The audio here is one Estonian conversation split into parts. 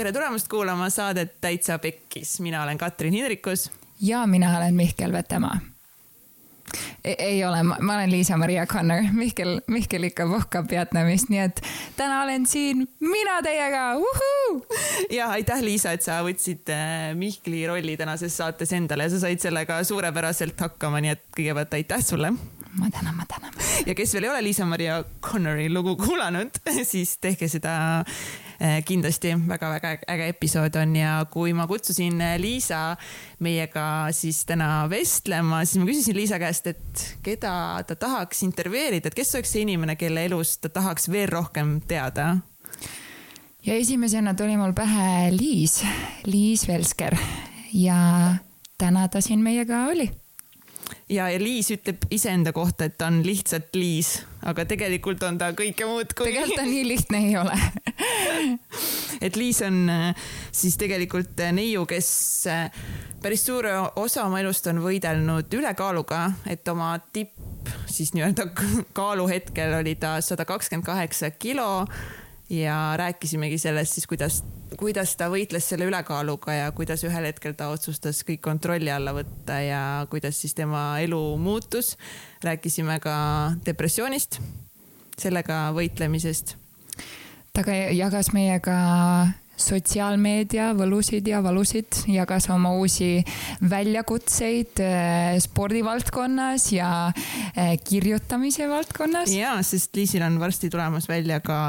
tere tulemast kuulama saadet Täitsa Pekkis, mina olen Katrin Hindrikus. ja mina olen Mihkel Vetemaa ei, ei ole, ma olen Liisa-Maria Connor, Mihkel, Mihkel ikka puhkab Vietnamist, nii et täna olen siin mina teiega, uhuu. ja aitäh, Liisa, et sa võtsid äh, Mihkli rolli tänases saates endale ja sa said sellega suurepäraselt hakkama, nii et kõigepealt aitäh sulle ma tänan, ma tänan. ja kes veel ei ole Liisa-Maria Connori lugu kuulanud, siis tehke seda kindlasti väga-väga äge episood on ja kui ma kutsusin eh, Liisa meiega siis täna vestlema, siis ma küsisin Liisa käest, et keda ta tahaks intervjueerida, et kes oleks see inimene, kelle elust ta tahaks veel rohkem teada? ja esimesena tuli mul pähe Liis, Liis Velsker ja täna ta siin meiega oli ja Liis ütleb iseenda kohta, et ta on lihtsalt Liis, aga tegelikult on ta kõike muud kui. tegelikult ta nii lihtne ei ole. Et Liis on äh, siis tegelikult äh, neiu, kes äh, päris suure osa oma elust on võidelnud ülekaaluga, et oma tipp siis nii-öelda kaaluhetkel oli ta sada kakskümmend kaheksa kilo. Ja rääkisimegi sellest siis, kuidas, kuidas ta võitles selle ülekaaluga ja kuidas ühel hetkel ta otsustas kõik kontrolli alla võtta ja kuidas siis tema elu muutus. rääkisime ka depressioonist, sellega võitlemisest. ta ka jagas meiega sotsiaalmeedia võlusid ja valusid, jagas oma uusi väljakutseid äh, spordivaldkonnas ja äh, kirjutamise valdkonnas. ja, sest Liisil on varsti tulemas välja ka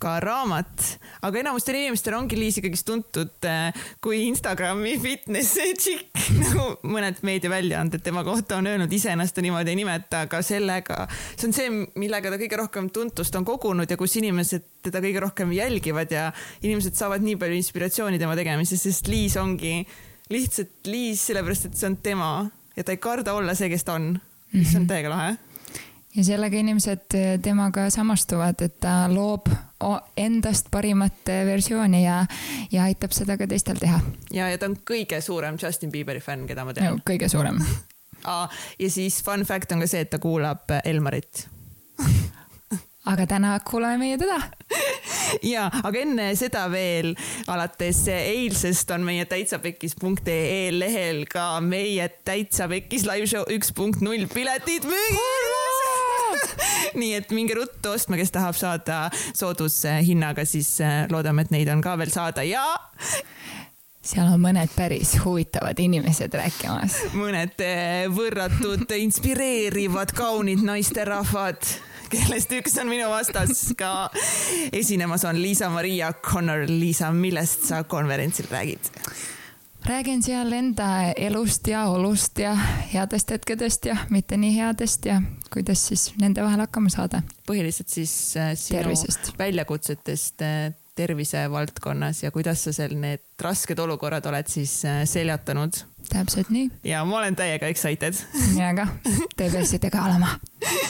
ka raamat, aga enamustel inimestel ongi Liis ikkagist tuntud äh, kui Instagrami fitness tšikk, nagu mõned meediaväljaanded tema kohta on öelnud, ise ennast ta niimoodi ei nimeta, aga sellega, see on see, millega ta kõige rohkem tuntust on kogunud ja kus inimesed teda kõige rohkem jälgivad ja inimesed saavad nii palju inspiratsiooni tema tegemises, sest Liis ongi lihtsalt Liis, sellepärast et see on tema ja ta ei karda olla see, kes ta on, mis on mhm. täiega lahe. Ja sellega inimesed eh, temaga samastuvad, et ta loob endast parimat versiooni ja, ja aitab seda ka teistel teha. ja, ja ta on kõige suurem Justin Bieberi fänn, keda ma tean. Kõige suurem. Ja siis fun fact on ka see, et ta kuulab eh, Elmarit. Aga täna kuulame meie teda. Ja, aga enne seda veel, alates eilsest on meie täitsapekkis.ee lehel ka meie Täitsa Pekkis live show üks punkt null piletid müügil nii et minge ruttu ostma, kes tahab saada soodushinnaga, siis äh, loodame, et neid on ka veel saada ja seal on mõned päris huvitavad inimesed rääkimas. mõned äh, võrratud, inspireerivad, kaunid naisterahvad, kellest üks on minu vastas ka esinemas on Liisa-Maria Connor. Liisa, millest sa konverentsil räägid? räägin seal enda elust ja olust ja headest hetkedest ja mitte nii headest ja kuidas siis nende vahel hakkama saada. põhiliselt siis äh, sinu Tervisest. väljakutsetest äh, tervisevaldkonnas ja kuidas sa seal need rasked olukorrad oled siis äh, seljatanud? täpselt nii. ja ma olen täiega excited. mina ka, te peaksite ka olema.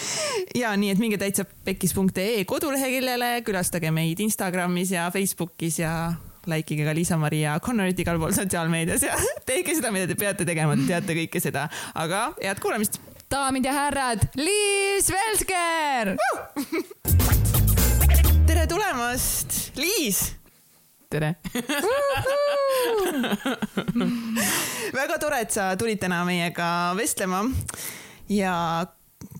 ja nii, et minge täitsa pekkis.ee koduleheküljele, külastage meid Instagramis ja Facebookis ja likeige ka Liisa-Maria Connorit igal pool sotsiaalmeedias ja tehke seda, mida te peate tegema, te teate kõike seda, aga head kuulamist. Daamid ja härrad, Liis Velsker! Tere tulemast, Liis! Tere. Väga tore, et sa tulid täna meiega vestlema. Ja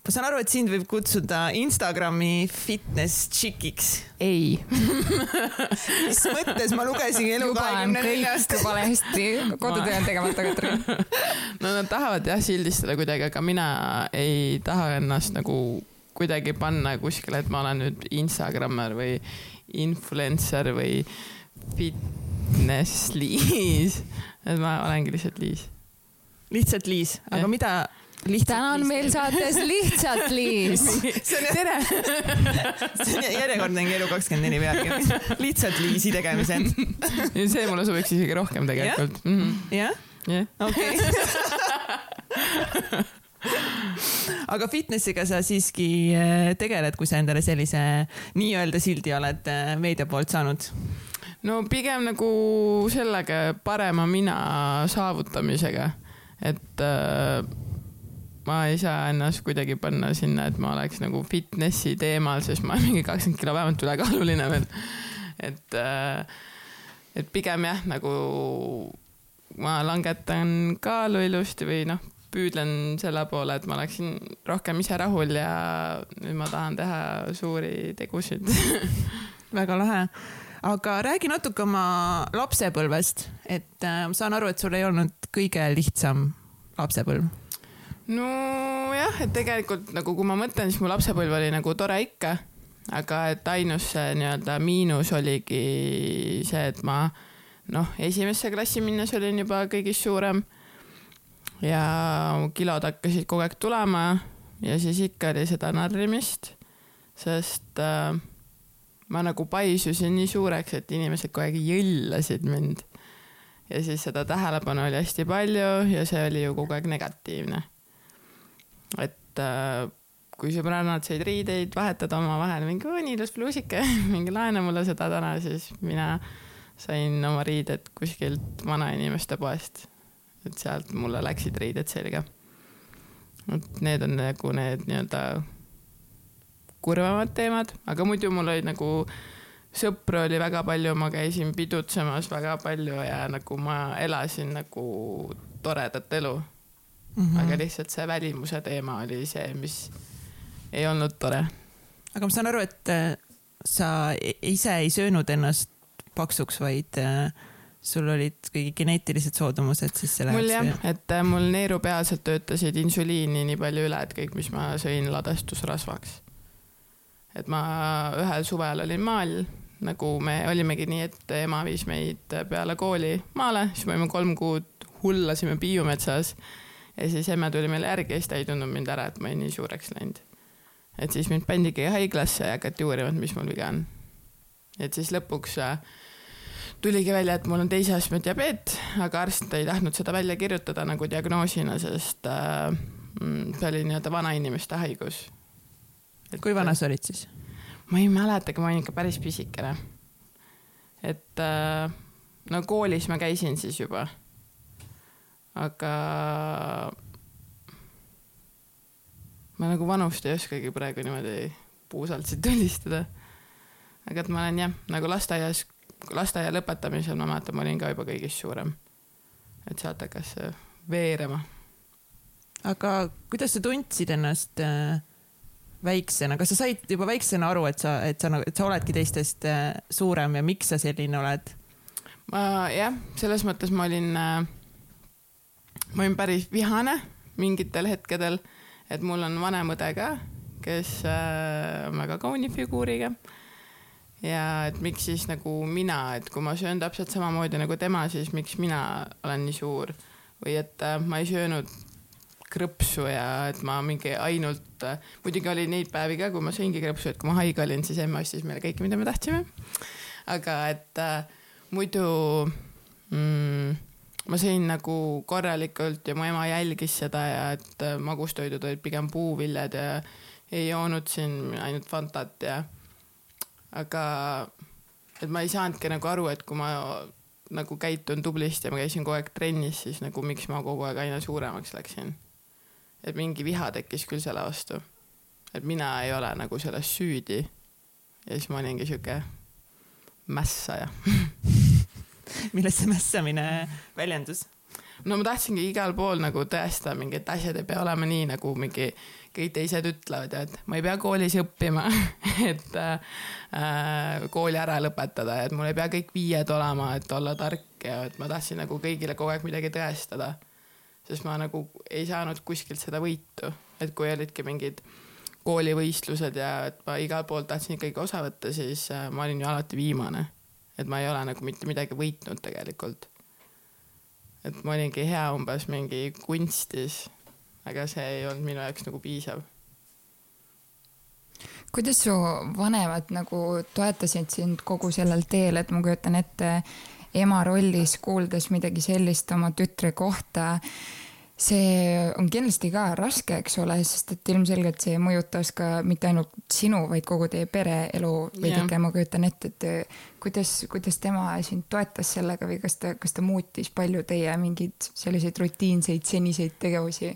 ma saan aru, et sind võib kutsuda Instagrami fitness chick'iks. ei mis mõttes, ma lugesin elu kahekümne neljast. valesti, kodutöö on tegemata, Katrin. no nad tahavad jah sildistada kuidagi, aga mina ei taha ennast nagu kuidagi panna kuskile, et ma olen nüüd Instagrammer või influencer või fitness Liis. et ma olengi lihtsalt Liis. lihtsalt Liis, aga ja. mida täna on meil saates lihtsalt Liis. tere. see on järjekordne Elu kakskümmend neli pealkiri. lihtsalt Liisi tegemised. see mulle sobiks isegi rohkem tegelikult. Mhm. jah? okei. aga fitnessiga sa siiski äh, tegeled, kui sa endale sellise nii-öelda sildi oled äh, meedia poolt saanud? no pigem nagu sellega parema mina saavutamisega, et äh, ma ei saa ennast kuidagi panna sinna, et ma oleks nagu fitnessi teemal, sest ma olen mingi kakskümmend kilo vähemalt ülekaaluline veel. et, äh, et pigem jah, nagu ma langetan kaalu ilusti või noh, püüdlen selle poole, et ma oleksin rohkem ise rahul ja nüüd ma tahan teha suuri tegusid väga lahe. aga räägi natuke oma lapsepõlvest, et äh, ma saan aru, et sul ei olnud kõige lihtsam lapsepõlv. Nojah, et tegelikult nagu, kui ma mõtlen, siis mu lapsepõlv oli nagu tore ikka, aga et ainus nii-öelda miinus oligi see, et ma noh, esimesse klassi minnes olin juba kõigist suurem ja kilod hakkasid kogu aeg tulema ja siis ikka oli seda narrimist, sest äh, ma nagu paisusin nii suureks, et inimesed kogu aeg jõllasid mind. ja siis seda tähelepanu oli hästi palju ja see oli ju kogu aeg negatiivne. Et äh, kui sõbrannad said riideid vahetada omavahel, mingi oo nii ilus pluusike, mingi laena mulle seda täna, siis mina sain oma riided kuskilt vanainimeste poest. et sealt mulle läksid riided selga. et need on nagu need nii-öelda kurvemad teemad, aga muidu mul oli nagu sõpru oli väga palju, ma käisin pidutsemas väga palju ja nagu ma elasin nagu toredat elu mm. -hmm. aga lihtsalt see välimuse teema oli see, mis ei olnud tore. aga ma saan aru, et äh, sa ise ei söönud ennast paksuks, vaid äh, sul olid kõigi geneetilised soodumused, siis selle mul jah, et äh, mul neerupealsed töötasid insuliini nii palju üle, et kõik, mis ma sõin, ladestus rasvaks. et ma ühel suvel olin maal, nagu me olimegi nii, et ema viis meid peale kooli maale, siis me olime kolm kuud hullasime Piiumetsas ja siis emme tuli meile järgi ja siis ta ei tundnud mind ära, et ma olin nii suureks läinud. et siis mind pandigi haiglasse ja hakati uurima, et mis mul viga on. et siis lõpuks äh, tuligi välja, et mul on teise astme diabeet, aga arst ei tahtnud seda välja kirjutada nagu diagnoosina, sest äh, mm, see oli nii-öelda vanainimeste haigus. kui vana sa olid siis? ma ei mäletagi, ma olin ikka päris pisikene. et äh, no koolis ma käisin siis juba. Aga ma nagu vanust ei oskagi praegu niimoodi puusalt siit tulistada. aga et ma olen jah, nagu lasteaias lasteaia lõpetamisel ma mäletan, ma olin ka juba kõigist suurem. et sealt hakkas see veerema. aga kuidas sa tundsid ennast äh, väiksena, kas sa said juba väiksena aru, et sa, et sa, nagu, et sa oledki teistest äh, suurem ja miks sa selline oled? ma jah, selles mõttes ma olin äh,, ma olin päris vihane mingitel hetkedel, et mul on vanem õde ka, kes äh, on väga kauni figuuriga ja et miks siis nagu mina, et kui ma söön täpselt samamoodi nagu tema, siis miks mina olen nii suur või et äh, ma ei söönud krõpsu ja et ma mingi ainult äh,, muidugi oli neid päevi ka, kui ma sõingi krõpsu, et kui ma haige olin, siis emme ostis meile kõike, mida me tahtsime. aga et äh, muidu mm, ma sõin nagu korralikult ja mu ema jälgis seda ja et äh, magustoidud olid pigem puuviljad ja ei joonud siin ainult Fantat ja aga et ma ei saanudki nagu aru, et kui ma nagu käitun tublisti ja ma käisin kogu aeg trennis, siis nagu miks ma kogu aeg aina suuremaks läksin. et mingi viha tekkis küll selle vastu. et mina ei ole nagu selles süüdi. ja siis ma olingi sihuke mässaja milles see mässamine väljendus? no ma tahtsingi igal pool nagu tõestada mingi, et asjad ei pea olema nii nagu mingi kõik teised ütlevad ja et ma ei pea koolis õppima et äh, kooli ära lõpetada ja et mul ei pea kõik viied olema, et olla tark ja et ma tahtsin nagu kõigile kogu aeg midagi tõestada. sest ma nagu ei saanud kuskilt seda võitu, et kui olidki mingid koolivõistlused ja et ma igalt poolt tahtsin ikkagi osa võtta, siis äh, ma olin ju alati viimane. Et ma ei ole nagu mitte midagi võitnud tegelikult. et ma olingi hea umbes mingi kunstis aga see ei olnud minu jaoks nagu piisav. kuidas su vanemad nagu toetasid sind kogu sellel teel, et ma kujutan ette ema rollis kuuldes midagi sellist oma tütre kohta see on kindlasti ka raske, eks ole, sest et ilmselgelt see mõjutas ka mitte ainult sinu, vaid kogu teie pereelu veidike, ma kujutan ette, et kuidas, kuidas tema sind toetas sellega või kas ta, kas ta muutis palju teie mingeid selliseid rutiinseid seniseid tegevusi?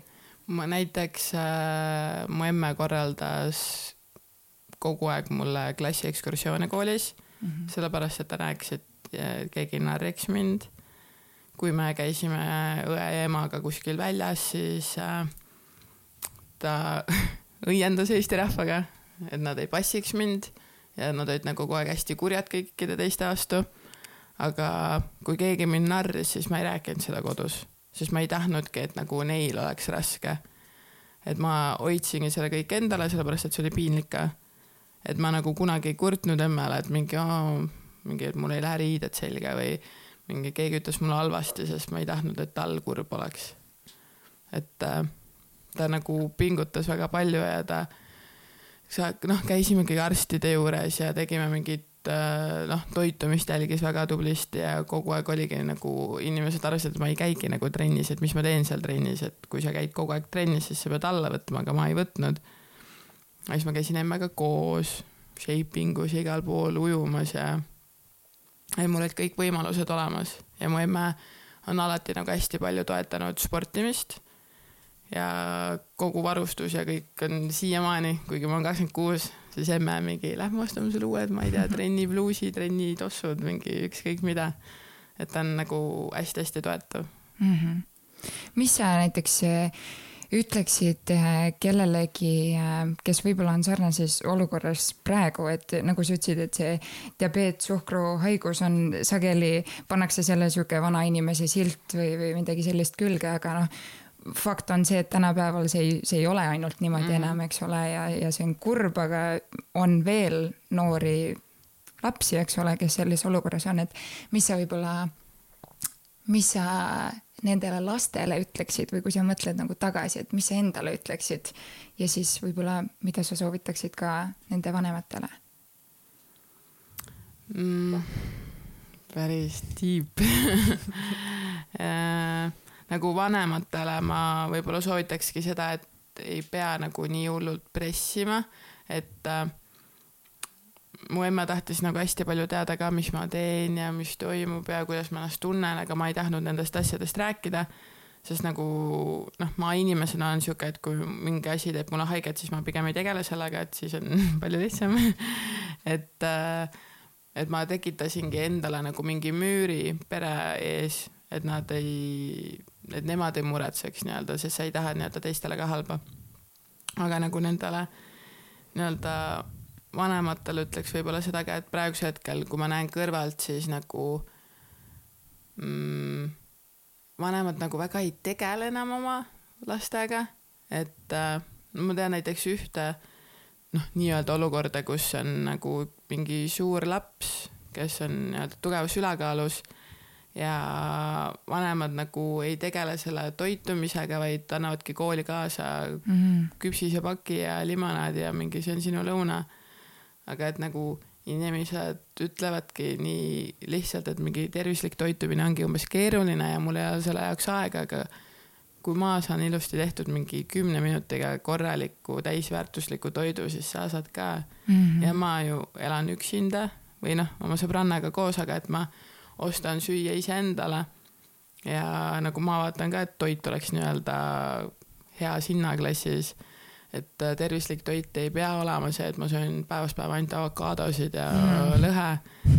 ma näiteks äh,, mu emme korraldas kogu aeg mulle klassiekskursioone koolis mm, -hmm. sellepärast et ta rääkis, et keegi narriks mind. Kui me käisime õe ja emaga kuskil väljas, siis äh, ta õiendas Eesti rahvaga, et nad ei passiks mind ja nad olid nagu kogu aeg hästi kurjad kõikide teiste vastu. aga kui keegi mind narris, siis ma ei rääkinud seda kodus, sest ma ei tahtnudki, et nagu neil oleks raske. et ma hoidsingi selle kõik endale, sellepärast et see oli piinlik ka. et ma nagu kunagi ei kurtnud emmele, et mingi, mingi, et mul ei lähe riided selga või mingi keegi ütles mulle halvasti, sest ma ei tahtnud, et tal kurb oleks. et äh, ta nagu pingutas väga palju ja ta noh, käisime ikkagi arstide juures ja tegime mingit äh, noh, toitumist jälgis väga tublisti ja kogu aeg oligi nagu inimesed arvasid, et ma ei käigi nagu trennis, et mis ma teen seal trennis, et kui sa käid kogu aeg trennis, siis sa pead alla võtma, aga ma ei võtnud. ja siis ma käisin emmega koos, shaping us igal pool ujumas ja, ja mul olid kõik võimalused olemas ja mu emme on alati nagu hästi palju toetanud sportimist ja kogu varustus ja kõik on siiamaani, kuigi ma olen kakskümmend kuus, siis emme mingi, lähme ostame sulle uued, ma ei tea, trennipluusi, trennitossud, mingi ükskõik mida. et ta on nagu hästi-hästi toetav mm. -hmm. mis sa näiteks ütleksid äh, kellelegi, äh, kes võib-olla on sarnases olukorras praegu, et nagu sa ütlesid, et see diabeet, suhkruhaigus on sageli, pannakse selle sihuke vana inimese silt või, või midagi sellist külge, aga noh fakt on see, et tänapäeval see ei, see ei ole ainult niimoodi mm. enam, eks ole, ja, ja see on kurb, aga on veel noori lapsi, eks ole, kes sellises olukorras on, et mis sa võib-olla, mis sa nendele lastele ütleksid või kui sa mõtled nagu tagasi, et mis sa endale ütleksid ja siis võib-olla, mida sa soovitaksid ka nende vanematele mm,? päris deep äh, nagu vanematele ma võib-olla soovitakski seda, et ei pea nagu nii hullult pressima, et äh, mu emme tahtis nagu hästi palju teada ka, mis ma teen ja mis toimub ja kuidas ma ennast tunnen, aga ma ei tahtnud nendest asjadest rääkida. sest nagu noh, ma inimesena olen sihuke, et kui mingi asi teeb mulle haiget, siis ma pigem ei tegele sellega, et siis on palju lihtsam et, äh, et ma tekitasingi endale nagu mingi müüri pere ees, et nad ei et nemad ei muretseks nii-öelda, sest sa ei taha nii-öelda teistele ka halba. aga nagu nendele nii-öelda vanematele ütleks võib-olla seda ka, et praegusel hetkel, kui ma näen kõrvalt, siis nagu mm, vanemad nagu väga ei tegele enam oma lastega, et äh, no ma tean näiteks ühte noh, nii-öelda olukorda, kus on nagu mingi suur laps, kes on nii-öelda tugevas ülekaalus ja vanemad nagu ei tegele selle toitumisega, vaid annavadki kooli kaasa mm -hmm. küpsisepaki ja limonaadi ja mingi see on sinu lõuna. Aga et nagu inimesed ütlevadki nii lihtsalt, et mingi tervislik toitumine ongi umbes keeruline ja mul ei ole selle jaoks aega, aga kui ma saan ilusti tehtud mingi kümne minutiga korraliku täisväärtusliku toidu, siis sa saad ka mm. -hmm. ja ma ju elan üksinda või noh, oma sõbrannaga koos, aga et ma ostan süüa iseendale. ja nagu ma vaatan ka, et toit oleks nii-öelda heas hinnaklassis. Et äh, tervislik toit ei pea olema see, et ma söön päevast päeva ainult avokaadosid ja mm. lõhe.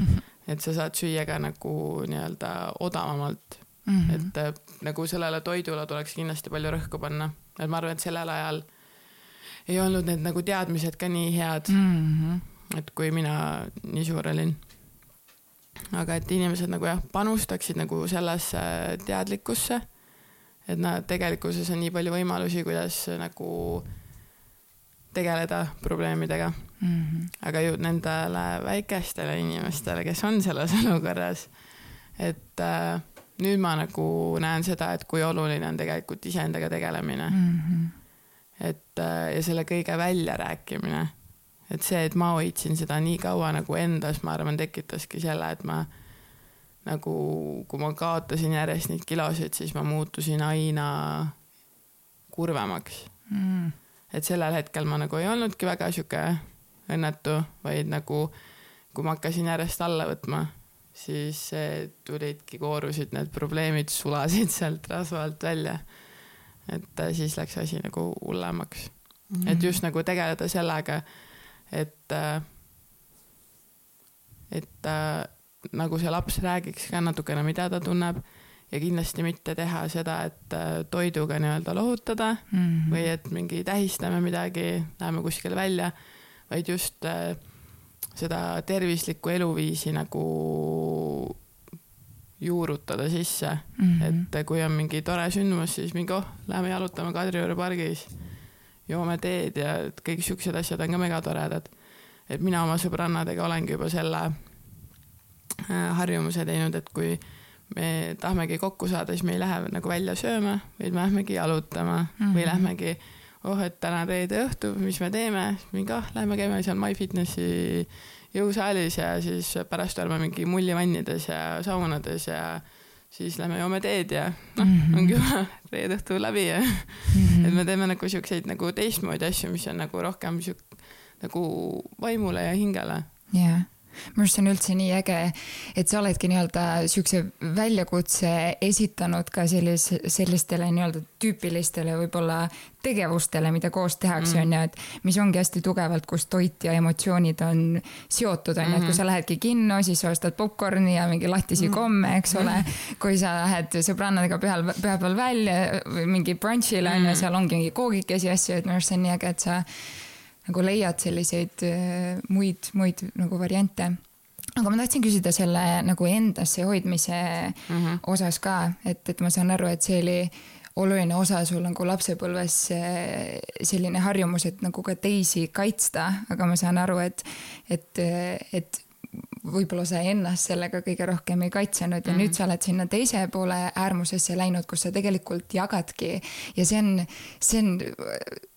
et sa saad süüa ka nagu nii-öelda odavamalt mm. -hmm. et äh, nagu sellele toidule tuleks kindlasti palju rõhku panna, et ma arvan, et sellel ajal ei olnud need nagu teadmised ka nii head mm. -hmm. et kui mina nii suur olin aga et inimesed nagu jah, panustaksid nagu sellesse teadlikkusse, et nad tegelikkuses on nii palju võimalusi, kuidas nagu tegeleda probleemidega mm. -hmm. aga ju nendele väikestele inimestele, kes on selles olukorras, et äh, nüüd ma nagu näen seda, et kui oluline on tegelikult iseendaga tegelemine mm. -hmm. et äh, ja selle kõige väljarääkimine et see, et ma hoidsin seda nii kaua nagu endas, ma arvan, tekitaski selle, et ma nagu, kui ma kaotasin järjest neid kilosid, siis ma muutusin aina kurvemaks mm.. Et sellel hetkel ma nagu ei olnudki väga sihuke õnnetu, vaid nagu kui ma hakkasin järjest alla võtma, siis tulidki, koorusid need probleemid, sulasid sealt rasva alt välja. et siis läks asi nagu hullemaks mm.. et just nagu tegeleda sellega et, et nagu see laps räägiks ka natukene, mida ta tunneb ja kindlasti mitte teha seda, et äh, toiduga nii-öelda lohutada mm -hmm. või et mingi tähistame midagi, läheme kuskile välja, vaid just äh, seda tervislikku eluviisi nagu juurutada sisse mm. -hmm. et kui on mingi tore sündmus, siis mingi oh, lähme jalutame Kadrioru pargis, joome teed ja kõik siuksed asjad on ka megatoredad. et mina oma sõbrannadega olengi juba selle äh, harjumuse teinud, et kui me tahamegi kokku saada, siis me ei lähe nagu välja sööma, vaid me lähmegi jalutama mm -hmm. või lähmegi, oh, et täna reede õhtu, mis me teeme, mingi oh, lähme käime seal MyFitnessi jõusaalis ja siis pärast oleme mingi mullivannides ja saunades ja siis lähme joome teed ja noh mm -hmm., ongi juba reede õhtu läbi ja mm -hmm. et me teeme nagu siukseid nagu teistmoodi asju, mis on nagu rohkem siuk- nagu vaimule ja hingele. jah yeah minu arust see on üldse nii äge, et sa oledki nii-öelda siukse väljakutse esitanud ka sellise, sellistele nii-öelda tüüpilistele võib-olla tegevustele, mida koos tehakse, mm. on ju, et mis ongi hästi tugevalt, kus toit ja emotsioonid on seotud, on ju, et kui sa lähedki kinno, siis sa ostad popkorni ja mingi lahtisi mm. komme, eks ole. kui sa lähed sõbrannadega pühal, pühapäeval välja või mingi brunch'ile on ju, mm. seal ongi mingi koogikesi asju, et minu arust see on nii äge, et sa nagu leiad selliseid äh, muid, muid nagu variante aga ma tahtsin küsida selle nagu endasse hoidmise mm -hmm. osas ka, et, et ma saan aru, et see oli oluline osa sul nagu lapsepõlves selline harjumus, et nagu ka teisi kaitsta, aga ma saan aru, et, et, et võib-olla sa ennast sellega kõige rohkem ei kaitsenud ja mm -hmm. nüüd sa oled sinna teise poole äärmusesse läinud, kus sa tegelikult jagadki ja see on, see on,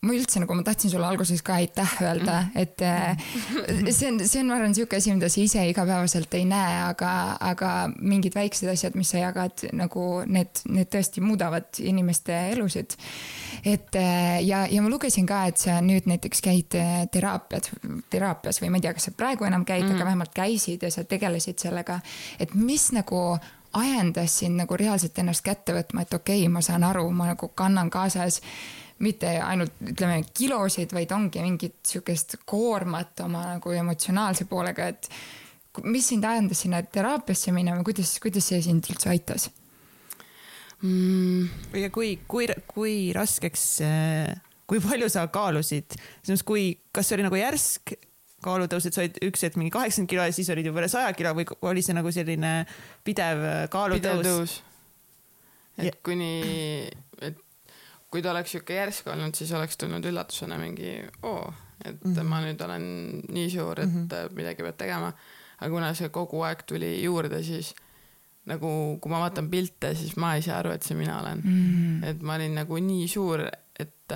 ma üldse nagu ma tahtsin sulle alguses ka aitäh öelda, mhm. et -hmm. see on, see on, ma arvan, niisugune asi, mida sa ise igapäevaselt ei näe, aga, aga mingid väiksed asjad, mis sa jagad, nagu need, need tõesti muudavad inimeste elusid. et ja, ja ma lugesin ka, et sa nüüd näiteks käid teraapiat, teraapias või ma ei tea, kas sa praegu enam käid mm, -hmm. aga vähemalt käisid ja sa tegelesid sellega, et mis nagu ajendas sind nagu reaalselt ennast kätte võtma, et okei okay,, ma saan aru, ma nagu kannan kaasas mitte ainult ütleme kilosid, vaid ongi mingit sihukest koormat oma nagu emotsionaalse poolega, et mis sind ajendas sinna teraapiasse minema, kuidas, kuidas see sind üldse aitas mm.? ja kui, kui, kui raskeks, kui palju sa kaalusid, selles mõttes, kui, kas see oli nagu järsk kaalutõus, et sa olid üks hetk mingi kaheksakümmend kilo ja siis olid juba üle saja kilo või oli see nagu selline pidev kaalutõus? pidev tõus. et ja. kuni, et kui ta oleks sihuke järsk olnud, siis oleks tulnud üllatusena mingi oo, et mm -hmm. ma nüüd olen nii suur, et mm -hmm. midagi peab tegema. aga kuna see kogu aeg tuli juurde, siis nagu kui ma vaatan pilte, siis ma ei saa aru, et see mina olen mm. -hmm. et ma olin nagu nii suur, et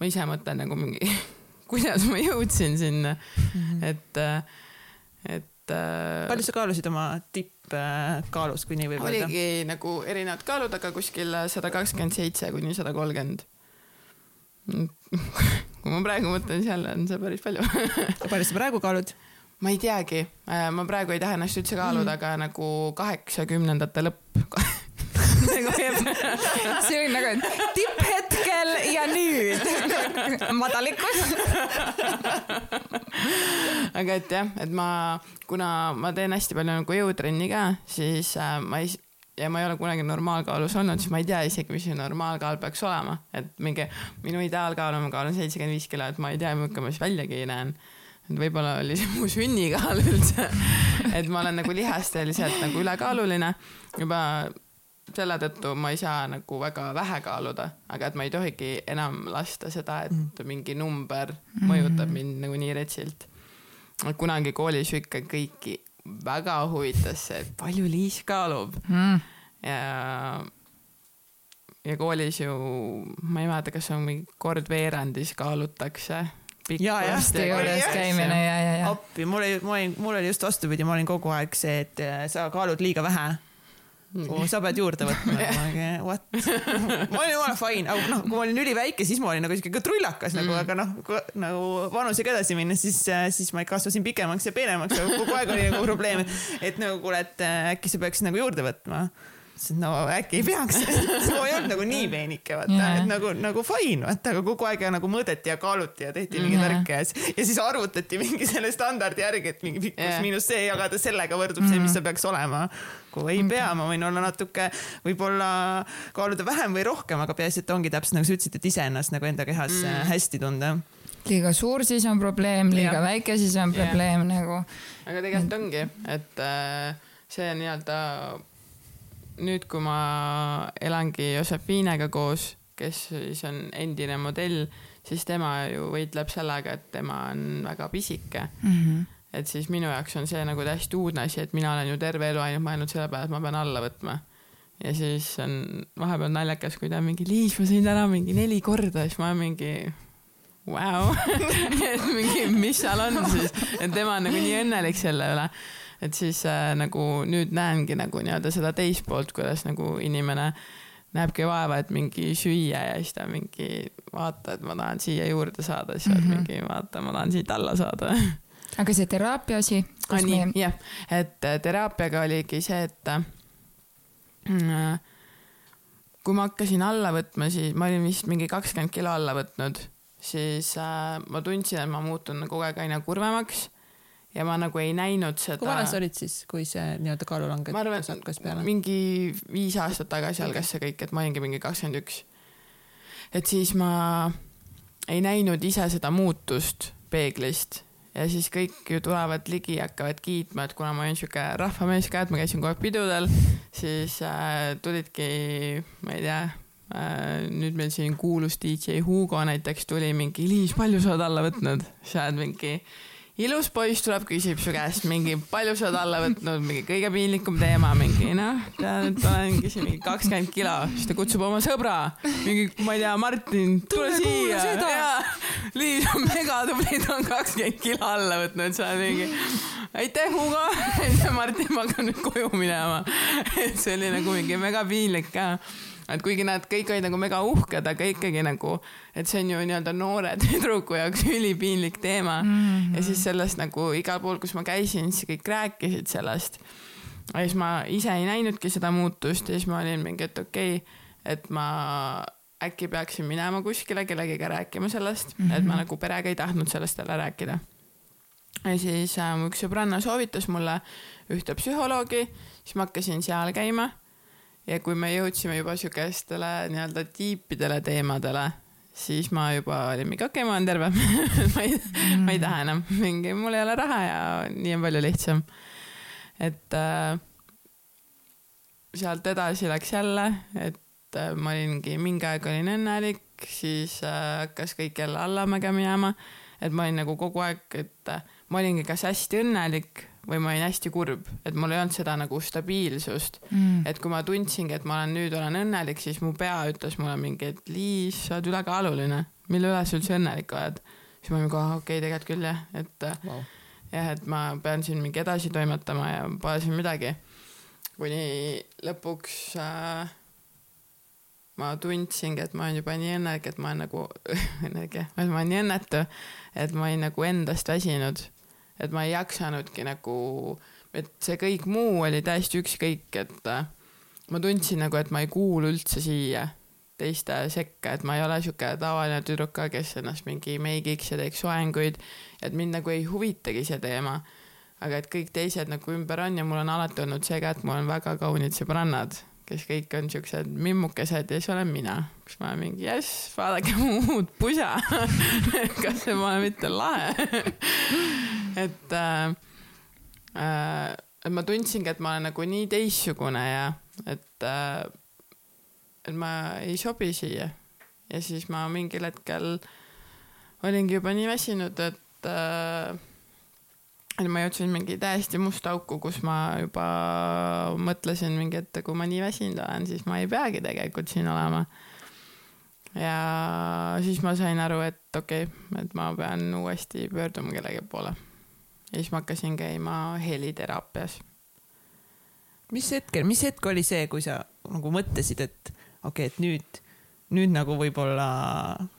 ma ise mõtlen nagu mingi kuidas ma jõudsin sinna mm, -hmm. et, et. palju sa kaalusid oma tippkaalus, kui nii võib öelda? oligi nagu erinevad kaalud, aga kuskil sada kakskümmend seitse kuni sada kolmkümmend. kui ma praegu mõtlen, seal on see päris palju palju sa praegu kaalud? ma ei teagi, ma praegu ei taha ennast üldse kaaluda mm, aga nagu kaheksakümnendate lõpp see oli nagu tipphetkel ja nüüd. Madalikus aga et jah, et ma, kuna ma teen hästi palju nagu jõutrenni ka, siis äh, ma ei ja ma ei ole kunagi normaalkaalus olnud, siis ma ei tea isegi, mis see normaalkaal peaks olema, et mingi minu ideaalkaal on, ma kaalun seitsekümmend viis kilo, et ma ei tea, milline ma siis väljagi näen. et võib-olla oli see mu sünnikaal üldse, et ma olen nagu lihasteliselt nagu ülekaaluline. Juba selle tõttu ma ei saa nagu väga vähe kaaluda, aga et ma ei tohigi enam lasta seda, et mm. mingi number mõjutab mm. mind nagu nii retsilt. kunagi koolis ju ikka kõiki väga huvitas see, palju Liis kaalub mm. ja ja koolis ju, ma ei mäleta, kas on mingi kord veerandis kaalutakse. ja, jah, juures käimine ja, ja, ja. appi, mul oli, mul oli just vastupidi, ma olin kogu aeg see, et sa kaalud liiga vähe oh, sa pead juurde võtma what? ma olin jumala fine, aga noh, kui ma olin üliväike, siis ma olin nagu siuke trullakas nagu, mm. aga noh, nagu vanusega edasi minnes, siis, siis ma kasvasin pikemaks ja peenemaks, aga kogu aeg oli nagu probleem, et, nagu kuule, et äkki sa peaks nagu juurde võtma siis no äkki ei peaks ma ei olnud nagu nii peenike vaata Jaa. et nagu nagu fine vaata aga kogu aeg nagu mõõdeti ja kaaluti ja tehti mingeid Jaa. värke ja siis ja siis arvutati mingi selle standardi järgi et mingi pikkus Jaa. miinus see jagada sellega võrdub see mis see peaks olema kui ei pea ma võin olla natuke võib-olla kaaluda vähem või rohkem aga peaasi et ongi täpselt nagu sa ütlesid et iseennast nagu enda kehas mm. hästi tunda liiga suur, siis on probleem, liiga Jah. väike, siis on probleem nagu. aga tegelikult ongi, et äh, see nii-öelda nüüd, kui ma elangi Josefinega koos, kes siis on endine modell, siis tema ju võitleb sellega, et tema on väga pisike Mm -hmm. et siis minu jaoks on see nagu täiesti uudne asi, et mina olen ju terve elu ainult mõelnud selle peale, et ma pean alla võtma. ja siis on vahepeal naljakas, kui ta on mingi, Liis, ma sõin ära mingi neli korda, siis ma mingi vau mingi, mis seal on siis, et tema on nagu nii õnnelik selle üle. Et siis äh, nagu nüüd näengi nagu nii-öelda seda teist poolt, kuidas nagu inimene näebki vaeva, et mingi süüa ja siis ta mingi vaata, et ma tahan siia juurde saada, siis mm Mhm. -hmm. mingi vaata, ma tahan siit alla saada aga see teraapia asi, ah, nii, jah, et äh, teraapiaga oligi see, et äh, kui ma hakkasin alla võtma, siis ma olin vist mingi kakskümmend kilo alla võtnud, siis äh, ma tundsin, et ma muutun kogu aeg aina kurvemaks ja ma nagu ei näinud seda. kui vana sa olid siis, kui see nii-öelda ma arvan, kaalulangetus hakkas peale? mingi viis aastat tagasi algas see kõik, et ma olingi mingi kakskümmend üks. et siis ma ei näinud ise seda muutust peeglist ja siis kõik ju tulevad ligi ja hakkavad kiitma, et kuna ma olin sihuke rahvamees ka, et ma käisin kogu aeg pidudel, siis äh, tulidki, ma ei tea äh,, nüüd meil siin kuulus DJ Hugo näiteks tuli mingi, Liis, palju sa oled alla võtnud? sa oled mingi ilus poiss tuleb, küsib su käest mingi, palju sa oled alla võtnud, mingi kõige piinlikum teema, mingi noh, tead, et olengi siin mingi kakskümmend kilo, siis ta kutsub oma sõbra, mingi, ma ei tea, Martin, tule siia. Liis on megatubli, ta on kakskümmend kilo alla võtnud, sa mingi, aitäh, Hugo, Martin, ma hakkan nüüd koju minema. et see oli nagu mingi mega piinlik ka et kuigi nad kõik olid nagu mega uhked, aga ikkagi nagu, et see on ju nii-öelda noore tüdruku jaoks ülipiinlik teema mm. -hmm. ja siis sellest nagu igal pool, kus ma käisin, siis kõik rääkisid sellest. ja siis ma ise ei näinudki seda muutust ja siis ma olin mingi, et okei okay,, et ma äkki peaksin minema kuskile kellegiga rääkima sellest mm, -hmm. et ma nagu perega ei tahtnud sellest jälle rääkida. ja siis äh, mu üks sõbranna soovitas mulle ühte psühholoogi, siis ma hakkasin seal käima ja kui me jõudsime juba siukestele nii-öelda tiipidele teemadele, siis ma juba olin mingi, okei okay,, ma olen terve ma ei mm., ma ei taha enam, mingi, mul ei ole raha ja nii on palju lihtsam. et äh, sealt edasi läks jälle, et äh, ma olingi, mingi aeg olin õnnelik, siis äh, hakkas kõik jälle allamäge minema, et ma olin nagu kogu aeg, et äh, ma olingi kas hästi õnnelik või ma olin hästi kurb, et mul ei olnud seda nagu stabiilsust mm. et kui ma tundsingi, et ma olen nüüd olen õnnelik, siis mu pea ütles mulle mingi, et Liis, sa oled ülekaaluline, mille üle sa üldse õnnelik oled. siis ma olin kohe, okei okay,, tegelikult küll jah, et Wow. jah, et ma pean siin mingi edasi toimetama ja pole siin midagi. kuni lõpuks äh, ma tundsingi, et ma olen juba nii õnnelik, et ma olen nagu õnnelik jah, ma olen nii õnnetu, et ma olin nagu endast väsinud. Et ma ei jaksanudki nagu, et see kõik muu oli täiesti ükskõik, et äh, ma tundsin nagu, et ma ei kuulu üldse siia teiste sekka, et ma ei ole sihuke tavaline tüdruk ka, kes ennast mingi meigiks ja teeks soenguid, et mind nagu ei huvitagi see teema. aga et kõik teised nagu ümber on ja mul on alati olnud see ka, et mul on väga kaunid sõbrannad, kes kõik on siuksed mimmukesed ja siis olen mina, kus ma mingi jess, vaadake mu uut pusa kas see pole mitte lahe et äh, äh, et ma tundsingi, et ma olen nagu nii teistsugune ja et äh, et ma ei sobi siia. ja siis ma mingil hetkel olingi juba nii väsinud, et äh, ma jõudsin mingi täiesti musta auku, kus ma juba mõtlesin mingi, et kui ma nii väsinud olen, siis ma ei peagi tegelikult siin olema. ja siis ma sain aru, et okei okay,, et ma pean uuesti pöörduma kellegi poole. ja siis ma hakkasin käima heliteraapias. mis hetkel, mis hetk oli see, kui sa nagu mõtlesid, et okei okay,, et nüüd, nüüd nagu võib-olla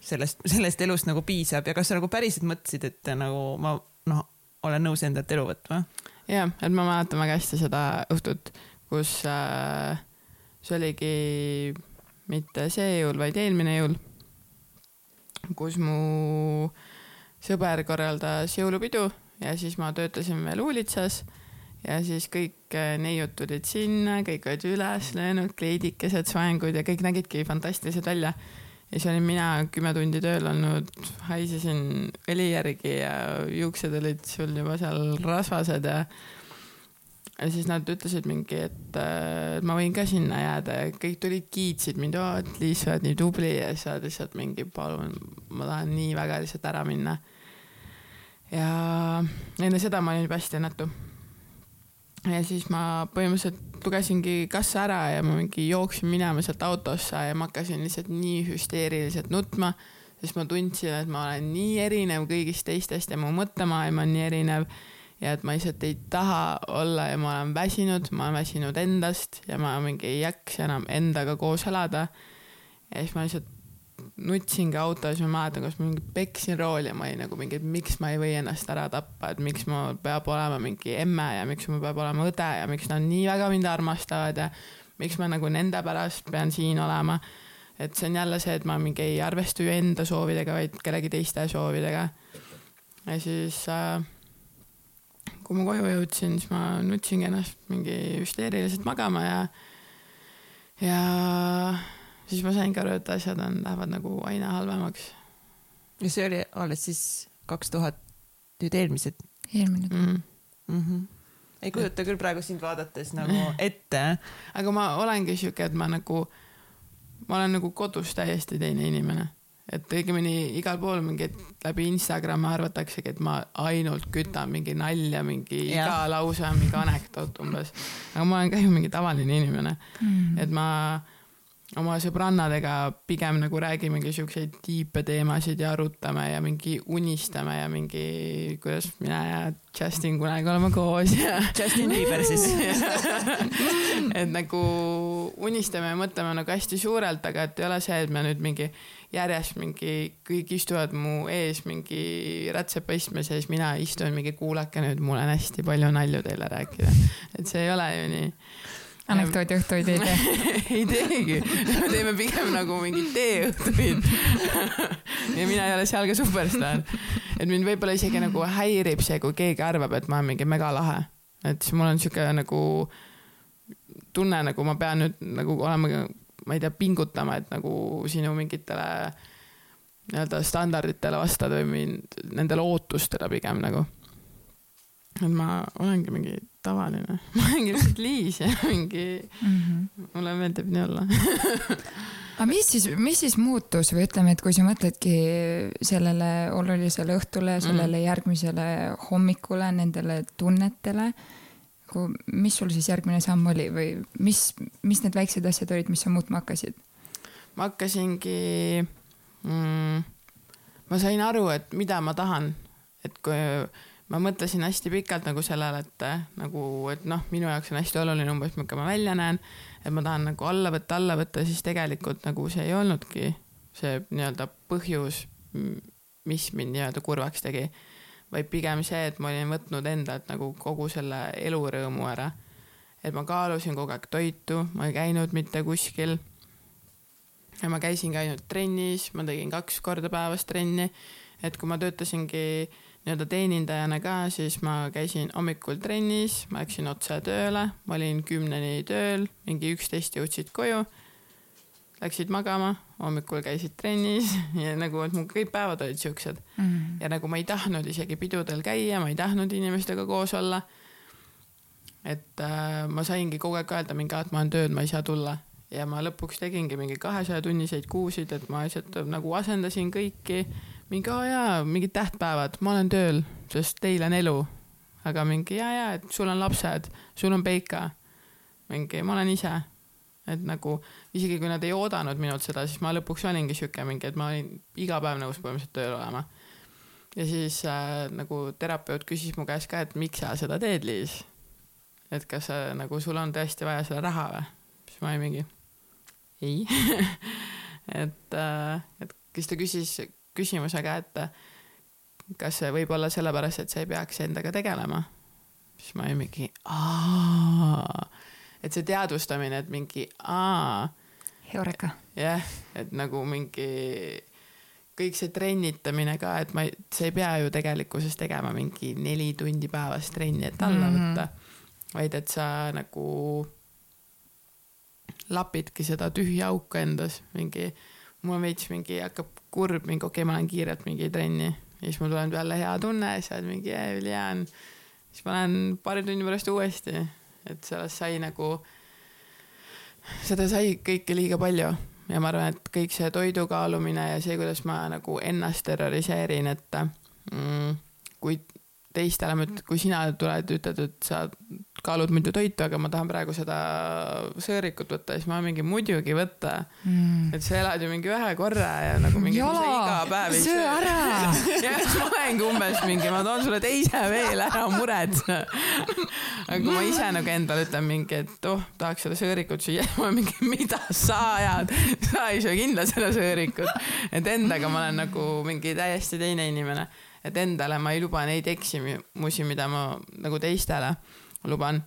sellest, sellest elust nagu piisab ja kas sa nagu päriselt mõtlesid, et nagu ma noh, olen nõus endalt elu võtma? jah, et ma mäletan väga hästi seda õhtut, kus äh, see oligi mitte see jõul, vaid eelmine jõul, kus mu sõber korraldas jõulupidu ja siis ma töötasin veel Uulitsas ja siis kõik äh, neiud tulid sinna, kõik olid üles löönud, kleidikesed, soengud ja kõik nägidki fantastilised välja. Ja siis olin mina kümme tundi tööl olnud, haisesin õli järgi ja juuksed olid sul juba seal rasvased ja ja siis nad ütlesid mingi, et ma võin ka sinna jääda ja kõik tulid, kiitsid mind, et Liis, sa oled nii tubli ja siis sa oled lihtsalt mingi, palun, ma tahan nii väga lihtsalt ära minna. ja enne seda ma olin juba hästi õnnetu. Ja siis ma põhimõtteliselt lugesingi kassa ära ja ma mingi jooksin minema sealt autosse ja ma hakkasin lihtsalt nii hüsteeriliselt nutma, sest ma tundsin, et ma olen nii erinev kõigist teistest ja mu mõttemaailm on nii erinev ja et ma lihtsalt ei taha olla ja ma olen väsinud, ma olen väsinud endast ja ma mingi ei jaksa enam endaga koos elada. ja siis ma lihtsalt nutsingi autos, ma mäletan, kuidas ma mingi peksin rooli ja ma olin nagu mingi, et miks ma ei või ennast ära tappa, et miks ma peab olema mingi emme ja miks mul peab olema õde ja miks nad nii väga mind armastavad ja miks ma nagu nende pärast pean siin olema. et see on jälle see, et ma mingi ei arvesta ju enda soovidega, vaid kellegi teiste soovidega. ja siis äh, kui ma koju jõudsin, siis ma nutsingi ennast mingi hüsteeriliselt magama ja, ja siis ma saingi aru, et asjad on, lähevad nagu aina halvemaks. ja see oli alles siis kaks tuhat, nüüd eelmised? eelmine mm. -hmm. Mm -hmm. ei kujuta küll praegu sind vaadates nagu ette. aga ma olengi sihuke, et ma nagu, ma olen nagu kodus täiesti teine inimene et õigemini igal pool mingi läbi Instagrami arvataksegi, et ma ainult kütan mingi nalja, mingi ja. iga lause on mingi anekdoot umbes. aga ma olen ka ju mingi tavaline inimene mm. -hmm. et ma oma sõbrannadega pigem nagu räägimegi siukseid tiipe teemasid ja arutame ja mingi unistame ja mingi, kuidas mina ja Justin kunagi oleme koos ja. Justin Bieber siis et nagu unistame ja mõtleme nagu hästi suurelt, aga et ei ole see, et me nüüd mingi järjest mingi, kõik istuvad mu ees mingi rätsepaistmes ja siis mina istun mingi kuulake nüüd, mul on hästi palju nalju teile rääkida. et see ei ole ju nii anekdoodiõhtuid ei tee ei teegi, me teeme pigem nagu mingeid teeõhtuid ja mina ei ole seal ka superstaar. et mind võib-olla isegi nagu häirib see, kui keegi arvab, et ma olen mingi megalahe. et siis mul on sihuke nagu tunne, nagu ma pean nüüd nagu olema, ma ei tea, pingutama, et nagu sinu mingitele nii-öelda standarditele vastada või mind, nendele ootustele pigem nagu. et ma olengi mingi tavaline, ma olengi lihtsalt Liis ja mingi mm, -hmm. mulle meeldib nii olla aga mis siis, mis siis muutus või ütleme, et kui sa mõtledki sellele olulisele õhtule, sellele mm. järgmisele hommikule, nendele tunnetele, nagu mis sul siis järgmine samm oli või mis, mis need väiksed asjad olid, mis sa muutma hakkasid? ma hakkasingi mm,, ma sain aru, et mida ma tahan, et kui ma mõtlesin hästi pikalt nagu sellele, et nagu, et noh, minu jaoks on hästi oluline umbes, milline ma välja näen, et ma tahan nagu alla võtta, alla võtta, siis tegelikult nagu see ei olnudki see nii-öelda põhjus, mis mind nii-öelda kurvaks tegi, vaid pigem see, et ma olin võtnud endalt nagu kogu selle elurõõmu ära. et ma kaalusin kogu aeg toitu, ma ei käinud mitte kuskil. ja ma käisingi ainult trennis, ma tegin kaks korda päevas trenni, et kui ma töötasingi nii-öelda teenindajana ka, siis ma käisin hommikul trennis, ma läksin otse tööle, ma olin kümneni tööl, mingi üksteist jõudsid koju. Läksid magama, hommikul käisid trennis ja nagu, et mul kõik päevad olid siuksed mm. -hmm. ja nagu ma ei tahtnud isegi pidudel käia, ma ei tahtnud inimestega koos olla. et äh, ma saingi kogu aeg öelda mingi, et ma olen tööl, ma ei saa tulla ja ma lõpuks tegingi mingi kahesaja tunniseid kuusid, et ma lihtsalt nagu asendasin kõiki mingi aa jaa, mingid tähtpäevad, ma olen tööl, sest teil on elu. aga mingi ja, ja, et sul on lapsed, sul on Peika. mingi, ma olen ise. et nagu isegi kui nad ei oodanud minult seda, siis ma lõpuks olingi sihuke mingi, et ma olin iga päev nõus põhimõtteliselt tööl olema. ja siis äh, nagu terapeut küsis mu käest ka, et miks sa seda teed, Liis. et kas sa nagu, sul on tõesti vaja seda raha või? siis ma olin mingi ei et äh,, et siis ta küsis küsimusega, et kas see võib olla sellepärast, et sa ei peaks endaga tegelema. siis ma olin mingi, et see teadvustamine, et mingi aa Heureka. jah, et nagu mingi kõik see trennitamine ka, et ma ei, sa ei pea ju tegelikkuses tegema mingi neli tundi päevas trenni, et alla Mhm. võtta, vaid et sa nagu lapidki seda tühja auku endas, mingi, mul on veits mingi hakkab kurb, mingi okei okay,, ma lähen kiirelt mingi trenni. Ja siis mul tuleb jälle hea tunne siis oled mingi "Jee, ülihea on. siis ma lähen paari tunni pärast uuesti, et sellest sai nagu, seda sai kõike liiga palju. Ja ma arvan, et kõik see toidu kaalumine ja see, kuidas ma nagu ennast terroriseerin, et mm, kui teistele, kui sina tuled, ütled, et sa kaalud muidu toitu, aga ma tahan praegu seda sõõrikut võtta, siis ma mingi muidugi võta. Mm. et sa elad ju mingi ühe korra ja nagu mingi sa iga päev söö ära. ja siis ma olengi umbes mingi, ma toon sulle teise veel, ära muretse. aga kui ma ise nagu endale ütlen mingi, et oh, tahaks seda sõõrikut süüa, ma mingi, mida sa ajad, sa ei söö kindlasti seda sõõrikut. et endaga ma olen nagu mingi täiesti teine inimene, et endale ma ei luba neid eksimusi, mida ma nagu teistele luban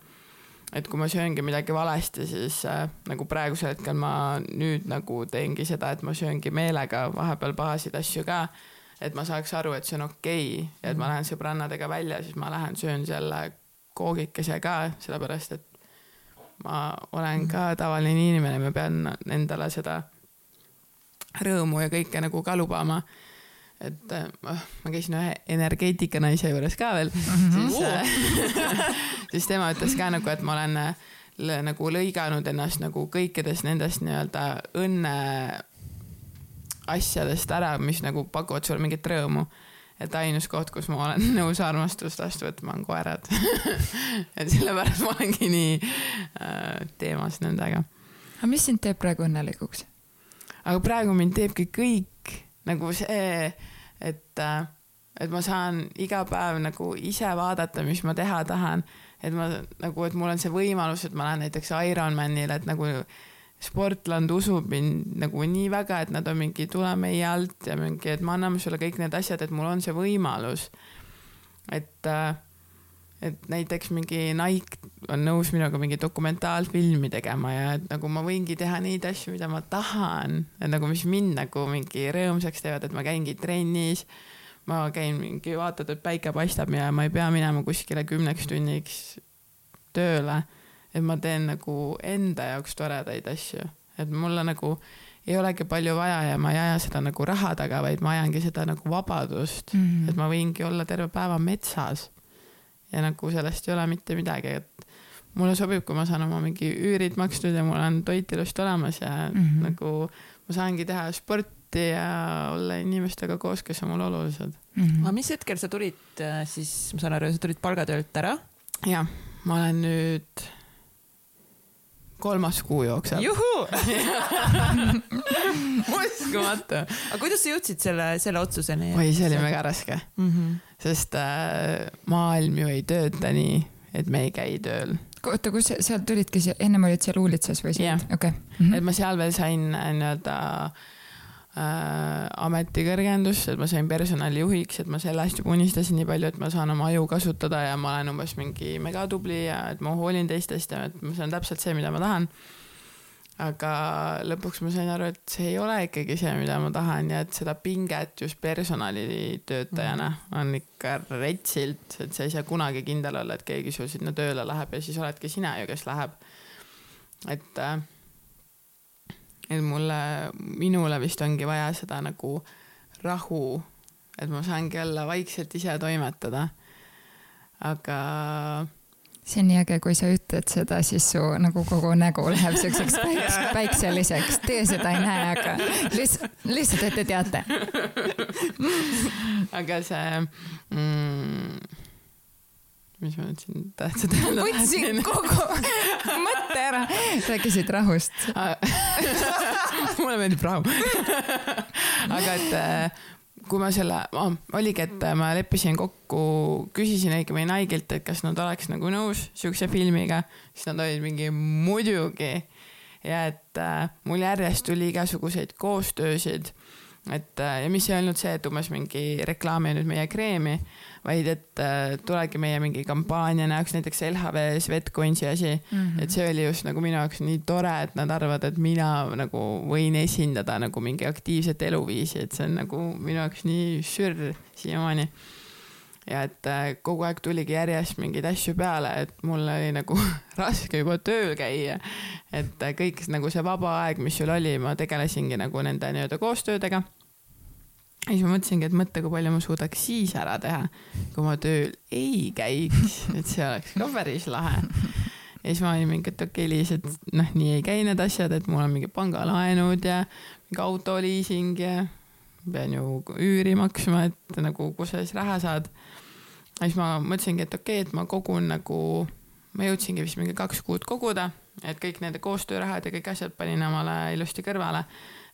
et kui ma sööngi midagi valesti, siis äh, nagu praegusel hetkel ma nüüd nagu teengi seda, et ma sööngi meelega vahepeal pahasid asju ka. et ma saaks aru, et see on okei okay, ja et ma lähen sõbrannadega välja, siis ma lähen söön selle koogikese ka, sellepärast et ma olen ka tavaline inimene, ma pean endale seda rõõmu ja kõike nagu ka lubama et äh, ma käisin ühe energeetikanaise juures ka veel mm, -hmm. siis äh, siis tema ütles ka nagu, et ma olen äh, nagu lõiganud ennast nagu kõikidest nendest nii-öelda õnne asjadest ära, mis nagu pakuvad sulle mingit rõõmu. et ainus koht, kus ma olen nõus armastust vastu võtma, on koerad. et sellepärast ma olengi nii äh, teemas nendega. aga mis sind teeb praegu õnnelikuks? aga praegu mind teebki kõik nagu see, et, et ma saan iga päev nagu ise vaadata, mis ma teha tahan. et ma nagu, et mul on see võimalus, et ma lähen näiteks Ironmanile, et nagu Sportland usub mind nagu nii väga, et nad on mingi tule meie alt ja mingi, et me anname sulle kõik need asjad, et mul on see võimalus. et, et näiteks mingi Nike on nõus minuga mingi dokumentaalfilmi tegema ja et nagu ma võingi teha neid asju, mida ma tahan, et nagu mis mind nagu mingi rõõmsaks teevad, et ma käingi trennis. ma käin mingi, vaatad, et päike paistab ja ma ei pea minema kuskile kümneks tunniks tööle. et ma teen nagu enda jaoks toredaid asju, et mulle nagu ei olegi palju vaja ja ma ei aja seda nagu raha taga, vaid ma ajangi seda nagu vabadust mm, -hmm. et ma võingi olla terve päeva metsas ja nagu sellest ei ole mitte midagi, et mulle sobib, kui ma saan oma mingi üürid makstud ja mul on toit ilusti olemas ja mm. -hmm. nagu ma saangi teha sporti ja olla inimestega koos, kes on mulle olulised. Mhm. aga mis hetkel sa tulid äh, siis, ma saan aru, sa tulid palgatöölt ära? jah, ma olen nüüd kolmas kuu jookseb. uskumatu. aga kuidas sa jõudsid selle, selle otsuseni? oi, see oli väga raske, mm. -hmm. sest äh, maailm ju ei tööta nii, et me ei käi tööl. oota, kus sa- sealt tulidki, ennem olid seal Uulitsas või Jah. siin? okei. et ma seal veel sain äh, nii-öelda äh, ametikõrgendust, et ma sain personalijuhiks, et ma sellest juba unistasin nii palju, et ma saan oma aju kasutada ja ma olen umbes mingi megatubli ja et ma hoolin teistest ja et see on täpselt see, mida ma tahan. aga lõpuks ma sain aru, et see ei ole ikkagi see, mida ma tahan ja et seda pinget just personalitöötajana on ikka retsilt, et sa ei saa kunagi kindel olla, et keegi sul sinna tööle läheb ja siis oledki sina ju, kes läheb. et äh, et mulle, minule vist ongi vaja seda nagu rahu, et ma saangi olla vaikselt ise toimetada. aga see on nii äge, kui sa ütled seda, siis su nagu kogu nägu läheb siukseks päiks, päikseliseks. Teie seda ei näe, aga lihtsalt, lihtsalt, et te teate. aga see mm,, mis ma nüüd siin tahtsin öelda võtsin kogu mõtte ära. rääkisid rahust. mulle meeldib rahu. aga et äh, kui ma selle oh,, oligi, et ma leppisin kokku, küsisin õigemini Nike'ilt, et kas nad oleks nagu nõus siukse filmiga, siis nad olid mingi muidugi. ja et äh, mul järjest tuli igasuguseid koostöösid, et äh, ja mis ei olnud see, et umbes mingi reklaami nüüd meie kreemi, vaid et äh, tulegi meie mingi kampaania näoks näiteks LHV Svetcoinsi asi mm. -hmm. et see oli just nagu minu jaoks nii tore, et nad arvavad, et mina nagu võin esindada nagu mingi aktiivset eluviisi, et see on nagu minu jaoks nii sürr siiamaani. ja et äh, kogu aeg tuligi järjest mingeid asju peale, et mul oli nagu raske juba tööl käia. et äh, kõik nagu see vaba aeg, mis sul oli, ma tegelesingi nagu nende nii-öelda koostöödega ja siis ma mõtlesingi, et mõtle, kui palju ma suudaks siis ära teha, kui ma tööl ei käiks, et see oleks ka päris lahe. ja siis ma olin mingi, et okei okay,, Liis, et noh, nii ei käi need asjad, et mul on mingi pangalaenud ja mingi autoliising ja pean ju üüri maksma, et nagu, kus sa siis raha saad. ja siis ma mõtlesingi, et okei okay,, et ma kogun nagu, ma jõudsingi vist mingi kaks kuud koguda, et kõik nende koostöörahad ja kõik asjad panin omale ilusti kõrvale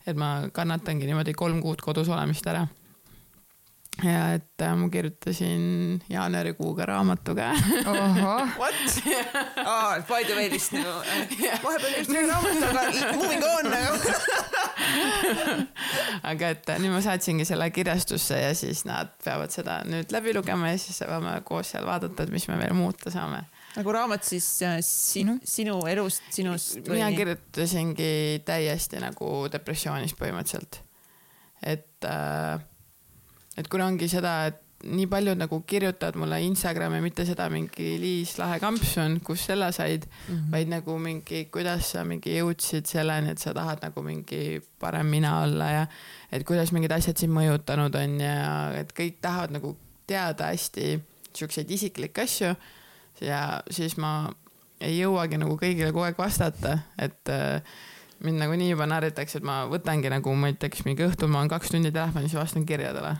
et ma kannatangi niimoodi kolm kuud kodus olemist ära. ja et äh, ma kirjutasin jaanuarikuuga raamatu ka. What oh,? By the way vist nagu äh, vahepeal kirjutasin raamatu, aga moving on nagu aga et äh, nüüd ma saatsingi selle kirjastusse ja siis nad peavad seda nüüd läbi lugema ja siis saame koos seal vaadata, et mis me veel muuta saame nagu raamat siis äh, sinu, sinu elust, sinust või? mina kirjutasingi täiesti nagu depressioonist põhimõtteliselt. et äh,, et kuna ongi seda, et nii paljud nagu kirjutavad mulle Instagrami mitte seda mingi Liis Lahe kampsun, kus selle said mm, -hmm. vaid nagu mingi, kuidas sa mingi jõudsid selleni, et sa tahad nagu mingi parem mina olla ja et kuidas mingid asjad sind mõjutanud on ja et kõik tahavad nagu teada hästi siukseid isiklikke asju ja siis ma ei jõuagi nagu kõigile kogu aeg vastata, et äh, mind nagunii juba narritakse, et ma võtangi nagu ma näiteks mingi õhtul ma olen kaks tundi telefonis ja vastan kirjadele.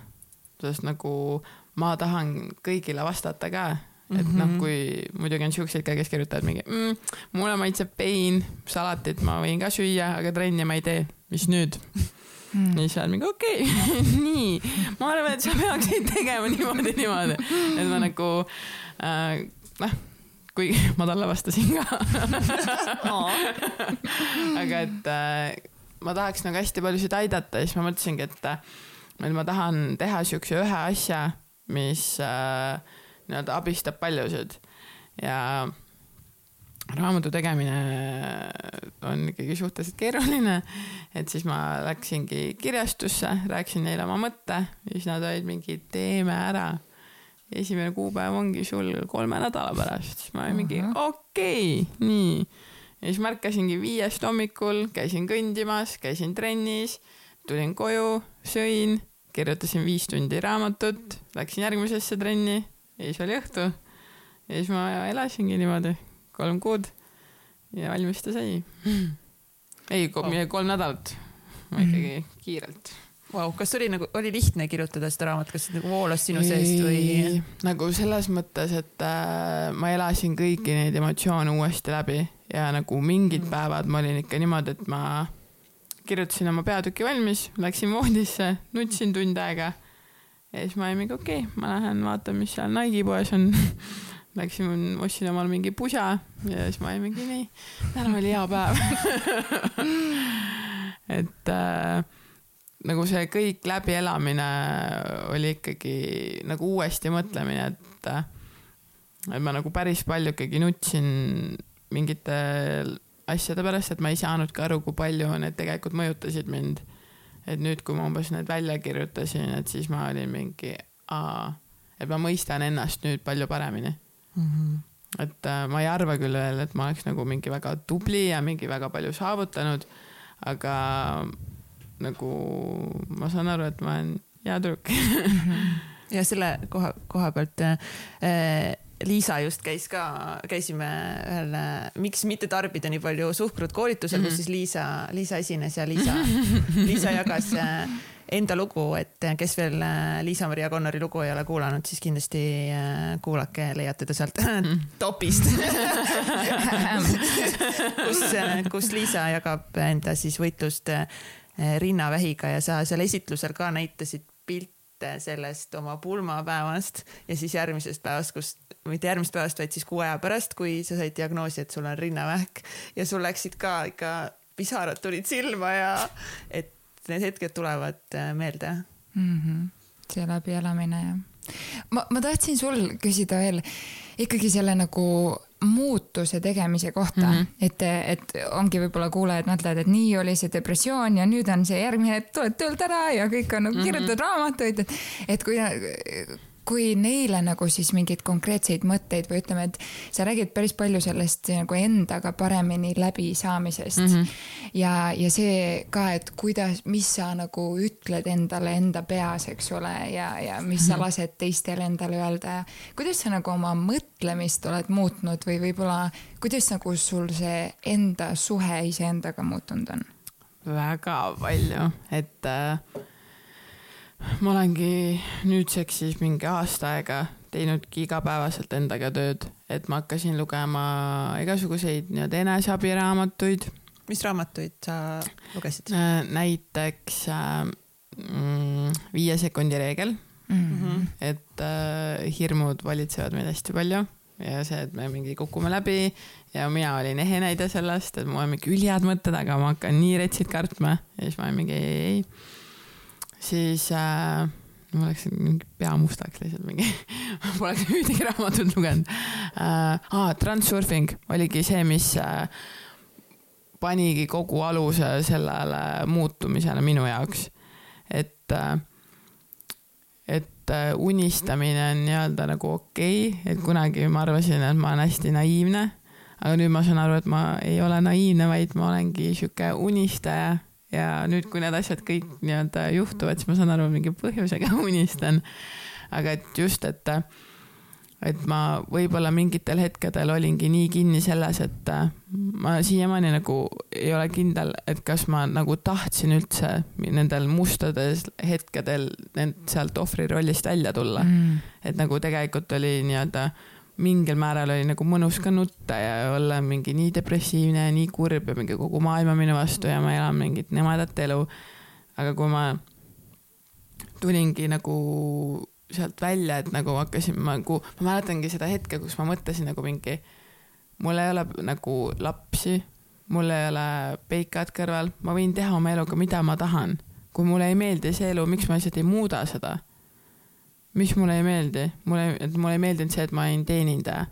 sest nagu ma tahan kõigile vastata ka, et mm -hmm. noh, kui muidugi on siukseid ka, kes kirjutavad mingi mm, mulle maitseb pein, salatit ma võin ka süüa, aga trenni ma ei tee, mis nüüd mm.. ja siis olen mingi okei okay. nii, ma arvan, et sa peaksid tegema niimoodi, niimoodi, et ma nagu äh, noh, kuigi ma talle vastasin ka. Aga et äh, ma tahaks nagu hästi paljusid aidata ja siis ma mõtlesingi, et, et ma tahan teha siukse ühe asja, mis äh, nii-öelda abistab paljusid. Ja raamatu tegemine on ikkagi suhteliselt keeruline, et siis ma läksingi kirjastusse, rääkisin neile oma mõtte ja siis nad olid mingi teeme ära esimene kuupäev ongi sul kolme nädala pärast, siis ma olin mingi okei okay,, nii. ja siis märkasingi viiest hommikul, käisin kõndimas, käisin trennis, tulin koju, sõin, kirjutasin viis tundi raamatut, läksin järgmisesse trenni ja siis oli õhtu. ja siis ma elasingi niimoodi kolm kuud ja valmis ta sai. ei, kolm nädalat, ma ikkagi kiirelt wow,. kas oli nagu, oli lihtne kirjutada seda raamatut, kas see nagu voolas sinu seest või? nagu selles mõttes, et äh, ma elasin kõiki neid emotsioone uuesti läbi ja nagu mingid mm. päevad ma olin ikka niimoodi, et ma kirjutasin oma peatüki valmis, läksin voodisse, nutsin tund aega. ja siis ma olin mingi okei okay,, ma lähen vaatan, mis seal Nike'i poes on Läksin, ostsin omale mingi pusa ja siis ma olin mingi nii, täna oli hea päev et äh, nagu see kõik läbielamine oli ikkagi nagu uuesti mõtlemine, et, et ma nagu päris palju ikkagi nutsin mingite asjade pärast, et ma ei saanudki aru, kui palju need tegelikult mõjutasid mind. et nüüd, kui ma umbes need välja kirjutasin, et siis ma olin mingi, et ma mõistan ennast nüüd palju paremini mm. -hmm. et äh, ma ei arva küll veel, et ma oleks nagu mingi väga tubli ja mingi väga palju saavutanud, aga nagu ma saan aru, et ma olen hea tüdruk ja selle koha, koha pealt äh, Liisa just käis ka, käisime ühel Miks mitte tarbida nii palju suhkrut koolitusel mm, -hmm. kus siis Liisa, Liisa esines ja Liisa, Liisa jagas enda lugu, et kes veel Liisa-Maria Connori lugu ei ole kuulanud, siis kindlasti kuulake, leiate ta sealt mhm. topist kus, kus Liisa jagab enda siis võitlust Eh, rinnavähiga ja sa seal esitlusel ka näitasid pilte sellest oma pulmapäevast ja siis järgmisest päevast, kus, mitte järgmisest päevast, vaid siis kuu aja pärast, kui sa said diagnoosi, et sul on rinnavähk ja sul läksid ka ikka, pisarad tulid silma ja et need hetked tulevad eh, meelde mm. -hmm. see läbielamine ja ma, ma tahtsin sul küsida veel ikkagi selle nagu muutuse tegemise kohta mm, -hmm. et, et ongi võib-olla kuulajad mõtlevad, et nii oli see depressioon ja nüüd on see järgmine, et tuled töölt ära ja kõik on nagu mm -hmm. kirjutad raamatuid, et, et kui kui neile nagu siis mingeid konkreetseid mõtteid või ütleme, et sa räägid päris palju sellest nagu endaga paremini läbisaamisest mm. -hmm. ja, ja see ka, et kuidas, mis sa nagu ütled endale enda peas, eks ole, ja, ja mis sa mhm. lased teistel endale öelda ja kuidas sa nagu oma mõtlemist oled muutnud või võib-olla, kuidas nagu sul see enda suhe iseendaga muutunud on? väga palju, et äh ma olengi nüüdseks siis mingi aasta aega teinudki igapäevaselt endaga tööd, et ma hakkasin lugema igasuguseid nii-öelda eneseabiraamatuid. mis raamatuid sa lugesid? Äh, näiteks äh, mm, Viie sekundi reegel mm. -hmm. et äh, hirmud valitsevad meid hästi palju ja see, et me mingi kukume läbi ja mina olin ehe näide sellest, et mul on mingi ülihead mõtted, aga ma hakkan nii retsid kartma ja siis ma olin mingi ei, ei, ei siis äh, mul läks mingi pea mustaks lihtsalt mingi poleks ühtegi raamatut lugenud äh,. Ah, Transurfing oligi see, mis äh, panigi kogu aluse sellele muutumisele minu jaoks. et äh,, et äh, unistamine on nii-öelda nagu okei okay., et kunagi ma arvasin, et ma olen hästi naiivne. aga nüüd ma saan aru, et ma ei ole naiivne, vaid ma olengi sihuke unistaja ja nüüd, kui need asjad kõik nii-öelda juhtuvad, siis ma saan aru, mingi põhjusega unistan. aga et just, et, et ma võib-olla mingitel hetkedel olingi nii kinni selles, et ma siiamaani nagu ei ole kindel, et kas ma nagu tahtsin üldse nendel mustadel hetkedel sealt ohvri rollist välja tulla mm.. et nagu tegelikult oli nii-öelda mingil määral oli nagu mõnus ka nutta ja olla mingi nii depressiivne ja nii kurb ja mingi kogu maailm on minu vastu ja ma elan mingit nemadat elu. aga kui ma tulingi nagu sealt välja, et nagu hakkasin ma nagu, ma mäletangi seda hetke, kus ma mõtlesin nagu mingi, mul ei ole nagu lapsi, mul ei ole peikad kõrval, ma võin teha oma eluga, mida ma tahan. kui mulle ei meeldi see elu, miks ma lihtsalt ei muuda seda mis mulle ei meeldi, mulle, et mulle ei meeldinud see, et ma olin teenindaja.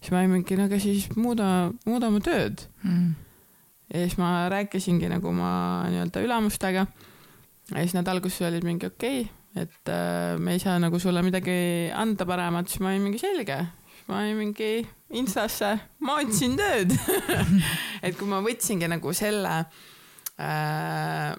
siis ma olin mingi, no aga siis muuda, muuda oma tööd mm.. ja siis ma rääkisingi nagu oma nii-öelda ülemustega. ja siis nad alguses olid mingi okei okay,, et äh, me ei saa nagu sulle midagi anda paremat, siis ma olin mingi selge. siis ma olin mingi Instasse, ma otsin tööd et kui ma võtsingi nagu selle äh,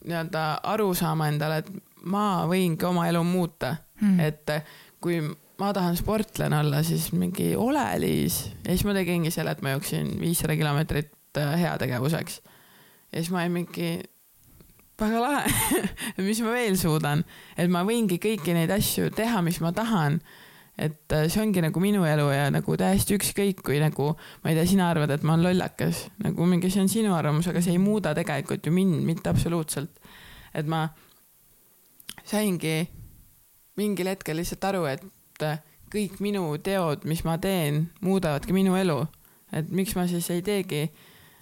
nii-öelda arusaama endale, et ma võingi oma elu muuta mm., et kui ma tahan sportlane olla, siis mingi ole Liis ja siis ma tegingi selle, et ma jooksin viissada kilomeetrit äh, heategevuseks. ja siis ma olin mingi, väga lahe mis ma veel suudan, et ma võingi kõiki neid asju teha, mis ma tahan et äh, see ongi nagu minu elu ja nagu täiesti ükskõik, kui nagu ma ei tea, sina arvad, et ma olen lollakas, nagu mingi see on sinu arvamus, aga see ei muuda tegelikult ju mind mitte absoluutselt. et ma saingi mingil hetkel lihtsalt aru, et äh, kõik minu teod, mis ma teen, muudavadki minu elu. et miks ma siis ei teegi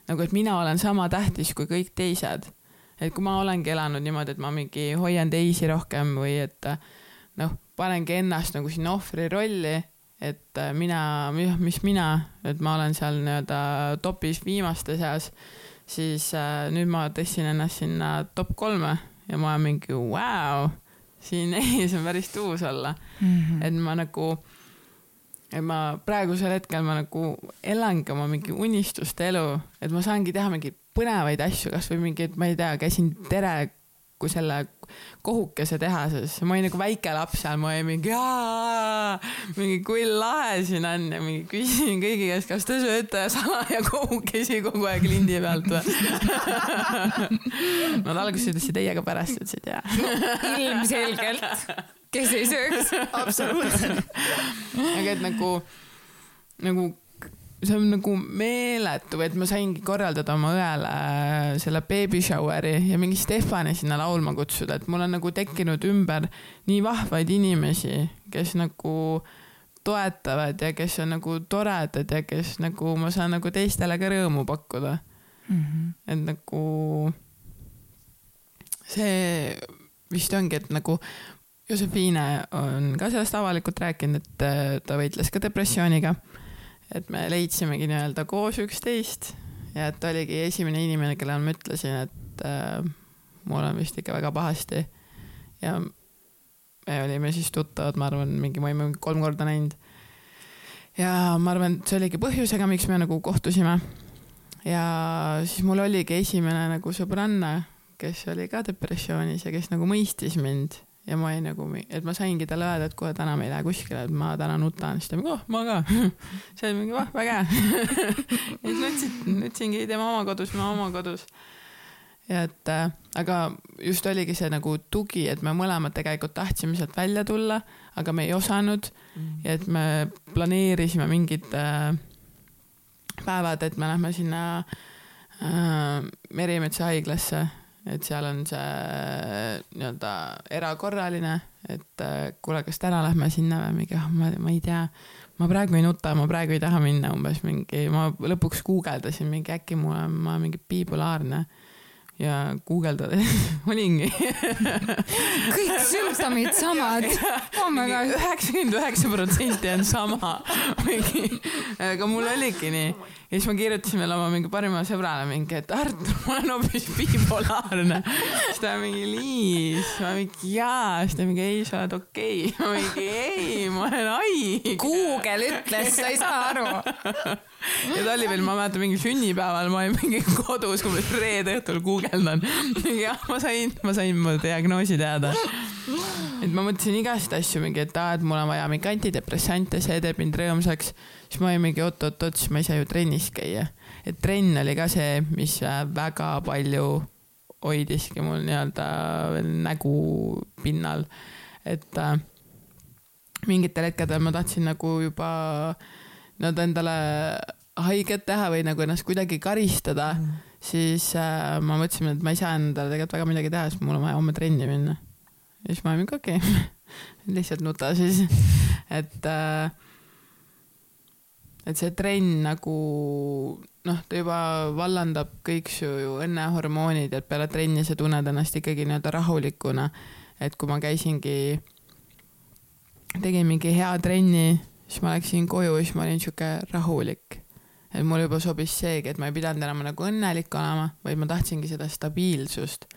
nagu, et mina olen sama tähtis kui kõik teised. et kui ma olengi elanud niimoodi, et ma mingi hoian teisi rohkem või et äh, noh, panengi ennast nagu sinna ohvri rolli, et äh, mina, mis mina, et ma olen seal nii-öelda topis viimaste seas, siis äh, nüüd ma tõstsin ennast sinna top kolme ja ma olen mingi vau wow, siin ees on päris tuus olla mm. -hmm. et ma nagu, et ma praegusel hetkel ma nagu elangi oma mingi unistuste elu, et ma saangi teha mingeid põnevaid asju, kasvõi mingeid, ma ei tea, käisin tere kui selle kohukese tehases, ma olin nagu väike laps seal, ma olin mingi mingi kui lahe siin on ja mingi küsisin kõigi käest, kas te sööte salaja kohukesi kogu aeg lindi pealt või Nad alguses ütlesid ei, aga pärast ütlesid jaa no,. ilmselgelt, kes ei sööks. absoluutselt. aga et nagu, nagu see on nagu meeletu, et ma saingi korraldada oma õele äh, selle baby shower'i ja mingi Stefani sinna laulma kutsuda, et mul on nagu tekkinud ümber nii vahvaid inimesi, kes nagu toetavad ja kes on nagu toredad ja kes nagu ma saan nagu teistele ka rõõmu pakkuda mm. -hmm. et nagu see vist ongi, et nagu Josefiine on ka sellest avalikult rääkinud, et äh, ta võitles ka depressiooniga. Et me leidsimegi nii-öelda koos üksteist ja et oligi esimene inimene, kellele ma ütlesin, et äh, mul on vist ikka väga pahasti. ja me olime siis tuttavad, ma arvan, mingi, ma olin mingi kolm korda näinud. ja ma arvan, et see oligi põhjusega, miks me nagu kohtusime. ja siis mul oligi esimene nagu sõbranna, kes oli ka depressioonis ja kes nagu mõistis mind ja ma olin nagu, et ma saingi talle öelda, et kuule, täna me ei lähe kuskile, et ma täna nutan, siis ta mingi, oh, ma ka. see oli mingi, oh, väga hea. ja siis nutsin, nutsingi tema oma kodus, ma oma kodus. ja et äh, aga just oligi see nagu tugi, et me mõlemad tegelikult tahtsime sealt välja tulla, aga me ei osanud mm. ja et me planeerisime mingid äh, päevad, et me lähme sinna äh, Merimetsa haiglasse et seal on see nii-öelda erakorraline, et äh, kuule, kas täna lähme sinna või mingi, ah ma, ma ei tea, ma praegu ei nuta, ma praegu ei taha minna umbes mingi, ma lõpuks guugeldasin mingi äkki mul on, ma mingi bipolaarne ja guugeldades olingi kõik sümptomid samad. oh üheksakümmend üheksa protsenti on sama. aga mul oligi nii. Ja siis ma kirjutasin veel oma mingi parimale sõbrale mingi, et Artur, ma olen hoopis bipolaarne. siis ta mingi Liis, ma mingi jaa, siis ta mingi ei, sa oled okei okay.. ma mingi ei, ma olen haige. Google ütles, sa ei saa aru ja ta oli veel, ma mäletan, mingi sünnipäeval ma olin mingi kodus, umbes reede õhtul guugeldan. jah, ma sain, ma sain mu diagnoosi teada. et ma mõtlesin igast asju mingi, et aa, et mul on vaja mingi antidepressante, see teeb mind rõõmsaks. Siis ma olin mingi oot-oot-oot, siis ma ei saa ju trennis käia. et trenn oli ka see, mis väga palju hoidiski mul nii-öelda veel nägu pinnal. et äh, mingitel hetkedel ma tahtsin nagu juba nad endale haiget teha või nagu ennast kuidagi karistada mm., siis äh, ma mõtlesin, et ma ei saa endale tegelikult väga midagi teha, sest mul on vaja homme trenni minna. ja siis ma olin mingi okei okay. lihtsalt nuta siis, et äh, et see trenn nagu noh, ta juba vallandab kõik su ju õnnehormoonid, et peale trenni sa tunned ennast ikkagi nii-öelda rahulikuna. et kui ma käisingi, tegin mingi hea trenni siis ma läksin koju siis ma olin sihuke rahulik. et mulle juba sobis seegi, et ma ei pidanud enam nagu õnnelik olema, vaid ma tahtsingi seda stabiilsust.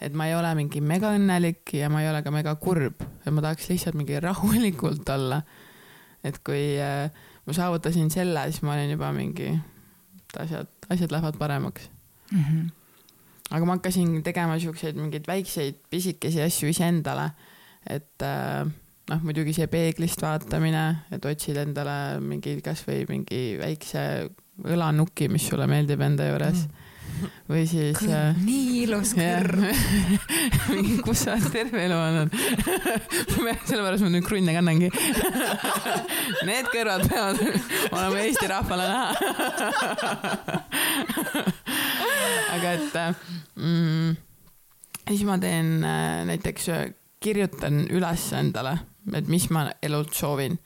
et ma ei ole mingi megaõnnelik ja ma ei ole ka mega kurb, et ma tahaks lihtsalt mingi rahulikult olla. et kui äh, ma saavutasin selle, siis ma olin juba mingi, et asjad, asjad lähevad paremaks mm. -hmm. aga ma hakkasin tegema siukseid mingeid väikseid pisikesi asju iseendale, et äh, noh, muidugi see peeglist vaatamine, et otsid endale mingi, kasvõi mingi väikse õlanuki, mis sulle meeldib enda juures mm või siis. nii ilus kõrv. Kus sa oled terve elu olnud sellepärast ma nüüd krunne kannangi. Need kõrvad peavad olema Eesti rahvale näha. Aga et mm, siis ma teen äh, näiteks, kirjutan üles endale et mis ma elult soovin,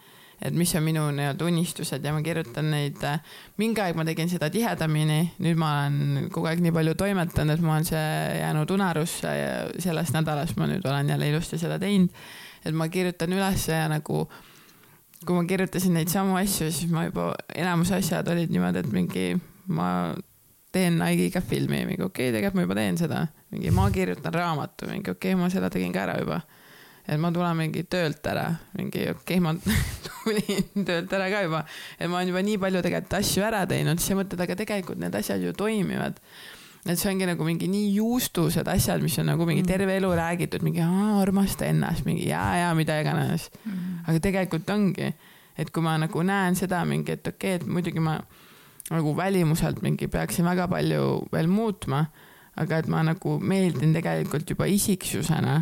et mis on minu nii-öelda unistused ja ma kirjutan neid, äh, mingi aeg ma tegin seda tihedamini, nüüd ma olen kogu aeg nii palju toimetanud, et mul on see jäänud unarusse ja sellest nädalast ma nüüd olen jälle ilusti seda teinud. et ma kirjutan ülesse ja nagu kui ma kirjutasin neid samu asju, siis ma juba, enamus asjad olid niimoodi, et mingi ma teen Nike'iga filmi, mingi okei okay,, tegelikult ma juba teen seda, mingi ma kirjutan raamatu, mingi okei okay,, ma selle tegin ka ära juba et ma tulen mingi töölt ära, mingi okei okay,, ma tulin töölt ära ka juba, et ma olen juba nii palju tegelikult asju ära teinud, siis sa mõtled, aga tegelikult need asjad ju toimivad. et see ongi nagu mingi nii juustused asjad, mis on nagu mingi mm. terve elu räägitud, mingi armasta ennast, mingi ja, ja mida iganes mm.. aga tegelikult ongi, et kui ma nagu näen seda mingi, et okei okay,, et muidugi ma nagu välimuselt mingi peaksin väga palju veel muutma, aga et ma nagu meeldin tegelikult juba isiksusena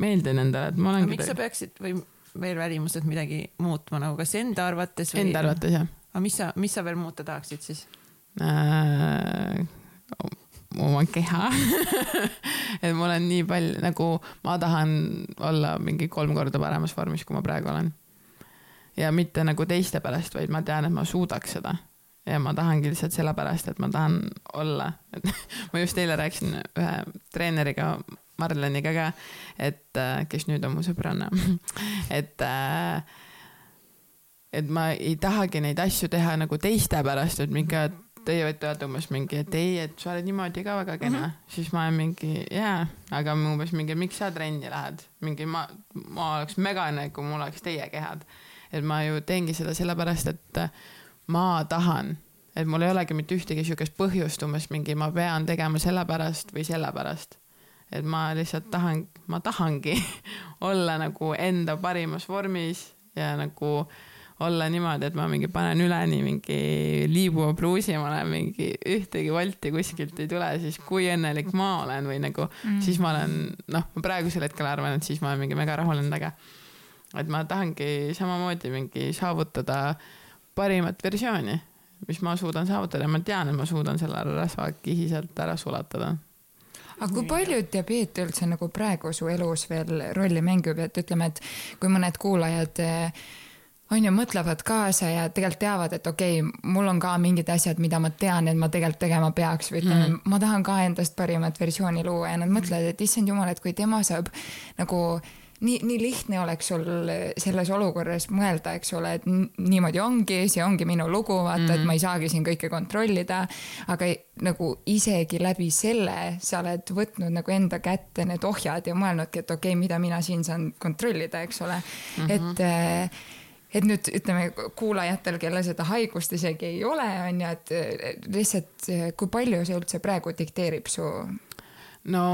meeldin endale, et ma olen. miks sa peaksid või veel välimuselt midagi muutma nagu, kas enda arvates või? Enda arvates jah. aga mis sa, mis sa veel muuta tahaksid siis äh,? oma keha et mul on nii palju, nagu ma tahan olla mingi kolm korda paremas vormis, kui ma praegu olen. ja mitte nagu teiste pärast, vaid ma tean, et ma suudaks seda ja ma tahangi lihtsalt sellepärast, et ma tahan olla, et ma just eile rääkisin ühe treeneriga Marleniga ka, et äh, kes nüüd on mu sõbranna et äh, et ma ei tahagi neid asju teha nagu teiste pärast, et mingi, teie võite öelda umbes mingi, et ei, et sa oled niimoodi ka väga kena mm, -hmm. siis ma olen mingi jaa, aga umbes mingi, miks sa trenni lähed, mingi ma, ma oleks megane, kui mul oleks teie kehad. et ma ju teengi seda sellepärast, et ma tahan, et mul ei olegi mitte ühtegi siukest põhjust umbes mingi, ma pean tegema sellepärast või sellepärast. Et ma lihtsalt tahan, ma tahangi olla nagu enda parimas vormis ja nagu olla niimoodi, et ma mingi panen üleni mingi liibuva pluusi, ma olen mingi ühtegi volti kuskilt ei tule, siis kui õnnelik ma olen või nagu mm. siis ma olen, noh, ma praegusel hetkel arvan, et siis ma olen mingi mega rahul endaga. et ma tahangi samamoodi mingi saavutada parimat versiooni, mis ma suudan saavutada ja ma tean, et ma suudan selle rasvakihi sealt ära sulatada aga kui palju diabeet üldse nagu praegu su elus veel rolli mängib, et ütleme, et kui mõned kuulajad äh, on ju, mõtlevad kaasa ja tegelikult teavad, et okei okay,, mul on ka mingid asjad, mida ma tean, et ma tegelikult tegema peaks või ütleme mm., ma tahan ka endast parimat versiooni luua. Ja nad mõtlevad, et issand jumal, et kui tema saab nagu nii, nii lihtne oleks sul selles olukorras mõelda, eks ole, et niimoodi ongi, see ongi minu lugu, vaata mm, -hmm. et ma ei saagi siin kõike kontrollida. aga nagu isegi läbi selle sa oled võtnud nagu enda kätte need ohjad ja mõelnudki, et okei okay,, mida mina siin saan kontrollida, eks ole mm. -hmm. et äh, et nüüd ütleme kuulajatel, kellel seda haigust isegi ei ole, on ju, et lihtsalt kui palju see üldse praegu dikteerib su? no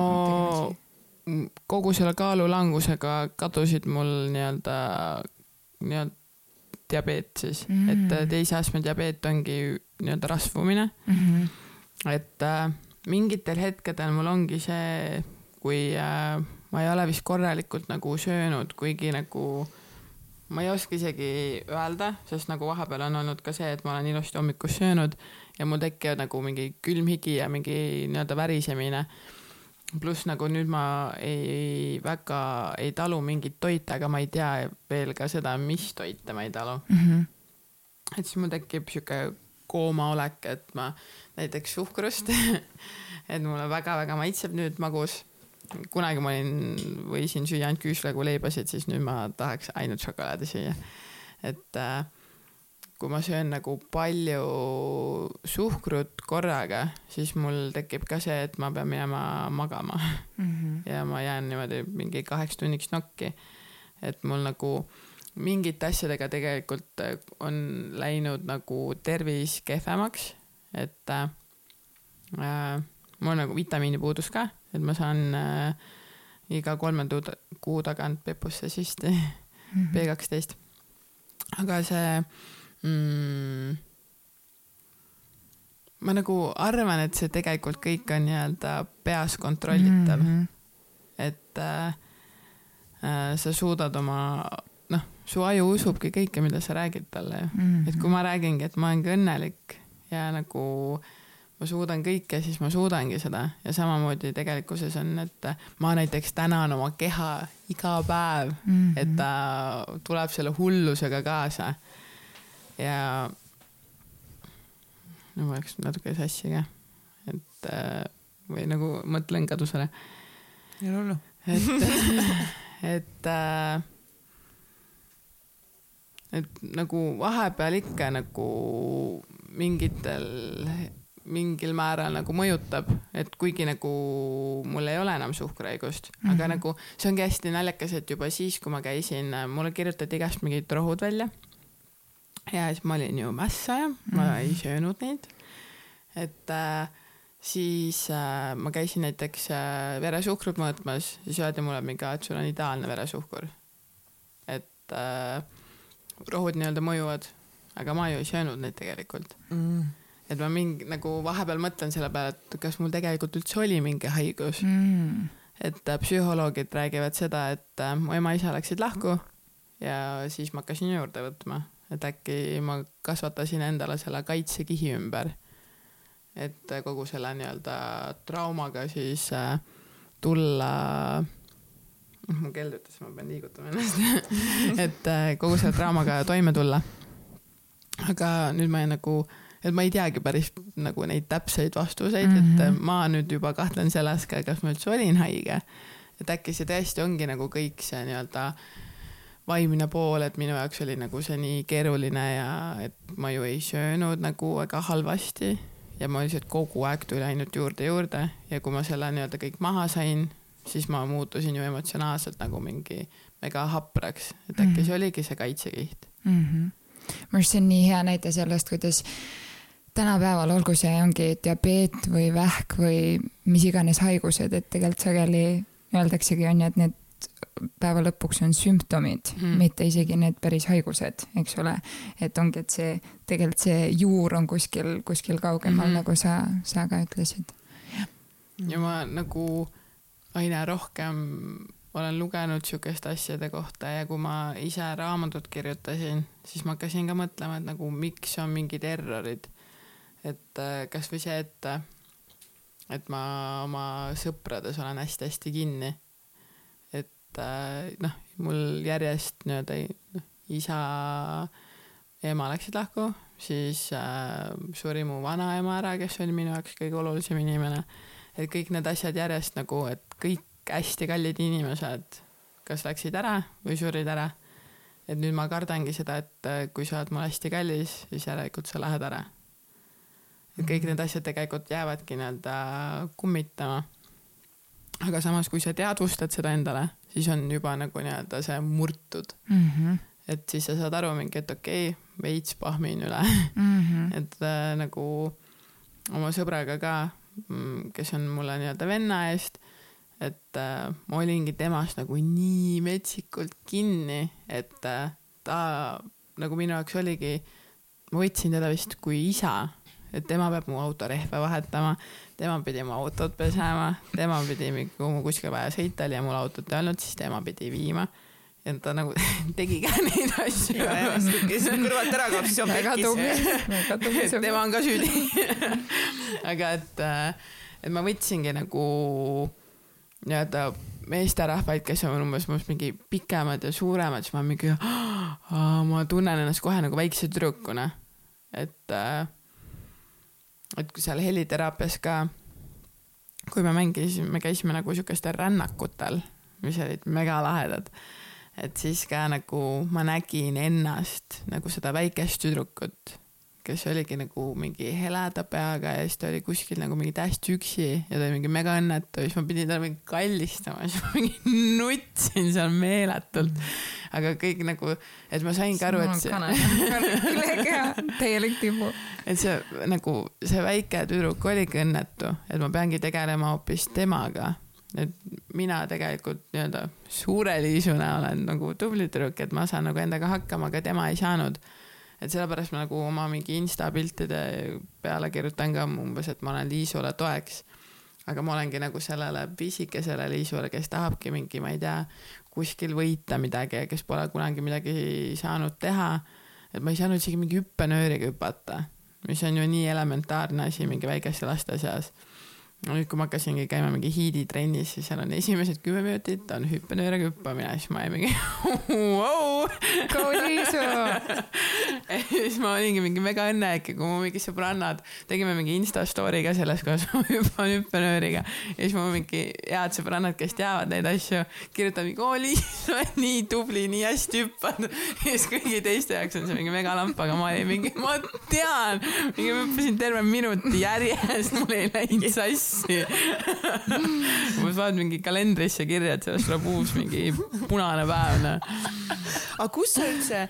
kogu selle kaalulangusega kadusid mul nii-öelda, nii-öelda diabeet siis mm, -hmm. et teise astme diabeet ongi nii-öelda rasvumine mm. -hmm. et äh, mingitel hetkedel mul ongi see, kui äh, ma ei ole vist korralikult nagu söönud, kuigi nagu äh, ma ei oska isegi öelda, sest nagu vahepeal on olnud ka see, et ma olen ilusti hommikust söönud ja mul tekivad nagu mingi külm higi ja mingi nii-öelda värisemine. Pluss nagu nüüd ma ei, väga ei talu mingit toite, aga ma ei tea veel ka seda, mis toite ma ei talu mm. -hmm. et siis mul tekib sihuke koomaolek, et ma näiteks suhkrust et mulle väga-väga maitseb nüüd magus kunagi ma olin, võisin süüa ainult küüslaugu leibasid, siis nüüd ma tahaks ainult šokolaadi süüa. et äh, kui ma söön nagu palju suhkrut korraga, siis mul tekib ka see, et ma pean minema magama mm. -hmm. ja ma jään niimoodi mingi kaheks tunniks nokki. et mul nagu mingite asjadega tegelikult on läinud nagu tervis kehvemaks, et äh, äh mul nagu vitamiinipuudus ka et ma saan äh, iga kolme kuu tagant pepusse süsti mm -hmm. B kaksteist. aga see mm, ma nagu arvan, et see tegelikult kõik on nii-öelda peas kontrollitav mm. -hmm. et äh, äh, sa suudad oma, noh, su aju usubki kõike, mida sa räägid talle ju mm. -hmm. et kui ma räägingi, et ma olengi õnnelik ja nagu ma suudan kõike, siis ma suudangi seda ja samamoodi tegelikkuses on, et ma näiteks tänan oma keha iga päev mm, -hmm. et ta tuleb selle hullusega kaasa. Ja no ma läks natuke sassi ka, et või nagu mõtlen kadusele. ei ole hullu. et, et et nagu vahepeal ikka nagu mingitel mingil määral nagu mõjutab, et kuigi nagu mul ei ole enam suhkruhaigust mm, -hmm. aga mhm. nagu see ongi hästi naljakas, et juba siis, kui ma käisin, mulle kirjutati igast mingid rohud välja. Ja siis ma olin ju mässaja mm, ma mhm. ei söönud neid. et äh, siis äh, ma käisin näiteks äh, veresuhkrut mõõtmas, siis öeldi mulle mingi, et sul on ideaalne veresuhkur. et äh, rohud nii-öelda mõjuvad, aga ma ju ei söönud neid tegelikult mm. et ma mingi nagu vahepeal mõtlen selle peale, et kas mul tegelikult üldse oli mingi haigus mm.. et äh, psühholoogid räägivad seda, et äh, mu ema-isa läksid lahku ja siis ma hakkasin juurde võtma, et äkki ma kasvatasin endale selle kaitsekihi ümber. et äh, kogu selle nii-öelda traumaga siis äh, tulla mu kell ütles, ma pean liigutama ennast et äh, kogu selle traumaga toime tulla. aga nüüd ma nagu äh, et ma ei teagi päris nagu neid täpseid vastuseid mm, -hmm. et mhm. ma nüüd juba kahtlen selles ka, kas ma üldse olin haige. et äkki see tõesti ongi nagu kõik see nii-öelda vaimne pool, et minu jaoks oli nagu see nii keeruline ja et ma ju ei söönud nagu väga halvasti ja ma lihtsalt kogu aeg tuli ainult juurde, juurde ja kui ma selle nii-öelda kõik maha sain, siis ma muutusin ju emotsionaalselt nagu mingi mega hapraks, et äkki mm -hmm. see oligi see kaitsekiht mm. -hmm. minu arust see on nii hea näide sellest, kuidas tänapäeval, olgu see ongi diabeet või vähk või mis iganes haigused, et tegelikult sageli öeldaksegi on ju, et need päeva lõpuks on sümptomid mm., mitte isegi need päris haigused, eks ole. et ongi, et see, tegelikult see juur on kuskil, kuskil kaugemal mm, -hmm. nagu sa, sa ka ütlesid. ja ma nagu aina rohkem olen lugenud sihukeste asjade kohta ja kui ma ise raamatut kirjutasin, siis ma hakkasin ka mõtlema, et nagu miks on mingid errorid. et äh, kasvõi see, et, et ma oma sõprades olen hästi-hästi kinni et äh, noh, mul järjest nii-öelda noh, isa, ema läksid lahku, siis äh, suri mu vanaema ära, kes oli minu jaoks kõige olulisem inimene. et kõik need asjad järjest nagu, et kõik hästi kallid inimesed kas läksid ära või surid ära. et nüüd ma kardangi seda, et äh, kui sa oled mulle hästi kallis, siis järelikult sa lähed ära. et kõik need asjad tegelikult jäävadki nii-öelda kummitama aga samas, kui sa teadvustad seda endale, siis on juba nagu nii-öelda see murtud mm. -hmm. et siis sa saad aru mingi, et okei okay,, veits pahmin üle mm. -hmm. et äh, nagu oma sõbraga ka, mm, kes on mulle nii-öelda venna eest, et äh, ma olingi temast nagu nii metsikult kinni, et äh, ta nagu minu jaoks oligi, ma võtsin teda vist kui isa, et tema peab mu autorehve vahetama tema pidi oma autot pesema, tema pidi, kui mul kuskil vaja sõita oli ja mul autot ei olnud, siis tema pidi viima. ja ta nagu tegi ka neid asju. kes kõrvalt ära kaob, siis on pekkis. tema on ka süüdi aga et, et ma võtsingi nagu nii-öelda meesterahvaid, kes on umbes minust mingi pikemad ja suuremad, siis ma mingi, ma tunnen ennast kohe nagu väikse tüdrukuna. et äh, et seal heliteraapias ka, kui me mängisime, me käisime nagu siukestel rännakutel, mis olid megalahedad, et siis ka nagu ma nägin ennast nagu seda väikest tüdrukut kes oligi nagu mingi heleda peaga ja siis ta oli kuskil nagu mingi täiesti üksi ja ta oli mingi mega õnnetu ja siis ma pidin talle mingi kallistama, siis ma mingi nutsin seal meeletult. Aga kõik nagu, et ma sain ka aru, et see. täielik tibu. et see nagu see väike tüdruk oligi õnnetu, et ma peangi tegelema hoopis temaga et mina tegelikult nii-öelda suure liisuna olen nagu tubli tüdruk, et ma saan nagu endaga hakkama, aga tema ei saanud et sellepärast ma nagu oma mingi insta piltide peale kirjutan ka umbes, et ma olen Liisule toeks. aga ma olengi nagu sellele pisikesele Liisule, kes tahabki mingi, ma ei tea, kuskil võita midagi ja kes pole kunagi midagi saanud teha. et ma ei saanud isegi mingi hüppenööriga hüpata, mis on ju nii elementaarne asi mingi väikeste laste seas no nüüd, kui ma hakkasingi käima mingi hiiditrennis, siis seal on esimesed kümme minutit on hüppenööriga hüppamine, siis ma olin mingi wow! Go Liisu! ja siis ma olingi mingi mega õnnelik, kui mu mingi sõbrannad, tegime mingi insta story ka selles, kuidas ma hüppan hüppenööriga. ja siis mu mingi head sõbrannad, kes teavad neid asju, kirjutavad mingi, oo Liis, sa oled nii tubli, nii hästi hüppad. ja siis kõigi teiste jaoks on see mingi mega lamp, aga ma olin mingi, ma tean, mingi hüppasin terve minuti järjest, mul ei läinud sassi klassi ma panen mingi kalendrisse kirja, et sellest tuleb uus mingi punane päev, noh. aga kus sa üldse,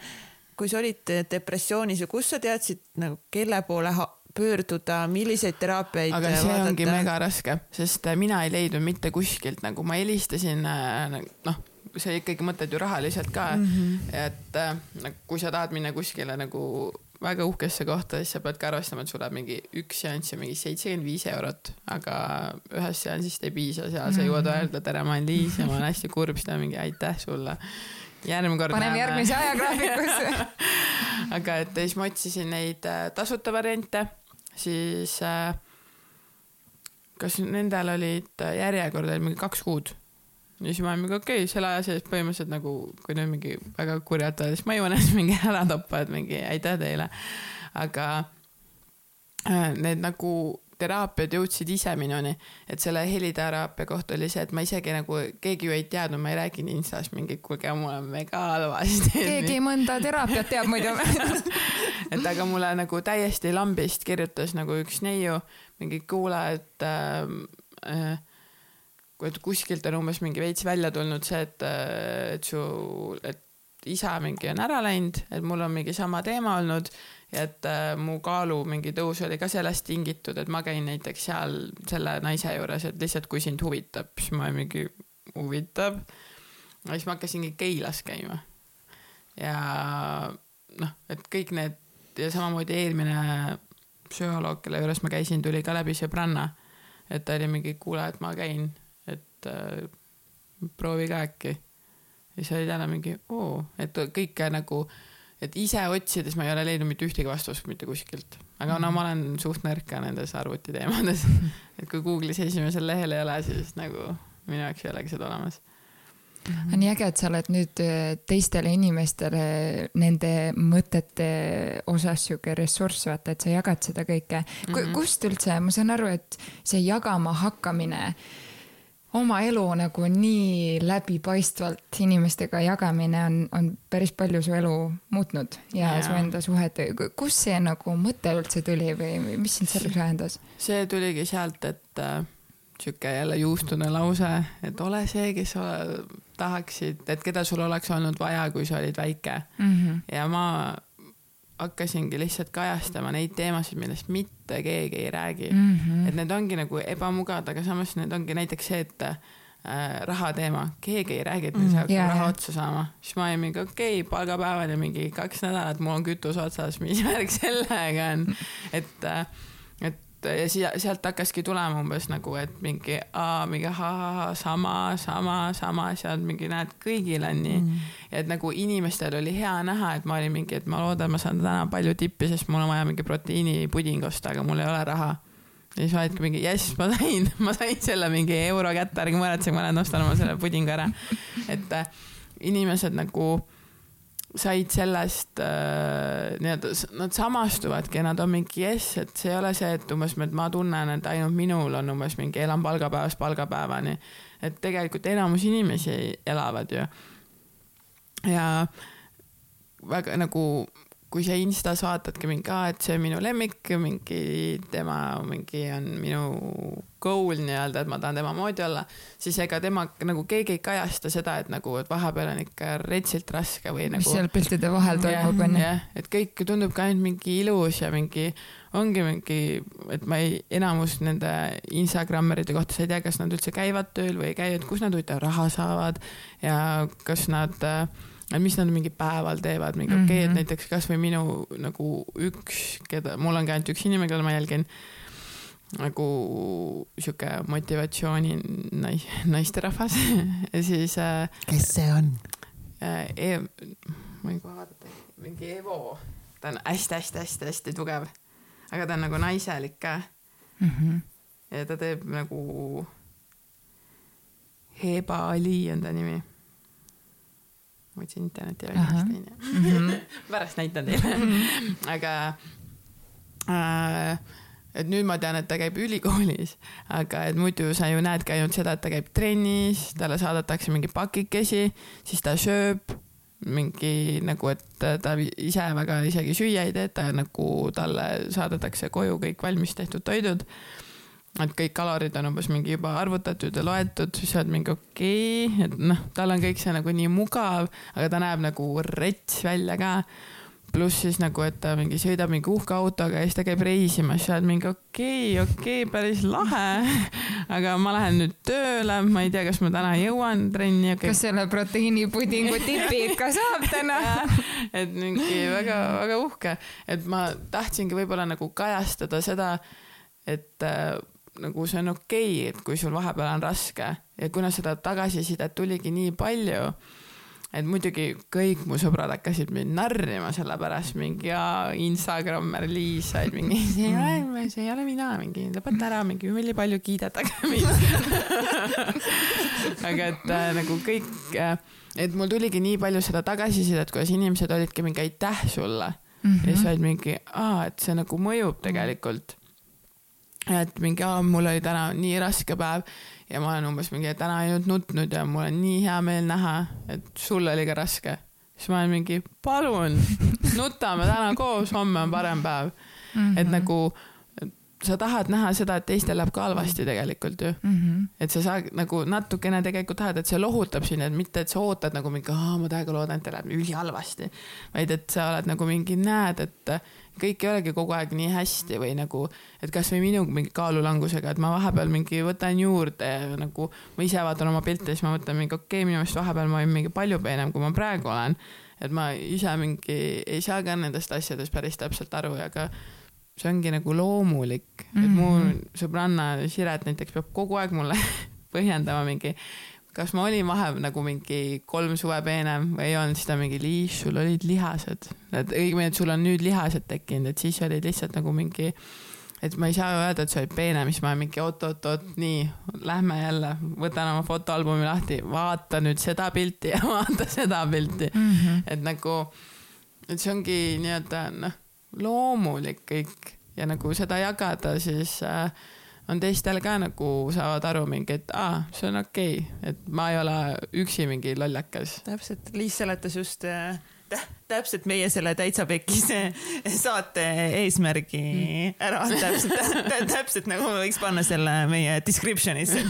kui sa olid depressioonis ja kus sa teadsid nagu kelle poole pöörduda, milliseid teraapiaid aga see vaadata? ongi mega raske, sest mina ei leidnud mitte kuskilt, nagu ma helistasin, noh, sa ikkagi mõtled ju rahaliselt ka mm, -hmm. et äh, kui sa tahad minna kuskile nagu väga uhkesse kohta, siis sa pead ka arvestama, et sul läheb mingi üks seanss ja mingi seitsekümmend viis eurot, aga ühest seansist ei piisa, seal sa jõuad mhm. öelda tere, ma olen Liis ja ma olen hästi kurb, siis ta mingi aitäh sulle. järgmine kord. paneme järgmise ajagraafikusse aga et siis ma otsisin neid äh, tasuta variante, siis äh, kas nendel olid äh, järjekord oli mingi kaks kuud ja siis ma olen mingi okei okay,, selle aja sees põhimõtteliselt nagu, kui nüüd mingi väga kurjalt öelda, siis ma jõuan ennast mingi ära tappa, et mingi aitäh teile. aga äh, need nagu teraapiad jõudsid ise minuni, et selle heliteraapia koht oli see, et ma isegi nagu, keegi ju ei teadnud, ma ei rääkinud Instas mingi, kuulge, mul on mega halvasti. keegi mõnda teraapiat teab muidu et aga mulle nagu täiesti lambist kirjutas nagu üks neiu, mingi kuule, et äh, et kuskilt on umbes mingi veits välja tulnud see, et, et su, et isa mingi on ära läinud, et mul on mingi sama teema olnud ja et äh, mu kaalu mingi tõus oli ka sellest tingitud, et ma käin näiteks seal selle naise juures, et lihtsalt kui sind huvitab, siis ma mingi huvitab. ja siis ma hakkasingi Keilas käima. ja noh, et kõik need ja samamoodi eelmine psühholoog, kelle juures ma käisin, tuli ka läbi sõbranna. et ta oli mingi, kuule, et ma käin, et äh, proovi ka äkki. ja siis oli jälle mingi oo, et kõike nagu et ise otsides ma ei ole leidnud mitte ühtegi vastust mitte kuskilt. aga no ma olen suht nõrk ka nendes arvutiteemades. et kui Google'is esimesel lehel ei ole, siis nagu minu jaoks ei olegi seda olemas on nii äge, et sa oled nüüd äh, teistele inimestele nende mõtete osas sihuke ressurss, vaata, et sa jagad seda kõike. Mm -hmm. kust üldse, ma saan aru, et see jagama hakkamine äh, oma elu nagu nii läbipaistvalt inimestega jagamine on, on päris palju su elu muutnud ja, ja. su enda suhet. kust see nagu mõte üldse tuli või mis sind selleks ajendas? see tuligi sealt, et äh, sihuke jälle juustune lause, et ole see, kes sa tahaksid, et keda sul oleks olnud vaja, kui sa olid väike mm. -hmm. ja ma hakkasingi lihtsalt kajastama neid teemasid, millest mitte keegi ei räägi. Mm. -hmm. et need ongi nagu ebamugavad, aga samas need ongi näiteks see, et äh, raha teema, keegi ei räägi, et me mm, saaks yeah, raha otsa saama, siis ma olin mingi okei okay,, palgapäevani mingi kaks nädalat, mul on kütus otsas, mis värk sellega on, et äh, et ja siia, sealt hakkaski tulema umbes nagu, et mingi, mingi ha-ha-ha, sama, sama, sama, seal mingi näed, kõigil on nii mm.. et nagu inimestel oli hea näha, et ma olin mingi, et ma loodan, ma saan täna palju tippi, sest mul on vaja mingi proteiinipuding osta, aga mul ei ole raha. ja siis vaadati mingi jess, ma sain, ma sain selle mingi euro kätte, ärge muretsege, ma lähen ostan oma selle pudingu ära. et äh, inimesed nagu said sellest äh, nii-öelda, nad samastuvadki ja nad on mingi jess, et see ei ole see, et umbes, ma tunnen, et ainult minul on umbes mingi elan palgapäevast palgapäevani. et tegelikult enamus inimesi elavad ju. ja väga nagu kui sa Instas vaatadki mingi, aa, et see on minu lemmik, mingi tema mingi on minu goal nii-öelda, et ma tahan tema moodi olla, siis ega tema nagu keegi ei kajasta seda, et nagu, et vahepeal on ikka retsilt raske või nagu. mis seal piltide vahel toimub, onju. jah, et kõik tundub ka ainult mingi ilus ja mingi, ongi mingi, et ma ei, enamus nende Instagrammerite kohta sa ei tea, kas nad üldse käivad tööl või ei käi, et kus nad huvitav raha saavad ja kas nad äh, et mis nad mingi päeval teevad, mingi okei okay, mm, -hmm. et mhm. näiteks kasvõi minu nagu üks, keda, mul ongi ainult üks inimene, keda ma jälgin, nagu sihuke motivatsiooni nais, naisterahvas ja siis äh,. kes see on äh,? E ma võin kohe vaadata, mingi Evo, ta on hästi-hästi-hästi-hästi tugev, aga ta on nagu naiselik ka mm. -hmm. ja ta teeb nagu Heba Ali on ta nimi ma võtsin interneti välja vist onju. Mhm. pärast näitan teile mhm. aga äh, et nüüd ma tean, et ta käib ülikoolis, aga et muidu sa ju näedki ainult seda, et ta käib trennis, talle saadetakse mingi pakikesi, siis ta sööb mingi nagu, et ta ise väga isegi süüa ei tee, et ta nagu talle saadetakse koju kõik valmis tehtud toidud et kõik kalorid on umbes mingi juba arvutatud ja loetud, siis sa oled mingi okei okay,, et noh, tal on kõik see nagu nii mugav, aga ta näeb nagu rets välja ka. pluss siis nagu, et ta mingi sõidab mingi uhke autoga ja siis ta käib reisimas, sa oled mingi okei okay,, okei okay,, päris lahe. aga ma lähen nüüd tööle, ma ei tea, kas ma täna jõuan trenni okay.. kas selle proteiinipudingu tipi ikka saab täna et mingi väga-väga uhke, et ma tahtsingi võib-olla nagu kajastada seda, et äh, nagu see on okei okay,, et kui sul vahepeal on raske ja kuna seda tagasisidet tuligi nii palju, et muidugi kõik mu sõbrad hakkasid mind narrima selle pärast, mingi Instagrammer Liis, said mingi, see ei ole, see ei ole mina, mingi lõpeta ära, mingi ülipalju kiidetage mind aga et äh, nagu kõik äh,, et mul tuligi nii palju seda tagasisidet, kuidas inimesed olidki mingi aitäh sulle mm. -hmm. ja siis olid mingi, aa, et see nagu mõjub tegelikult et mingi, mul oli täna nii raske päev ja ma olen umbes mingi täna ainult nutnud ja mul on nii hea meel näha, et sul oli ka raske. siis ma olen mingi, palun, nutame täna koos, homme on parem päev mm. -hmm. et nagu sa tahad näha seda, et teistel läheb ka halvasti tegelikult ju mm. -hmm. et sa saad nagu natukene tegelikult tahad, et see lohutab sind, et mitte, et sa ootad nagu mingi, ma täiega loodan, et teil läheb ülihalvasti. vaid et sa oled nagu mingi, näed, et kõik ei olegi kogu aeg nii hästi või nagu, et kasvõi minu mingi kaalulangusega, et ma vahepeal mingi võtan juurde ja nagu ma ise vaatan oma pilte, siis ma mõtlen mingi okei okay,, minu meelest vahepeal ma olin mingi palju peenem, kui ma praegu olen. et ma ise mingi ei saa ka nendest asjadest päris täpselt aru ja ka see ongi nagu loomulik mm, -hmm. et mu mhm. sõbranna Siret näiteks peab kogu aeg mulle põhjendama mingi, kas ma olin vahepeal nagu mingi kolm suve peenem või ei olnud, ta mingi, Liis, sul olid lihased, et õigemini, et sul on nüüd lihased tekkinud, et siis olid lihtsalt nagu mingi, et ma ei saa öelda, et sa olid peenem, siis ma olen mingi oot-oot-oot, nii, lähme jälle, võtan oma fotoalbumi lahti, vaata nüüd seda pilti ja vaata seda pilti mm, -hmm. et nagu, et see ongi nii-öelda noh loomulik kõik ja nagu seda jagada, siis äh, on teistel ka nagu saavad aru mingi, et aa, see on okei okay., et ma ei ole üksi mingi lollakas. täpselt, Liis seletas just äh, täpselt meie selle Täitsa Pekis saate eesmärgi mm. ära, täpselt, täpselt nagu võiks panna selle meie description'isse.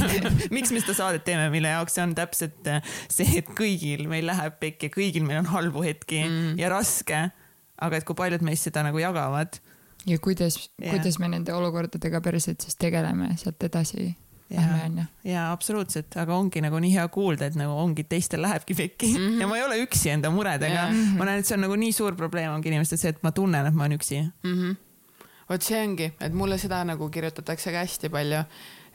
miks me seda saadet teeme, mille jaoks see on täpselt see, et kõigil meil läheb pekki, kõigil meil on halbu hetki mm. ja raske aga et kui paljud meist seda nagu jagavad. Ja kuidas kuidas me nende olukordadega päriselt siis tegeleme sealt edasi lähme onju. ja absoluutselt, aga ongi nagu nii hea kuulda, et nagu ongi, teistel lähebki pekki mm -hmm. ja ma ei ole üksi enda muredega yeah.. ma näen, et see on nagu nii suur probleem ongi inimestel see, et ma tunnen, et ma olen üksi mm. -hmm. vot see ongi, et mulle seda nagu kirjutatakse ka hästi palju,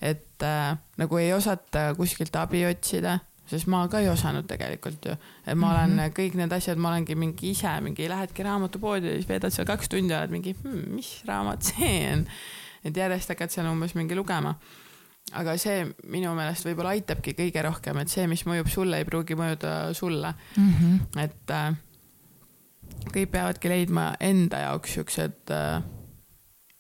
et äh, nagu ei osata kuskilt abi otsida sest ma ka ei osanud tegelikult ju, et ma olen mm -hmm. kõik need asjad, ma olengi mingi ise mingi, lähedki raamatupoodi ja siis veedad seal kaks tundi, oled mingi hmm,, mis raamat see on. et järjest hakkad seal umbes mingi lugema. aga see minu meelest võib-olla aitabki kõige rohkem, et see, mis mõjub sulle, ei pruugi mõjuda sulle mm. -hmm. et äh, kõik peavadki leidma enda jaoks siuksed äh,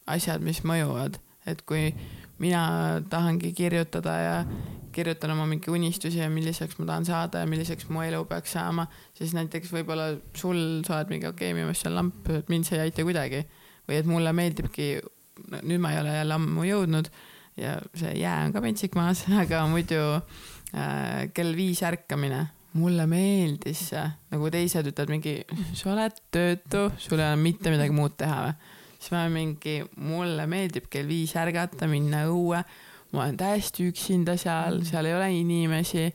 asjad, mis mõjuvad, et kui mina tahangi kirjutada ja kirjutan oma mingi unistusi ja milliseks ma tahan saada ja milliseks mu elu peaks saama, siis näiteks võib-olla sul, sa oled mingi okei okay,, minu meelest see on lamp, et mind see ei aita kuidagi. või et mulle meeldibki, nüüd ma ei ole jälle ammu jõudnud ja see jää on ka pentsik maas, aga muidu äh, kell viis ärkamine, mulle meeldis see, nagu teised ütlevad mingi, sa oled töötu, sul ei ole mitte midagi muud teha või. siis ma mingi, mulle meeldib kell viis ärgata, minna õue ma olen täiesti üksinda seal, mm. seal ei ole inimesi,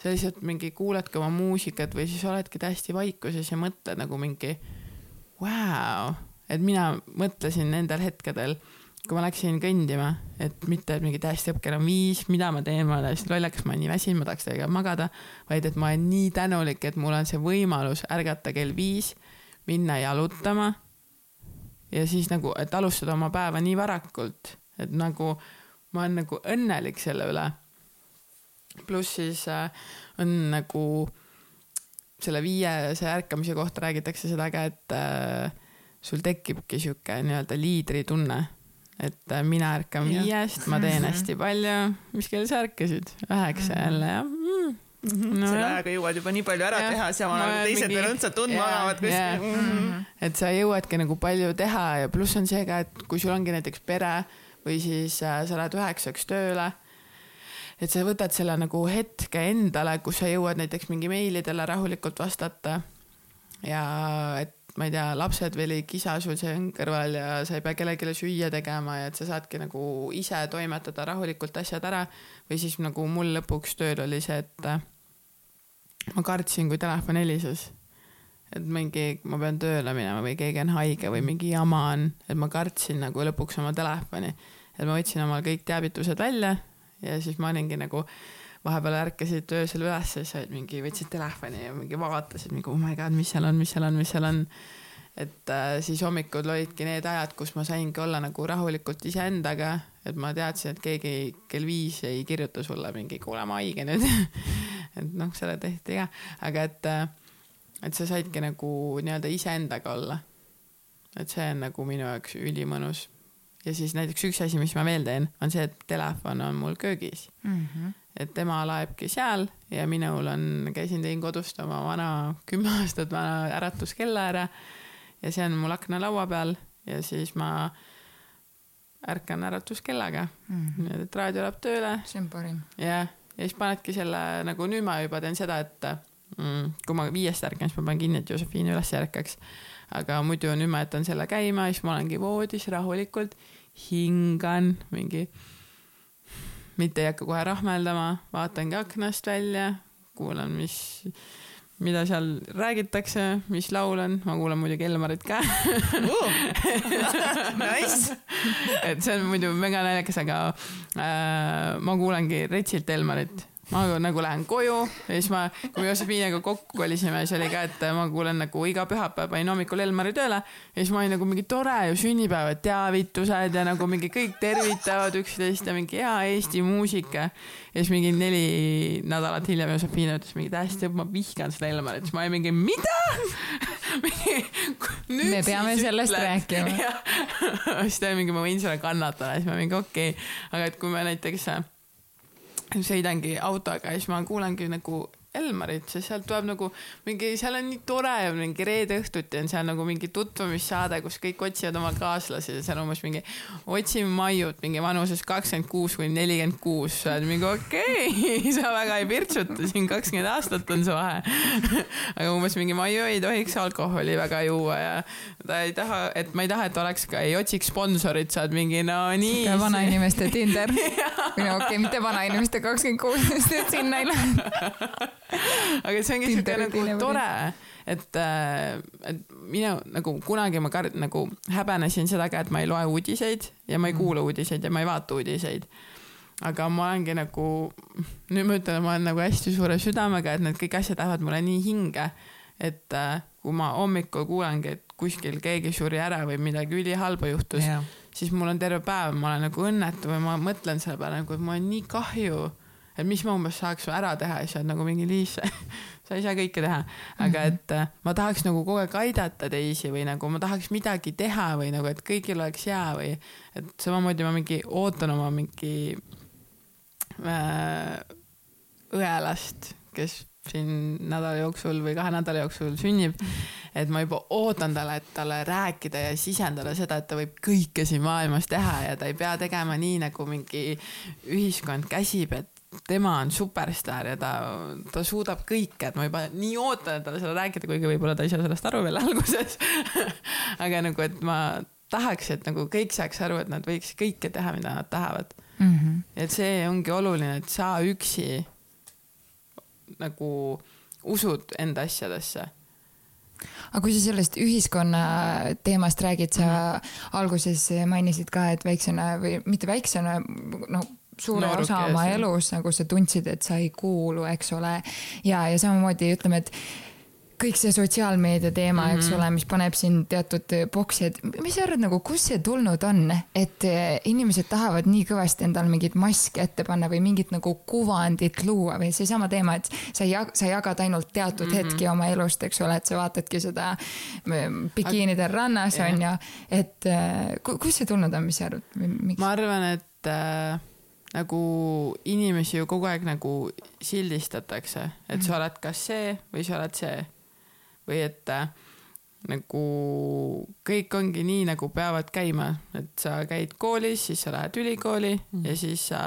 sa lihtsalt mingi kuuladki oma muusikat või siis oledki täiesti vaikuses ja mõtled nagu mingi wow., et mina mõtlesin nendel hetkedel, kui ma läksin kõndima, et mitte, et mingi täiesti õpp kell on viis, mida ma teen, ma olen täiesti lollakas, ma olen nii väsinud, ma tahaks tegelikult magada, vaid et ma olen nii tänulik, et mul on see võimalus ärgata kell viis, minna jalutama ja siis nagu, et alustada oma päeva nii varakult, et nagu ma olen nagu õnnelik selle üle. pluss siis äh, on nagu selle viiese ärkamise kohta räägitakse seda ka, et äh, sul tekibki sihuke nii-öelda liidritunne. et äh, mina ärkan viiest, ma teen hästi palju. mis kell sa ärkasid? üheksa jälle jah mm. Mm -hmm. no, selle ajaga jõuad juba nii palju ära ja, teha, samal ajal teised veel õndsalt tundma magavad kuskil. -hmm. et sa jõuadki nagu palju teha ja pluss on see ka, et kui sul ongi näiteks pere või siis äh, sa lähed üheksaks tööle. et sa võtad selle nagu hetke endale, kus sa jõuad näiteks mingi meilidele rahulikult vastata. ja et ma ei tea, lapsed veel ei kisa sul siin kõrval ja sa ei pea kellelegi süüa tegema ja et sa saadki nagu ise toimetada rahulikult asjad ära. või siis nagu mul lõpuks tööl oli see, et äh, ma kartsin, kui telefon helises et mingi, ma pean tööle minema või keegi on haige või mingi jama on, et ma kartsin nagu lõpuks oma telefoni. Et ma võtsin omal kõik teavitused välja ja siis ma olingi nagu vahepeal ärkasid öösel üles siis olid mingi, võtsid telefoni ja mingi vaatasid mingi oh my god, mis seal on, mis seal on, mis seal on. et äh, siis hommikud olidki need ajad, kus ma saingi olla nagu rahulikult iseendaga, et ma teadsin, et keegi kell viis ei kirjuta sulle mingi kuule, ma haige nüüd et noh, selle tehti ka, aga et äh, et sa saidki nagu nii-öelda iseendaga olla. et see on nagu minu jaoks ülimõnus. Ja siis näiteks üks asi, mis ma veel teen, on see, et telefon on mul köögis mm. -hmm. et tema laebki seal ja minul on, käisin, tõin kodust oma vana, kümme aastat vana äratuskella ära ja see on mul aknalaua peal ja siis ma ärkan äratuskellaga mm. -hmm. nii et raadio läheb tööle. see on parim. jah, ja siis panedki selle, nagu nüüd ma juba teen seda, et mm, kui ma viiest ärkan, siis ma panen kinni, et Josefiin üles ärkaks. aga muidu nüüd ma jätan selle käima, siis ma olengi voodis rahulikult, hingan mingi, mitte ei hakka kohe rahmeldama, vaatangi aknast välja, kuulan, mis mida seal räägitakse, mis laul on, ma kuulan muidugi Elmarit ka Nice. et see on muidu mega naljakas, aga äh, ma kuulangi retsilt Elmarit ma nagu lähen koju ja siis ma, kui me Josefiiniga kokku kolisime, siis oli ka, et ma kuulen nagu iga pühapäev panin hommikul Elmari tööle ja siis ma olin nagu mingi tore ju sünnipäeva teavitused ja nagu mingi kõik tervitavad üksteist ja mingi hea Eesti muusika. ja siis mingi neli nädalat hiljem Josefiina ütles mingi täiesti, ma vihkan seda Elmarit, siis ma olin mingi mida me peame sellest ütle. rääkima. siis ta oli mingi, ma võin seda kannatada, siis ma mingi okei okay., aga et kui me näiteks sõidangi autoga ja siis ma kuulangi nagu Elmarit, sest sealt tuleb nagu mingi, seal on nii tore, mingi reede õhtuti on seal nagu mingi tutvumissaade, kus kõik otsivad oma kaaslasi ja seal umbes mingi otsime Maiut mingi vanuses kakskümmend kuus kuni nelikümmend kuus. sa oled mingi okei okay, sa väga ei pirtsuta, siin kakskümmend aastat on see vahe aga umbes mingi Maiu ei tohiks alkoholi väga juua ja ta ei taha, et ma ei taha, et oleks ka, ei otsiks sponsorit, sa oled mingi no nii. vanainimeste Tinder. okei okay,, mitte vanainimeste kakskümmend kuus, sest sinna ei lähe aga see ongi siuke nagu tore, et, äh, et mina nagu kunagi ma kar-, nagu häbenesin seda ka, et ma ei loe uudiseid ja ma ei mm. kuula uudiseid ja ma ei vaata uudiseid. aga ma olengi nagu, nüüd ma ütlen, ma olen nagu hästi suure südamega, et need kõik asjad lähevad mulle nii hinge, et äh, kui ma hommikul kuulengi, et kuskil keegi suri ära või midagi ülihalba juhtus yeah., siis mul on terve päev, ma olen nagu õnnetu või ma mõtlen selle peale nagu, et mul on nii kahju et mis ma umbes saaks ära teha siis oled nagu mingi Liis sa ei saa kõike teha, aga mhm. et äh, ma tahaks nagu kogu aeg aidata teisi või nagu ma tahaks midagi teha või nagu, et kõigil oleks hea või et samamoodi ma mingi ootan oma mingi äh, õelast, kes siin nädala jooksul või kahe nädala jooksul sünnib. et ma juba ootan talle, et talle rääkida ja sisendada seda, et ta võib kõike siin maailmas teha ja ta ei pea tegema nii, nagu mingi ühiskond käsib, et tema on superstaar ja ta, ta suudab kõike, et ma juba nii ootan, et talle seda rääkida, kuigi võib-olla ta ei saa sellest aru veel alguses aga nagu, et ma tahaks, et nagu kõik saaks aru, et nad võiks kõike teha, mida nad tahavad mm. -hmm. et see ongi oluline, et sa üksi nagu usud enda asjadesse aga kui sa sellest ühiskonna teemast räägid, sa -hmm. alguses mainisid ka, et väiksena või mitte väiksena, no suure Nooruk osa oma elus nagu sa tundsid, et sa ei kuulu, eks ole. ja, ja samamoodi ütleme, et kõik see sotsiaalmeedia teema mm, -hmm. eks mhm. ole, mis paneb sind teatud boksi, et mis sa arvad nagu, kust see tulnud on, et eh, inimesed tahavad nii kõvasti endale mingit maski ette panna või mingit nagu kuvandit luua või seesama teema, et sa ei, sa jagad ainult teatud mm -hmm. hetki oma elust, eks ole, et sa vaatadki seda mm, bikiinidel rannas on ju, et kust see tulnud on, mis sa arvad? ma arvan, et äh nagu inimesi ju kogu aeg nagu sildistatakse, et sa mhm. oled kas see või sa oled see. või et äh, nagu kõik ongi nii, nagu peavad käima, et sa käid koolis, siis sa lähed ülikooli mm. ja siis sa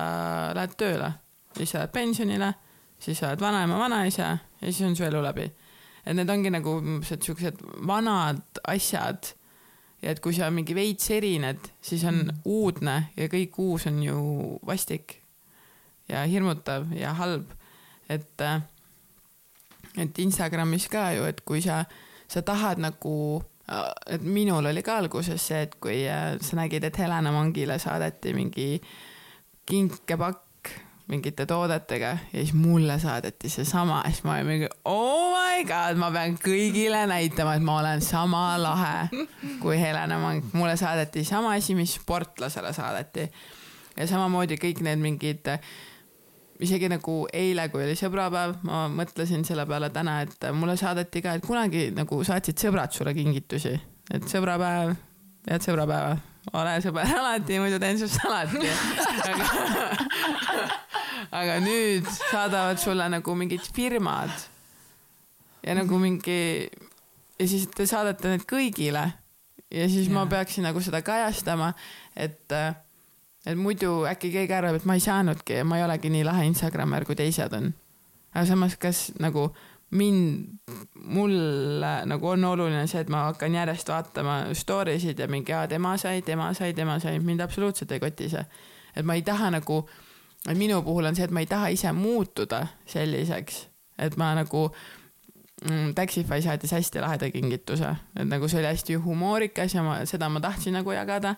lähed tööle, siis sa lähed pensionile, siis sa oled vanaema, vanaisa ja siis on su elu läbi. et need ongi nagu siuksed vanad asjad ja et kui sa mingi veits erined, siis on mm. uudne ja kõik uus on ju vastik ja hirmutav ja halb. et, äh, et Instagramis ka ju, et kui sa, sa tahad nagu, äh, et minul oli ka alguses see, et kui äh, sa nägid, et Helena Mangile saadeti mingi kinkepakk mingite toodetega ja siis mulle saadeti seesama ja siis ma olin mingi oh my god, ma pean kõigile näitama, et ma olen sama lahe kui Helena Mang. mulle saadeti sama asi, mis sportlasele saadeti. ja samamoodi kõik need mingid, isegi nagu eile, kui oli sõbrapäev, ma mõtlesin selle peale täna, et mulle saadeti ka, et kunagi nagu saatsid sõbrad sulle kingitusi, et sõbrapäev head sõbrapäeva. ole sõber alati, muidu teen sinust alati. aga, aga nüüd saadavad sulle nagu mingid firmad ja nagu mingi ja siis te saadate need kõigile ja siis ja. ma peaksin nagu seda kajastama, et, et muidu äkki keegi arvab, et ma ei saanudki ja ma ei olegi nii lahe Instagrammer, kui teised on. aga samas, kas nagu mind, mulle nagu on oluline see, et ma hakkan järjest vaatama story sid ja mingi, aa, tema sai, tema sai, tema sai, mind absoluutselt ei koti see. et ma ei taha nagu, minu puhul on see, et ma ei taha ise muutuda selliseks, et ma nagu mm, Taxify saatis hästi laheda kingituse, et nagu see oli hästi humoorikas ja ma, seda ma tahtsin nagu jagada.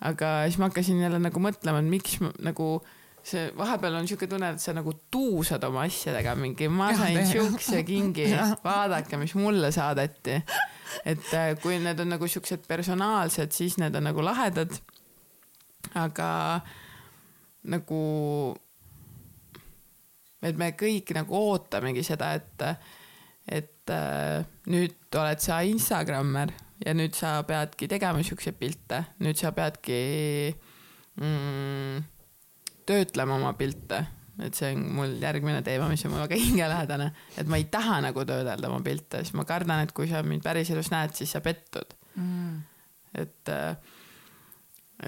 aga siis ma hakkasin jälle nagu mõtlema, et miks ma nagu see vahepeal on siuke tunne, et sa nagu tuusad oma asjadega mingi, ma sain siukse kingi, vaadake, mis mulle saadeti. et äh, kui need on nagu siuksed personaalsed, siis need on nagu lahedad. aga nagu, et me kõik nagu ootamegi seda, et et äh, nüüd oled sa Instagrammer ja nüüd sa peadki tegema siukseid pilte, nüüd sa peadki mm, töötlema oma pilte, et see on mul järgmine teema, mis on mul väga hingelähedane, et ma ei taha nagu töödelda oma pilte, siis ma kardan, et kui sa mind päriselus näed, siis sa pettud mm.. et, äh,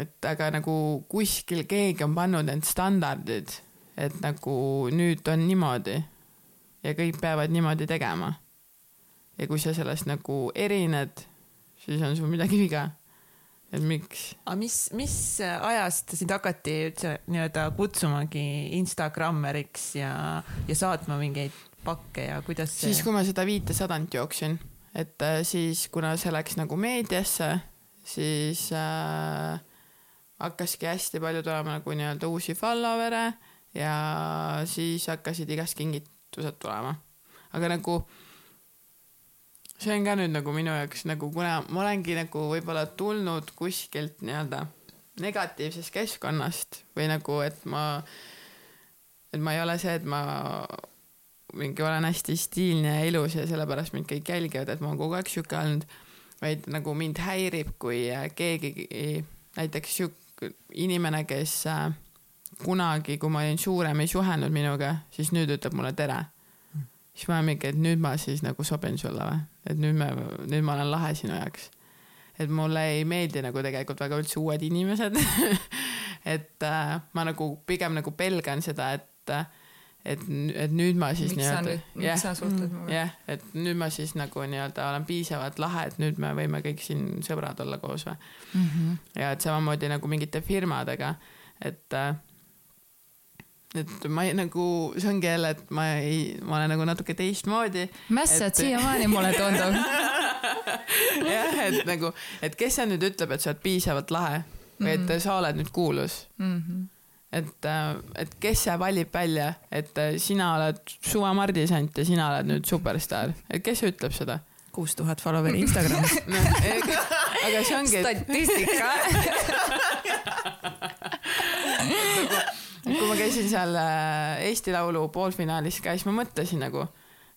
et aga nagu kuskil keegi on pannud need standardid, et nagu nüüd on niimoodi ja kõik peavad niimoodi tegema. ja kui sa sellest nagu erined, siis on sul midagi viga. Et miks? aga mis, mis ajast sind hakati üldse nii-öelda kutsumagi Instagrammeriks ja, ja saatma mingeid pakke ja kuidas see? siis, kui ma seda viitesadant jooksin, et äh, siis kuna see läks nagu meediasse, siis äh, hakkaski hästi palju tulema nagu nii-öelda uusi follower'e ja siis hakkasid igast kingid üllatused tulema. aga nagu see on ka nüüd nagu minu jaoks nagu, kuna ma olengi nagu võib-olla tulnud kuskilt nii-öelda negatiivsest keskkonnast või nagu, et ma, et ma ei ole see, et ma mingi olen hästi stiilne ja ilus ja sellepärast mind kõik jälgivad, et ma olen kogu aeg sihuke olnud, vaid nagu mind häirib, kui keegi, näiteks sihuke inimene, kes äh, kunagi, kui ma olin suurem, ei suhelnud minuga, siis nüüd ütleb mulle tere. Siis ma olen mingi, et nüüd ma siis nagu sobin sulle või, et nüüd me, nüüd ma olen lahe sinu jaoks. et mulle ei meeldi nagu tegelikult väga üldse uued inimesed et äh, ma nagu pigem nagu pelgan seda, et et, et nüüd ma siis nii-öelda. suhtled minuga? jah, et nüüd ma siis nagu nii-öelda olen piisavalt lahe, et nüüd me võime kõik siin sõbrad olla koos või mm. -hmm. ja et samamoodi nagu mingite firmadega, et äh, et ma ei, nagu, see ongi jälle, et ma ei, ma olen nagu natuke teistmoodi. mässad et... siiamaani, mulle tundub jah, et nagu, et kes see nüüd ütleb, et sa oled piisavalt lahe või et mm -hmm. sa oled nüüd kuulus mm. -hmm. et, äh, et kes see valib välja, et äh, sina oled Suva Mardisant ja sina oled nüüd superstaar, et kes ütleb seda? kuus tuhat follower'i Instagramis no, aga see ongi. statistika kui ma käisin seal äh, Eesti Laulu poolfinaalis ka, siis ma mõtlesin nagu,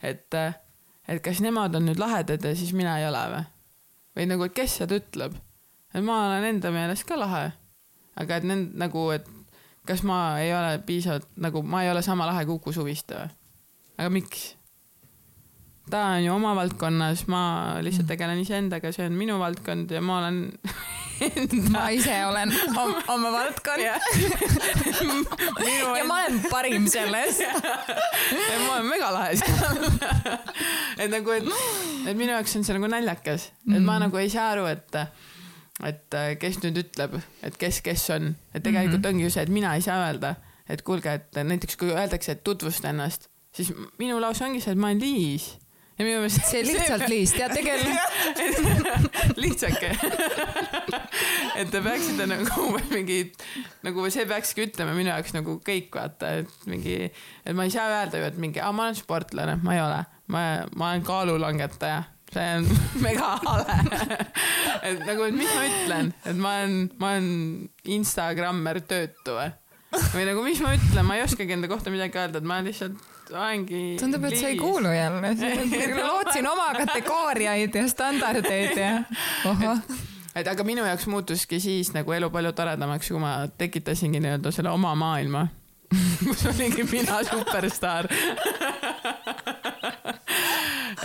et, äh, et kas nemad on nüüd lahedad ja siis mina ei ole või? või nagu, et kes seda ütleb? et ma olen enda meelest ka lahe. aga et need nagu, et kas ma ei ole piisavalt nagu, ma ei ole sama lahe kui Uku Suviste või? aga miks? ta on ju oma valdkonnas, ma lihtsalt tegelen iseendaga, see on minu valdkond ja ma olen ma ise olen oma, oma valdkond. Ja ma olen parim selles. Ma olen megalahe seal. Et nagu, et, et minu jaoks on see nagu naljakas, et ma mm. nagu ei saa aru, et et kes nüüd ütleb, et kes, kes on, et tegelikult mm -hmm. ongi ju see, et mina ei saa öelda, et kuulge, et näiteks kui öeldakse, et tutvusta ennast, siis minu lause ongi see, et ma olen Liis ja minu meelest. see lihtsalt Liis, tead tegelikult lihtsake et te peaksite nagu mingi, nagu see peakski ütlema minu jaoks nagu kõik vaata, et mingi, et ma ei saa öelda ju, et mingi, aa, ma olen sportlane, ma ei ole, ma, ma olen kaalulangetaja. See on mega hale. Et nagu, et mis ma ütlen, et ma olen, ma olen Instagrammer töötu või? või nagu, mis ma ütlen, ma ei oskagi enda kohta midagi öelda, et ma lihtsalt olengi. tundub, et sa ei kuulu jälle, lootsin oma kategooriaid ja standardeid ja et aga minu jaoks muutuski siis nagu elu palju toredamaks, kui ma tekitasingi nii-öelda selle oma maailma kus olingi mina superstaar.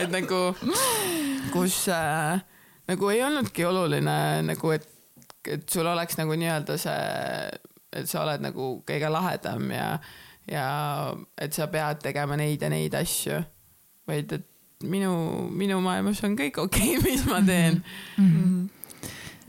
Et nagu, kus äh, nagu ei olnudki oluline nagu, et, et sul oleks nagu nii-öelda see, et sa oled nagu kõige lahedam ja, ja et sa pead tegema neid ja neid asju, vaid et minu, minu maailmas on kõik okei okay,, mis ma teen mm. -hmm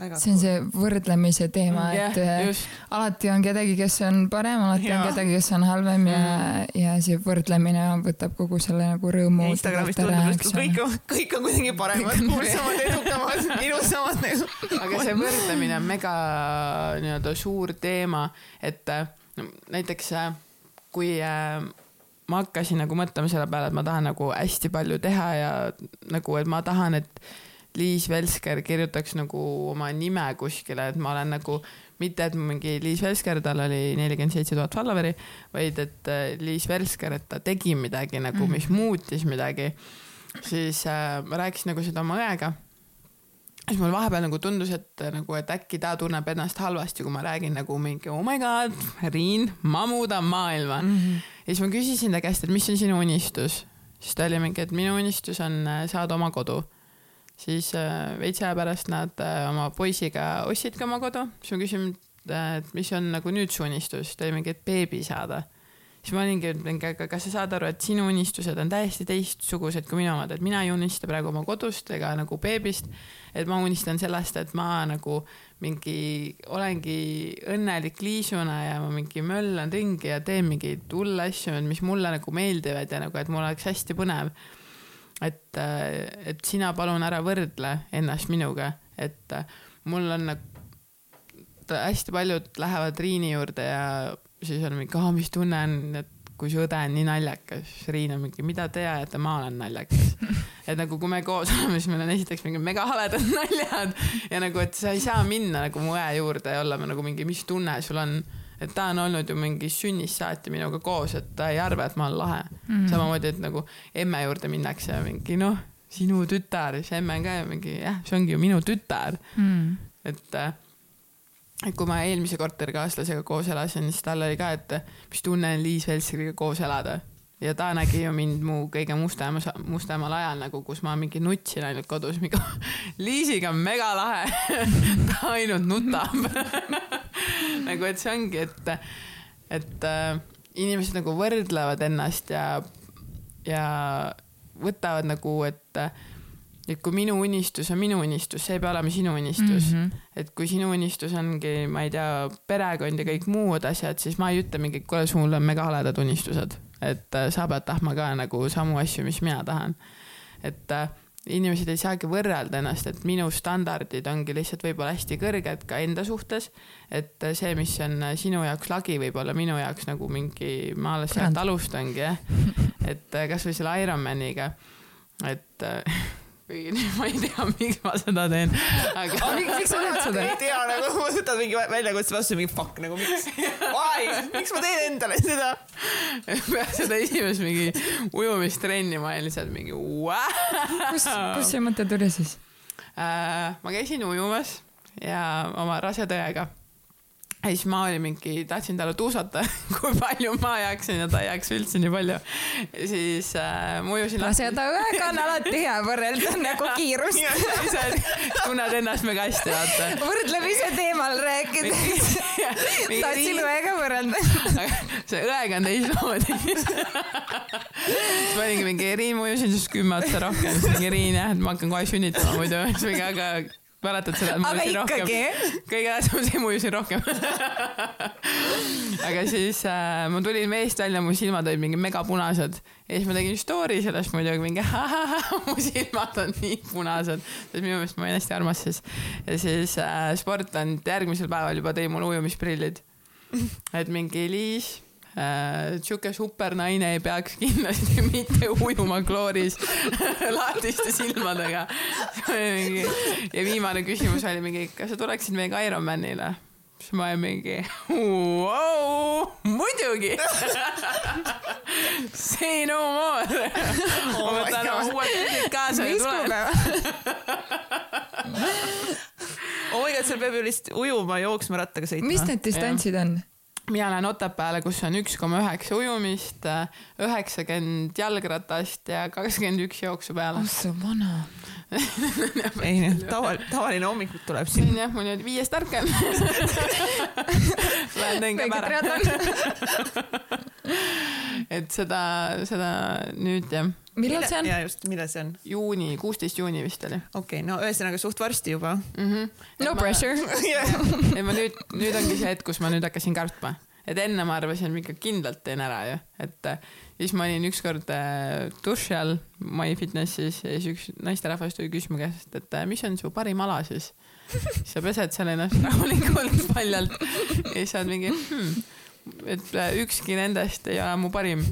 see on see võrdlemise teema, mm, et yeah, äh, alati on kedagi, kes on parem, alati ja. on kedagi, kes on halvem ja mm., ja see võrdlemine võtab kogu selle nagu rõõmu. Instagramis tundub, et kõik on, kõik on kuidagi paremad, kuulsamad, edukamad, ilusamad nagu. aga see võrdlemine on mega nii-öelda suur teema, et no, näiteks äh, kui äh, ma hakkasin nagu mõtlema selle peale, et ma tahan nagu hästi palju teha ja nagu, et ma tahan, et Liis Velsker kirjutaks nagu oma nime kuskile, et ma olen nagu mitte, et mingi Liis Velsker, tal oli nelikümmend seitse tuhat follower'i, vaid et äh, Liis Velsker, et ta tegi midagi nagu, mis mhm. muutis midagi. siis äh, ma rääkisin nagu seda oma õega. Siis mul vahepeal nagu tundus, et nagu, et äkki ta tunneb ennast halvasti, kui ma räägin nagu mingi oh my god, Riin, ma muudan maailma mm. -hmm. ja siis ma küsisin ta käest, et mis on sinu unistus. siis ta oli mingi, et minu unistus on äh, saada oma kodu siis äh, veits aja pärast nad äh, oma poisiga ostsidki oma kodu, siis ma küsin, et mis on nagu nüüd su unistus, ta oli mingi, et beebi saada. Siis ma olingi, et kas sa saad aru, et sinu unistused on täiesti teistsugused kui minu omad, et mina ei unista praegu oma kodust ega nagu beebist. et ma unistan sellest, et ma nagu mingi olengi õnnelik liisuna ja ma mingi möllan ringi ja teen mingeid hulle asju, mis mulle nagu meeldivad ja nagu, et mul oleks hästi põnev et, et sina palun ära võrdle ennast minuga, et mul on nagu, hästi paljud lähevad Riini juurde ja siis on mingi, mis tunne on, et kui su õde on nii naljakas, Riin on mingi, mida te ajate, ma olen naljakas. et nagu, kui me koos oleme, siis meil on esiteks mingi megahaledad naljad ja nagu, et sa ei saa minna nagu mu õe juurde ja olla nagu mingi, mis tunne sul on et ta on olnud ju mingi sünnist saati minuga koos, et ta ei arva, et ma olen lahe mm. -hmm. samamoodi, et nagu emme juurde minnakse ja mingi noh, sinu tütar, siis emme on ka mingi jah, see ongi ju minu tütar mm. -hmm. et, äh, et kui ma eelmise korterikaaslasega koos elasin, siis tal oli ka, et mis tunne on Liis Velskriga koos elada. Ja ta nägi ju mind mu kõige mustemas, mustemal ajal nagu, kus ma mingi nutsin ainult kodus, mingi Liisiga on mega lahe. Ta ainult nutab. Nagu, et see ongi, et, et äh, inimesed nagu võrdlevad ennast ja, ja võtavad nagu, et et kui minu unistus on minu unistus, see ei pea olema sinu unistus mm. -hmm. et kui sinu unistus ongi, ma ei tea, perekond ja kõik muud asjad, siis ma ei ütle mingi, kuule, sul on mega haledad unistused et äh, sa pead tahtma ka nagu samu asju, mis mina tahan. et äh, inimesed ei saagi võrrelda ennast, et minu standardid ongi lihtsalt võib-olla hästi kõrged ka enda suhtes. et äh, see, mis on sinu jaoks lagi, võib olla minu jaoks nagu mingi, ma alles sealt alustangi jah. et kasvõi selle Ironmaniga, et kuigi ma ei tea, miks ma seda teen. aga oh, miks sa teed seda? ei tea nagu, võtad mingi väljakutse vastu, mingi fuck nagu miks, why, miks ma teen endale seda? peale seda esimest mingi ujumistrenni ma olin lihtsalt mingi wow. kust, kust see mõte tuli siis äh,? ma käisin ujumas ja oma raseda õega ja siis ma olin mingi, tahtsin talle tuusata, kui palju ma jaksin ja ta ei jaksa üldse nii palju. siis äh, ma ujusin. raseda õega on alati hea võrrelda nagu kiirust tunned ennast mega hästi, vaata. võrdlemise teemal rääkides tahtsin õega võrrelda. see õega on teistmoodi siis ma olingi mingi Riin, ma ujusin sinust kümme otsa rohkem, siis mingi Riin jah, et ma hakkan kohe sünnitama muidu, siis mingi aga mäletad seda, ujusin rohkem? kõige tähtsam see, ma ujusin rohkem aga siis äh, ma tulin veest välja, mu silmad olid mingi megapunased ja siis ma tegin story sellest muidugi mingi mu silmad on nii punased, sest minu meelest ma olin hästi armas siis. ja siis äh, Sportland järgmisel päeval juba tõi mulle ujumisprillid. et mingi Liis sihuke super naine ei peaks kindlasti mitte ujuma klooris lahtiste silmadega. ja viimane küsimus oli mingi, kas sa tuleksid meiega Ironmanile? siis ma olin mingi wow,, muidugi Say no more oh. ma võtan oma uued pildid kaasa ja tulen oh my god, seal peab ju lihtsalt ujuma, jooksma, rattaga sõitma. mis need distantsid on? Mina lähen Otepääle, kus on üks koma üheksa ujumist, üheksakümmend jalgratast ja kakskümmend üks jooksu peale oh. sa vana. ei, tavaline, tavaline hommikul tuleb siin. jah, mul niimoodi viiest ärkan. Lähen teen käe ära. et seda, seda nüüd jah, millal see on? ja just, millal see on? juuni, kuusteist juuni vist oli okei okay,, no ühesõnaga suht varsti juba. mm. -hmm. no pressure. et ma nüüd, nüüd ongi see hetk, kus ma nüüd hakkasin kartma, et enne ma arvasin, et ma ikka kindlalt teen ära ju, et äh, siis ma olin ükskord äh, duši all MyFitnessis ja siis üks naisterahvas tuli küsima käest, et äh, mis on su parim ala siis. siis sa pesed seal ennast rahulikult paljalt ja siis sa oled mingi hmm,, et äh, ükski nendest ei ole mu parim.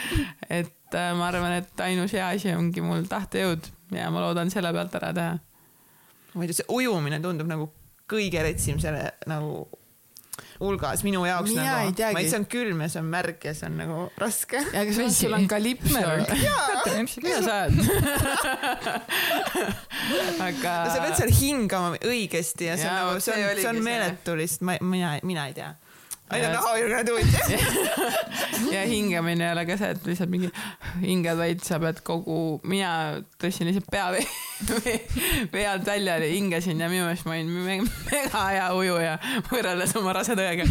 et äh, ma arvan, et ainus hea asi ongi mul tahtejõud ja ma loodan selle pealt ära teha. ma ei tea, see ujumine tundub nagu kõige retsim selle nagu hulgas minu jaoks Mina nagu ma ei, see on külm ja see on märg ja see on nagu raske. ja kas Vesi. sul on kalipso? mida sa oled? aga. sa pead seal hingama õigesti ja see on nagu, see on, see on meeletu lihtsalt, ma, mina, mina ei tea. I don't Ja- know how you are gonna do it. ja hingamine ei ole ka see, et lihtsalt mingi hingad, vaid sa pead kogu, mina tõstsin lihtsalt pea vee, vee, vee alt välja ja hingasin ja minu meelest ma olin me- mega hea ujuja võrreldes oma raseda õega.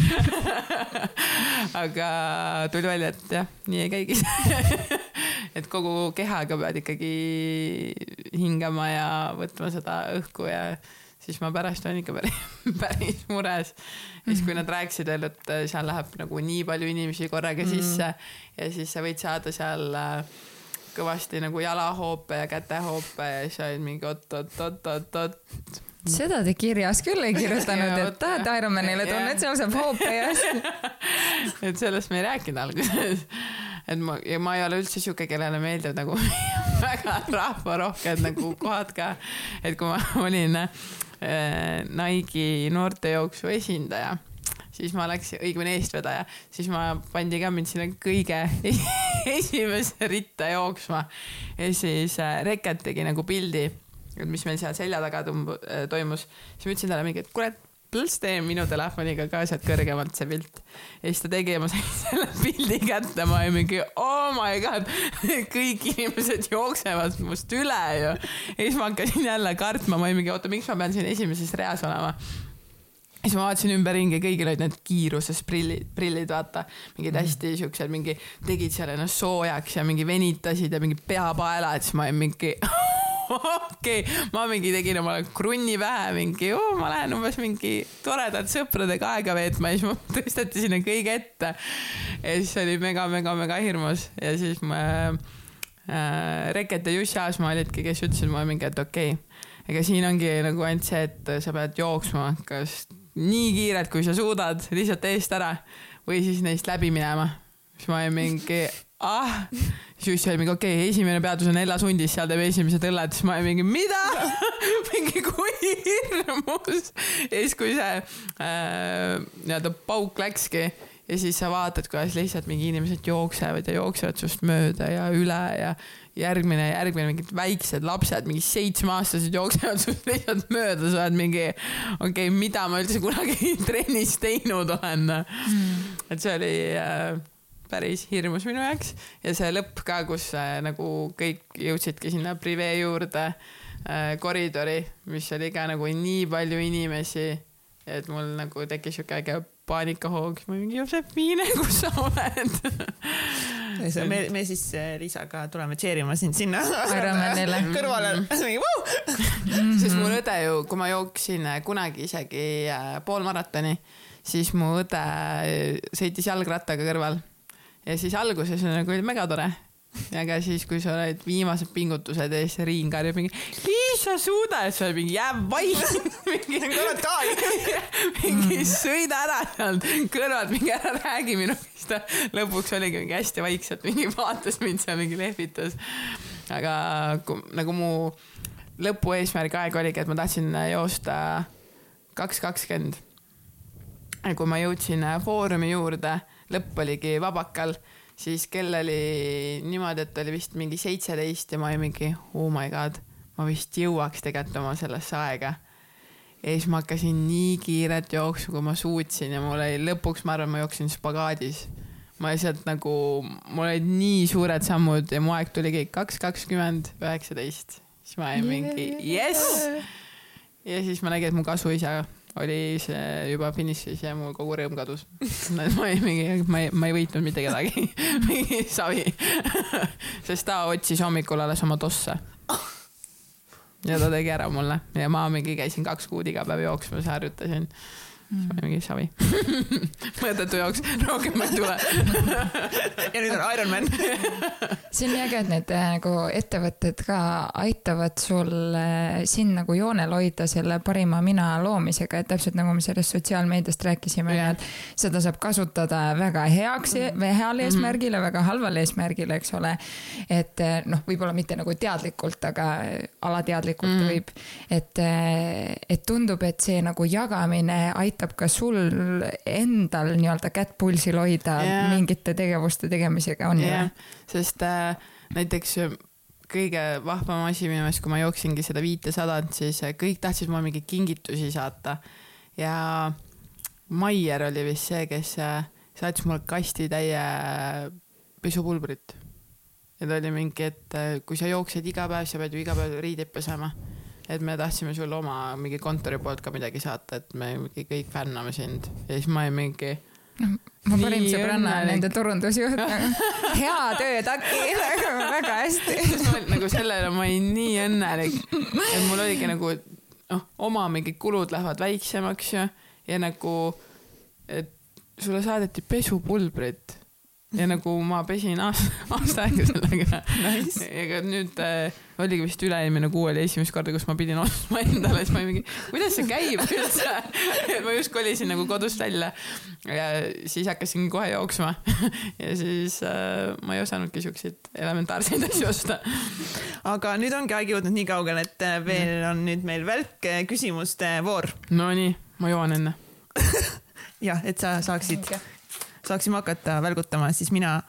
aga tuli välja, et jah, nii ei käigi. et kogu kehaga pead ikkagi hingama ja võtma seda õhku ja siis ma pärast olin ikka päris, päris mures. siis, kui nad rääkisid veel, et äh, seal läheb nagu nii palju inimesi korraga sisse ja siis sa võid saada seal äh, kõvasti nagu jalahoope ja kätehoope ja siis olid mingi oot-oot-oot-oot-oot. seda te kirjas küll ei kirjutanud, et tahad Ironmanile jah. tulla, et seal saab hoope ja asju. et sellest me ei rääkinud alguses. et ma, ja ma ei ole üldse sihuke, kellele meeldib nagu väga rahvarohked nagu kohad ka. et kui ma olin Nike'i noortejooksu esindaja, siis ma läksin, õigemini eestvedaja, siis ma pandi ka mind sinna kõige esimesse ritta jooksma. Ja siis äh, Reket tegi nagu pildi, mis meil seal selja taga äh, toimus, siis ma ütlesin talle mingi, et kuule, pluss tee minu telefoniga ka sealt kõrgemalt see pilt. ja siis ta tegi ja ma sain selle pildi kätte, ma olin mingi oh my god, kõik inimesed jooksevad must üle ju. ja siis ma hakkasin jälle kartma, ma olin mingi oota, miks ma pean siin esimeses reas olema siis ma vaatasin ümberringi, kõigil olid need kiiruses prillid, prillid, vaata, mingid hästi siuksed, mingi tegid seal ennast soojaks ja mingi venitasid ja mingi peapaela, et siis ma olin mingi okei okay., ma mingi tegin omale krunni pähe, mingi ma lähen umbes mingi toredalt sõpradega aega veetma ja siis ma tõsteti sinna kõige ette. ja siis oli mega-mega-mega hirmus ja siis ma äh, Reket ja Jussi Aasmaa olidki, kes ütlesid mulle mingi, et okei okay,, ega siin ongi nagu ainult see, et sa pead jooksma, kas nii kiirelt, kui sa suudad, lihtsalt eest ära või siis neist läbi minema. siis ma olin mingi ah, Jussi oli mingi okei okay,, esimene peatus on Ella Sundis, seal teeb esimesed õlled, siis ma olin mingi mida, mingi kui hirmus. ja siis, kui see äh, nii-öelda pauk läkski ja siis sa vaatad, kuidas lihtsalt mingi inimesed jooksevad ja jooksevad sinust mööda ja üle ja järgmine, järgmine mingid väiksed lapsed, mingi seitsmeaastased jooksevad sinust lihtsalt mööda, sa oled mingi okei okay,, mida ma üldse kunagi trennis teinud olen mm.. et see oli äh, päris hirmus minu jaoks. Ja see lõpp ka, kus äh, nagu kõik jõudsidki sinna privee juurde äh, koridori, mis oli ka nagu nii palju inimesi, et mul nagu tekkis siuke äge paanikahoog, ma mingi Josefiine, kus sa oled? Me, me siis äh, Liisaga tuleme tšeerima sind sinna kõrvale. sest mul õde ju, kui ma jooksin äh, kunagi isegi äh, poolmaratoni, siis mu õde sõitis jalgrattaga kõrval ja siis alguses nagu oli mega tore. aga siis, kui sa oled viimased pingutused ja siis see Riin karjub mingi, Liis, sa suudad, sa oled mingi jää vait. mingi mingi sõida ära sealt kõrvalt, mingi ära räägi minuga, siis ta lõpuks oligi mingi hästi vaikselt, mingi vaatas mind seal, mingi lehvitas. aga kui, nagu mu lõpueesmärgi aeg oligi, et ma tahtsin joosta kaks kakskümmend. kui ma jõudsin Foorumi juurde, lõpp oligi vabakal, siis kell oli niimoodi, et oli vist mingi seitseteist ja ma olin mingi oh my god, ma vist jõuaks tegelikult oma sellesse aega. ja siis ma hakkasin nii kiiret jooksu, kui ma suutsin ja mul oli lõpuks, ma arvan, ma jooksin spagaadis. ma lihtsalt nagu, mul olid nii suured sammud ja mu aeg tuligi kaks kakskümmend üheksateist. siis ma olin mingi jess. ja siis ma nägin, et mu kasuisa oli see juba finišis ja mul kogu rõõm kadus. ma olin mingi, ma ei, ma ei võitnud mitte kedagi. Mingi savi. Sest ta otsis hommikul alles oma tosse. Ja ta tegi ära mulle. Ja ma mingi käisin kaks kuud iga päev jooksmas, harjutasin olin mingi savi mõttetu jooks, rohkem ei tule ja nüüd on Ironman see on nii äge, et need äh, nagu ettevõtted ka aitavad sul äh, sind nagu joonel hoida selle parima mina loomisega, et täpselt nagu me sellest sotsiaalmeediast rääkisime Jah. et seda saab kasutada väga heaks Mhm. või heal eesmärgile, väga halval eesmärgile, eks ole. et äh, noh, võib-olla mitte nagu teadlikult, aga alateadlikult Mhm. võib, et, et tundub, et see nagu jagamine aitab ka sul endal nii-öelda kätt pulsil hoida Jah. mingite tegevuste tegemisega, on ju või?, sest äh, näiteks äh, kõige vahvam asi minu meelest, kui ma jooksingi seda viitesadat, siis äh, kõik tahtsid mulle mingeid kingitusi saata ja Maier oli vist see, kes äh, saatis mulle kastitäie pesupulbrit. ja ta oli mingi, et kui sa jooksed iga päev, sa pead ju iga päev riideid pesema. Et me tahtsime sulle oma mingi kontori poolt ka midagi saata, et me mingi kõik fänname sind. Ja siis ma olin mingi mu parim Nii sõbranna on nende turundusjuht. Hea töö, Taki, väga hästi. ma nagu sellele ma olin nii õnnelik, et mul oligi nagu noh, oma mingid kulud lähevad väiksemaks ja, ja nagu, et sulle saadeti pesupulbrit. Ja nagu ma pesin aasta, aasta aega sellega. Nice.. ega nüüd äh, oligi vist üle-eelmine kuu oli esimest korda, kus ma pidin ostma endale, siis ma mingi, kuidas see käib üldse et ma just kolisin nagu kodust välja ja siis hakkasin kohe jooksma ja siis äh, ma ei osanudki siukseid elementaarseid asju osta aga nüüd ongi aeg jõudnud nii kaugele, et äh, veel on nüüd meil välk äh, küsimuste voor. Nonii, ma joon enne. jah, et sa saaksid, saaksime hakata välgutama, siis mina,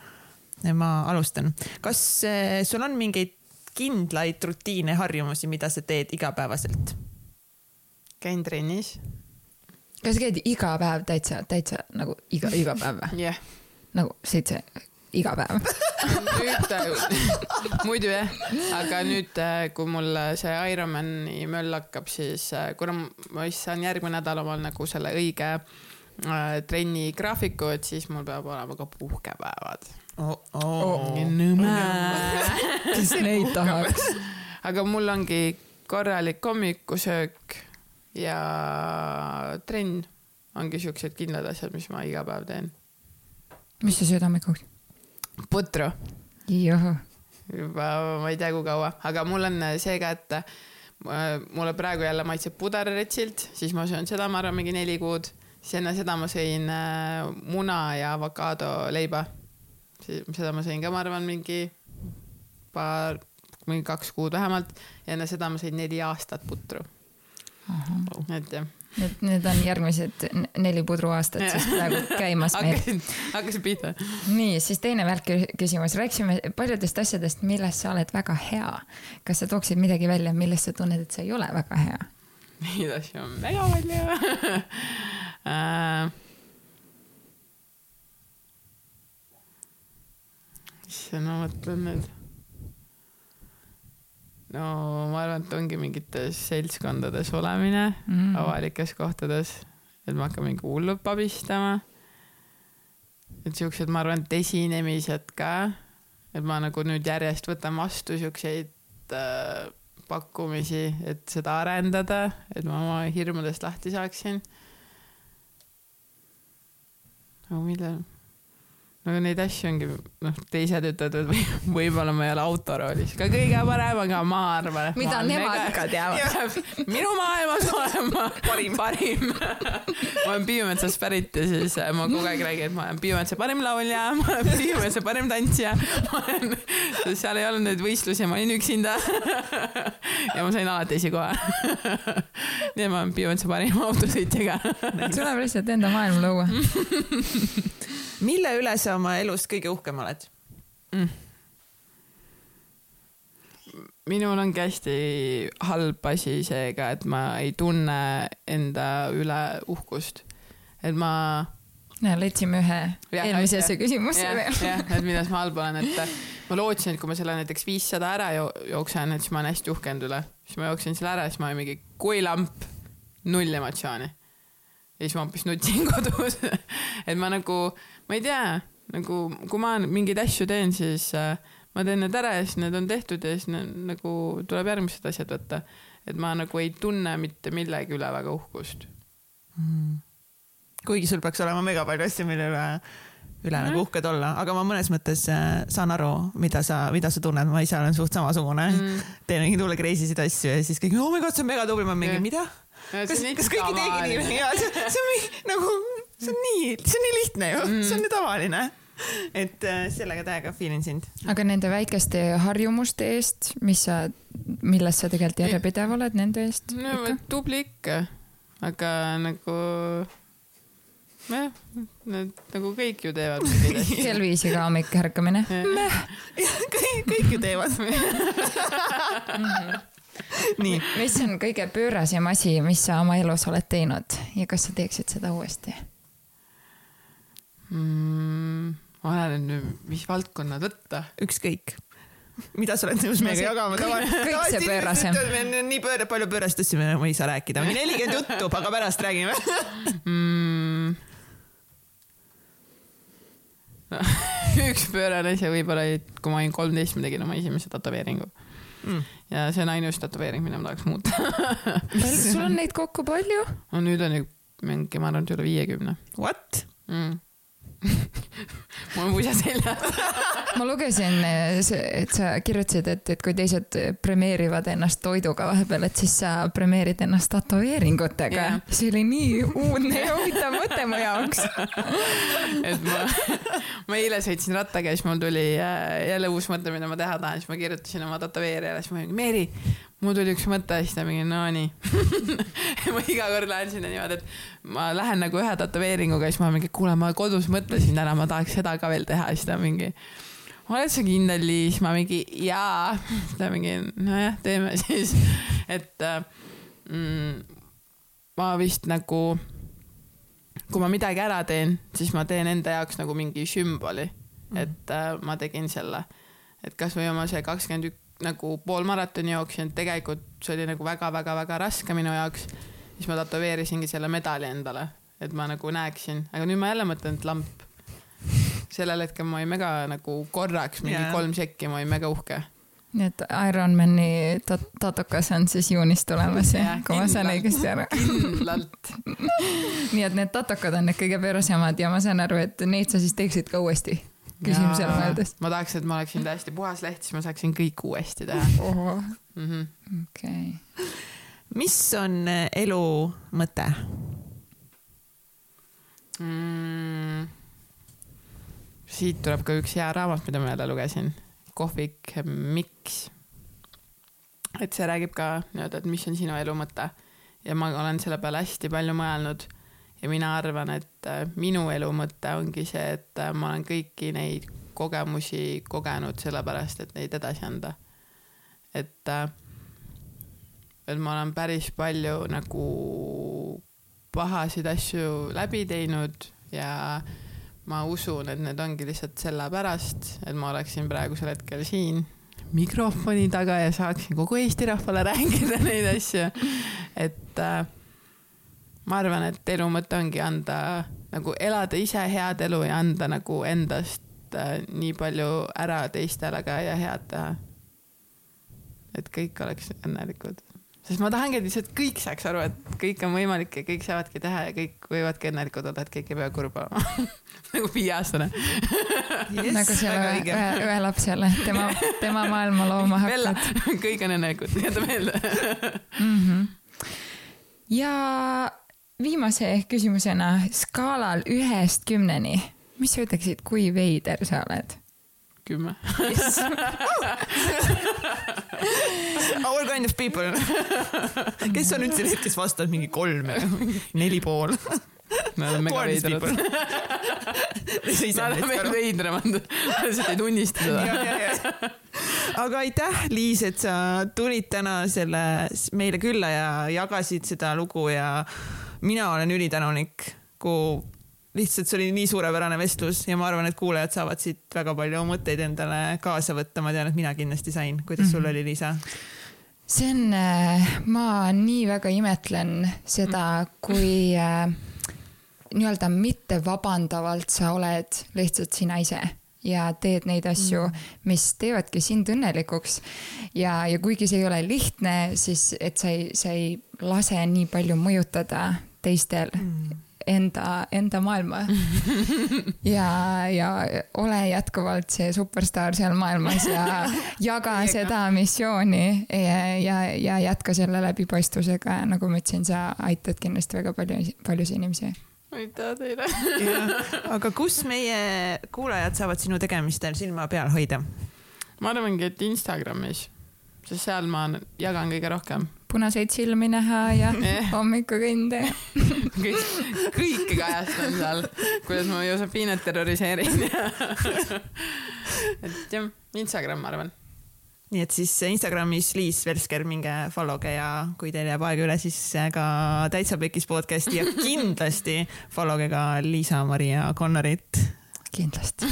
ma alustan. kas äh, sul on mingeid kindlaid rutiine, harjumusi, mida sa teed igapäevaselt? käin trennis. kas sa käid iga päev täitsa, täitsa nagu iga, iga päev või? jah yeah. nagu seitse, iga päev nüüd äh, muidu jah, aga nüüd, kui mul see Ironmani möll hakkab, siis äh, kuna ma vist saan järgmine nädal omal nagu selle õige äh, trenni graafiku, et siis mul peab olema ka puhkepäevad oh,. Oh. nõme. kes neid tahaks? aga mul ongi korralik hommikusöök ja trenn ongi siuksed kindlad asjad, mis ma iga päev teen. mis sa sööd hommikuks? putru juba ma ei tea, kui kaua, aga mul on see ka, et äh, mulle praegu jälle maitseb puderretsilt, siis ma söön seda, ma arvan, mingi neli kuud. siis enne seda ma sõin äh, muna ja avokaadoleiba. Seda ma sõin ka, ma arvan, mingi paar, mingi kaks kuud vähemalt ja enne seda ma sõin neli aastat putru. et jah. Need, need on järgmised neli pudruaastat siis praegu käimas meil. hakkasin, hakkasin pihta. nii, siis teine välk küsimus, rääkisime paljudest asjadest, milles sa oled väga hea. kas sa tooksid midagi välja, milles sa tunned, et sa ei ole väga hea? Neid asju on väga palju äh, issand, ma mõtlen nüüd. no ma arvan, et ongi mingites seltskondades olemine mm., avalikes kohtades, et ma hakkan mingi hullult pabistama. et siuksed, ma arvan, et esinemised ka, et ma nagu nüüd järjest võtan vastu siukseid äh, pakkumisi, et seda arendada, et ma oma hirmudest lahti saaksin. aga millal? No neid asju ongi, noh, teised ütlevad, et või, võib-olla ma ei ole autoroolis ka kõige parem, aga ma arvan, Mida ma nemad mega- ka teavad. minu maailmas olen ma parim, parim. ma olen Piimetsast pärit ja siis äh, ma kogu aeg räägin, et ma olen Piimetsa parim laulja, ma olen Piimetsa parim tantsija. ma olen, seal ei olnud neid võistlusi, ma olin üksinda. ja ma sain alati esikoha. nii et ma olen Piimetsa parim autosõitja ka. tuleb lihtsalt enda maailma luua. Mille üle sa oma elus kõige uhkem oled? minul ongi hästi halb asi seega, et ma ei tunne enda üle uhkust. et ma. näe, leidsime ühe eelmisesse küsimusse veel. jah, et milles ma halb olen, et ma lootsin, et kui ma selle näiteks viissada ära jooksen, et siis ma olen hästi uhke enda üle. siis ma jooksin selle ära, siis ma olin mingi kui lamp, null emotsiooni. ja siis ma hoopis nutsin kodus et ma nagu, ma ei tea, nagu kui ma mingeid asju teen, siis äh, ma teen need ära ja siis need on tehtud ja siis nagu tuleb järgmised asjad võtta. et ma nagu ei tunne mitte millegi üle väga uhkust mm.. kuigi sul peaks olema mega palju asju, mille üle üle mm. nagu uhked olla, aga ma mõnes mõttes äh, saan aru, mida sa, mida sa tunned, ma ise olen suht samasugune mm.. teen mingeid hulle crazy sid asju ja siis kõik, oh my god, see on mega tubli, ma mingi, mida? kas, kas keegi tegi nii? ja see, see on mingi nagu, see on nii, see on nii lihtne ju mm., see on nii tavaline et äh, sellega täiega feel in sind. aga nende väikeste harjumuste eest, mis sa, milles sa tegelikult järjepidev oled, nende eest? no tubli ikka, aga nagu jah, need nagu kõik ju teevad kell viis iga hommik ärkamine. kõik, kõik ju teevad nii. mis on kõige pöörasem asi, mis sa oma elus oled teinud ja kas sa teeksid seda uuesti mm,? oleneb nüüd, mis valdkonnad võtta. ükskõik mida sa oled nõus meiega jagama? pöörasem. nii pööra, palju pöörast asju me ei saa rääkida, mingi nelikümmend juttu, aga pärast räägime mm üks pöörane asi võib-olla, kui ma olin kolmteist, ma tegin oma esimese tätoveeringu mm.. ja see on ainus tätoveering, mida ma tahaks muuta sul on neid kokku palju? no nüüd on ju mingi, ma arvan, et üle viiekümne. What mm.? mul on pusa seljas. Ma lugesin, et sa kirjutasid, et, et kui teised premeerivad ennast toiduga vahepeal, et siis sa premeerid ennast tätoveeringutega. Yeah.. see oli nii uudne ja huvitav mõte mu jaoks. Et ma, ma eile sõitsin rattaga ja siis mul tuli äh, jälle uus mõte, mida ma teha tahan, siis ma kirjutasin oma tätoveerijale, siis ma olin, Meeri, mul tuli üks mõte siis ta mingi no nii ma iga kord lähen sinna niimoodi, et ma lähen nagu ühe tätoveeringuga, siis ma mingi, kuule, ma kodus mõtlesin täna, ma tahaks seda ka veel teha, siis ta mingi oled sa kindel, Liis? ma mingi jaa. ta mingi nojah, teeme siis. et äh, mm, ma vist nagu, kui ma midagi ära teen, siis ma teen enda jaoks nagu mingi sümboli. et äh, ma tegin selle, et kasvõi oma see kakskümmend üks nagu poolmaratoni jooksin, tegelikult see oli nagu väga-väga-väga raske minu jaoks. siis ma tätoveerisingi selle medali endale, et ma nagu näeksin, aga nüüd ma jälle mõtlen, et lamp. sellel hetkel ma olin mega nagu korraks mingi yeah. kolm sekki, ma olin mega uhke nii et Ironmani tat-, tatokas on siis juunis tulemas ja, kui ma saan õigesti aru. kindlalt nii et need tatokad on need kõige pöörasemad ja ma saan aru, et neid sa siis teeksid ka uuesti küsimusele mõeldes. ma tahaks, et ma oleksin täiesti puhas leht, siis ma saaksin kõik uuesti teha. okei. mis on eh, elu mõte mm.? siit tuleb ka üks hea raamat, mida ma jälle lugesin, kohvik Miks. et see räägib ka nii-öelda, et mis on sinu elu mõte ja ma olen selle peale hästi palju mõelnud ja mina arvan, et äh, minu elu mõte ongi see, et äh, ma olen kõiki neid kogemusi kogenud sellepärast, et neid edasi anda. et, äh, et ma olen päris palju nagu pahasid asju läbi teinud ja ma usun, et need ongi lihtsalt sellepärast, et ma oleksin praegusel hetkel siin mikrofoni taga ja saaksin kogu Eesti rahvale rääkida neid asju. et äh, ma arvan, et elu mõte ongi anda nagu elada ise head elu ja anda nagu endast äh, nii palju ära teistele ka ja head teha. et kõik oleks õnnelikud, sest ma tahangi, et lihtsalt kõik saaks aru, et kõik on võimalik ja kõik saavadki teha ja kõik võivadki õnnelikud olla, et kõik ei pea kurb olema nagu viieaastane yes, nagu selle ühe, ühe lapsele, tema, tema maailma looma hakkad. kõik on õnnelikud, jäta meelde mm. -hmm. ja viimase küsimusena skaalal ühest kümneni, mis sa ütleksid, kui veider sa oled? kümme. Our kind of people. kes on üldse need, kes vastavad mingi kolm neli pool? me oleme mega veidrad. me oleme veidramad, lihtsalt ei tunnista seda. aga aitäh, Liis, et sa tulid täna selle meile külla ja jagasid seda lugu ja mina olen ülitänulik, kui lihtsalt see oli nii suurepärane vestlus ja ma arvan, et kuulajad saavad siit väga palju mõtteid endale kaasa võtta, ma tean, et mina kindlasti sain. kuidas sul mm -hmm. oli, Liisa? see on, äh, ma nii väga imetlen seda, kui äh, nii-öelda mitte vabandavalt sa oled lihtsalt sina ise ja teed neid asju, mm. mis teevadki sind õnnelikuks. ja, ja kuigi see ei ole lihtne, siis et sa ei, sa ei lase nii palju mõjutada teistel mm. enda, enda maailma. ja, ja ole jätkuvalt see superstaar seal maailmas ja jaga seda missiooni ja, ja, ja jätka selle läbipaistvusega, nagu ma ütlesin, sa aitad kindlasti väga palju, paljusid inimesi. Aitäh teile! Aga kus meie kuulajad saavad sinu tegemistel silma peal hoida? ma arvangi, et Instagramis, sest seal ma jagan kõige rohkem punaseid silmi näha ja hommikukõnde. Kõike kajastan seal, kuidas ma Josefinat terroriseerin. Et jah, Instagram, ma arvan. Nii et siis Instagramis Liis Velsker, minge followge ja kui teil jääb aega üle, siis ka Täitsa Pekis podcast'i ja kindlasti followge ka Liisa-Maria Connorit kindlasti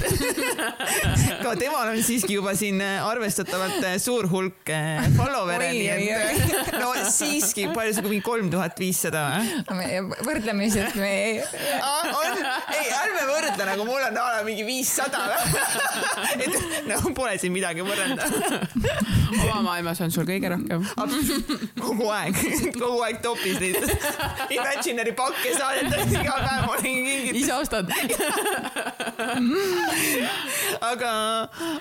ka temal on siiski juba siin äh, arvestatavalt äh, suur hulk äh, follower'e, nii et no siiski, palju see, mingi kolm tuhat viissada või? võrdleme lihtsalt, me ei. on, ei ärme võrdle, nagu mul on a la mingi viissada. et no pole siin midagi võrrelda. oma maailmas on sul kõige rohkem. kogu aeg, kogu aeg topis neid Imaginary pakke saadetakse iga päev, ma olen kingid. ise ostad aga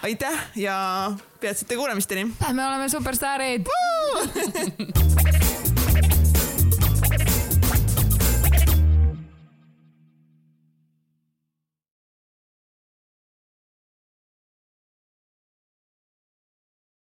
aitäh ja peatsete kuulamisteni. me oleme superstaarid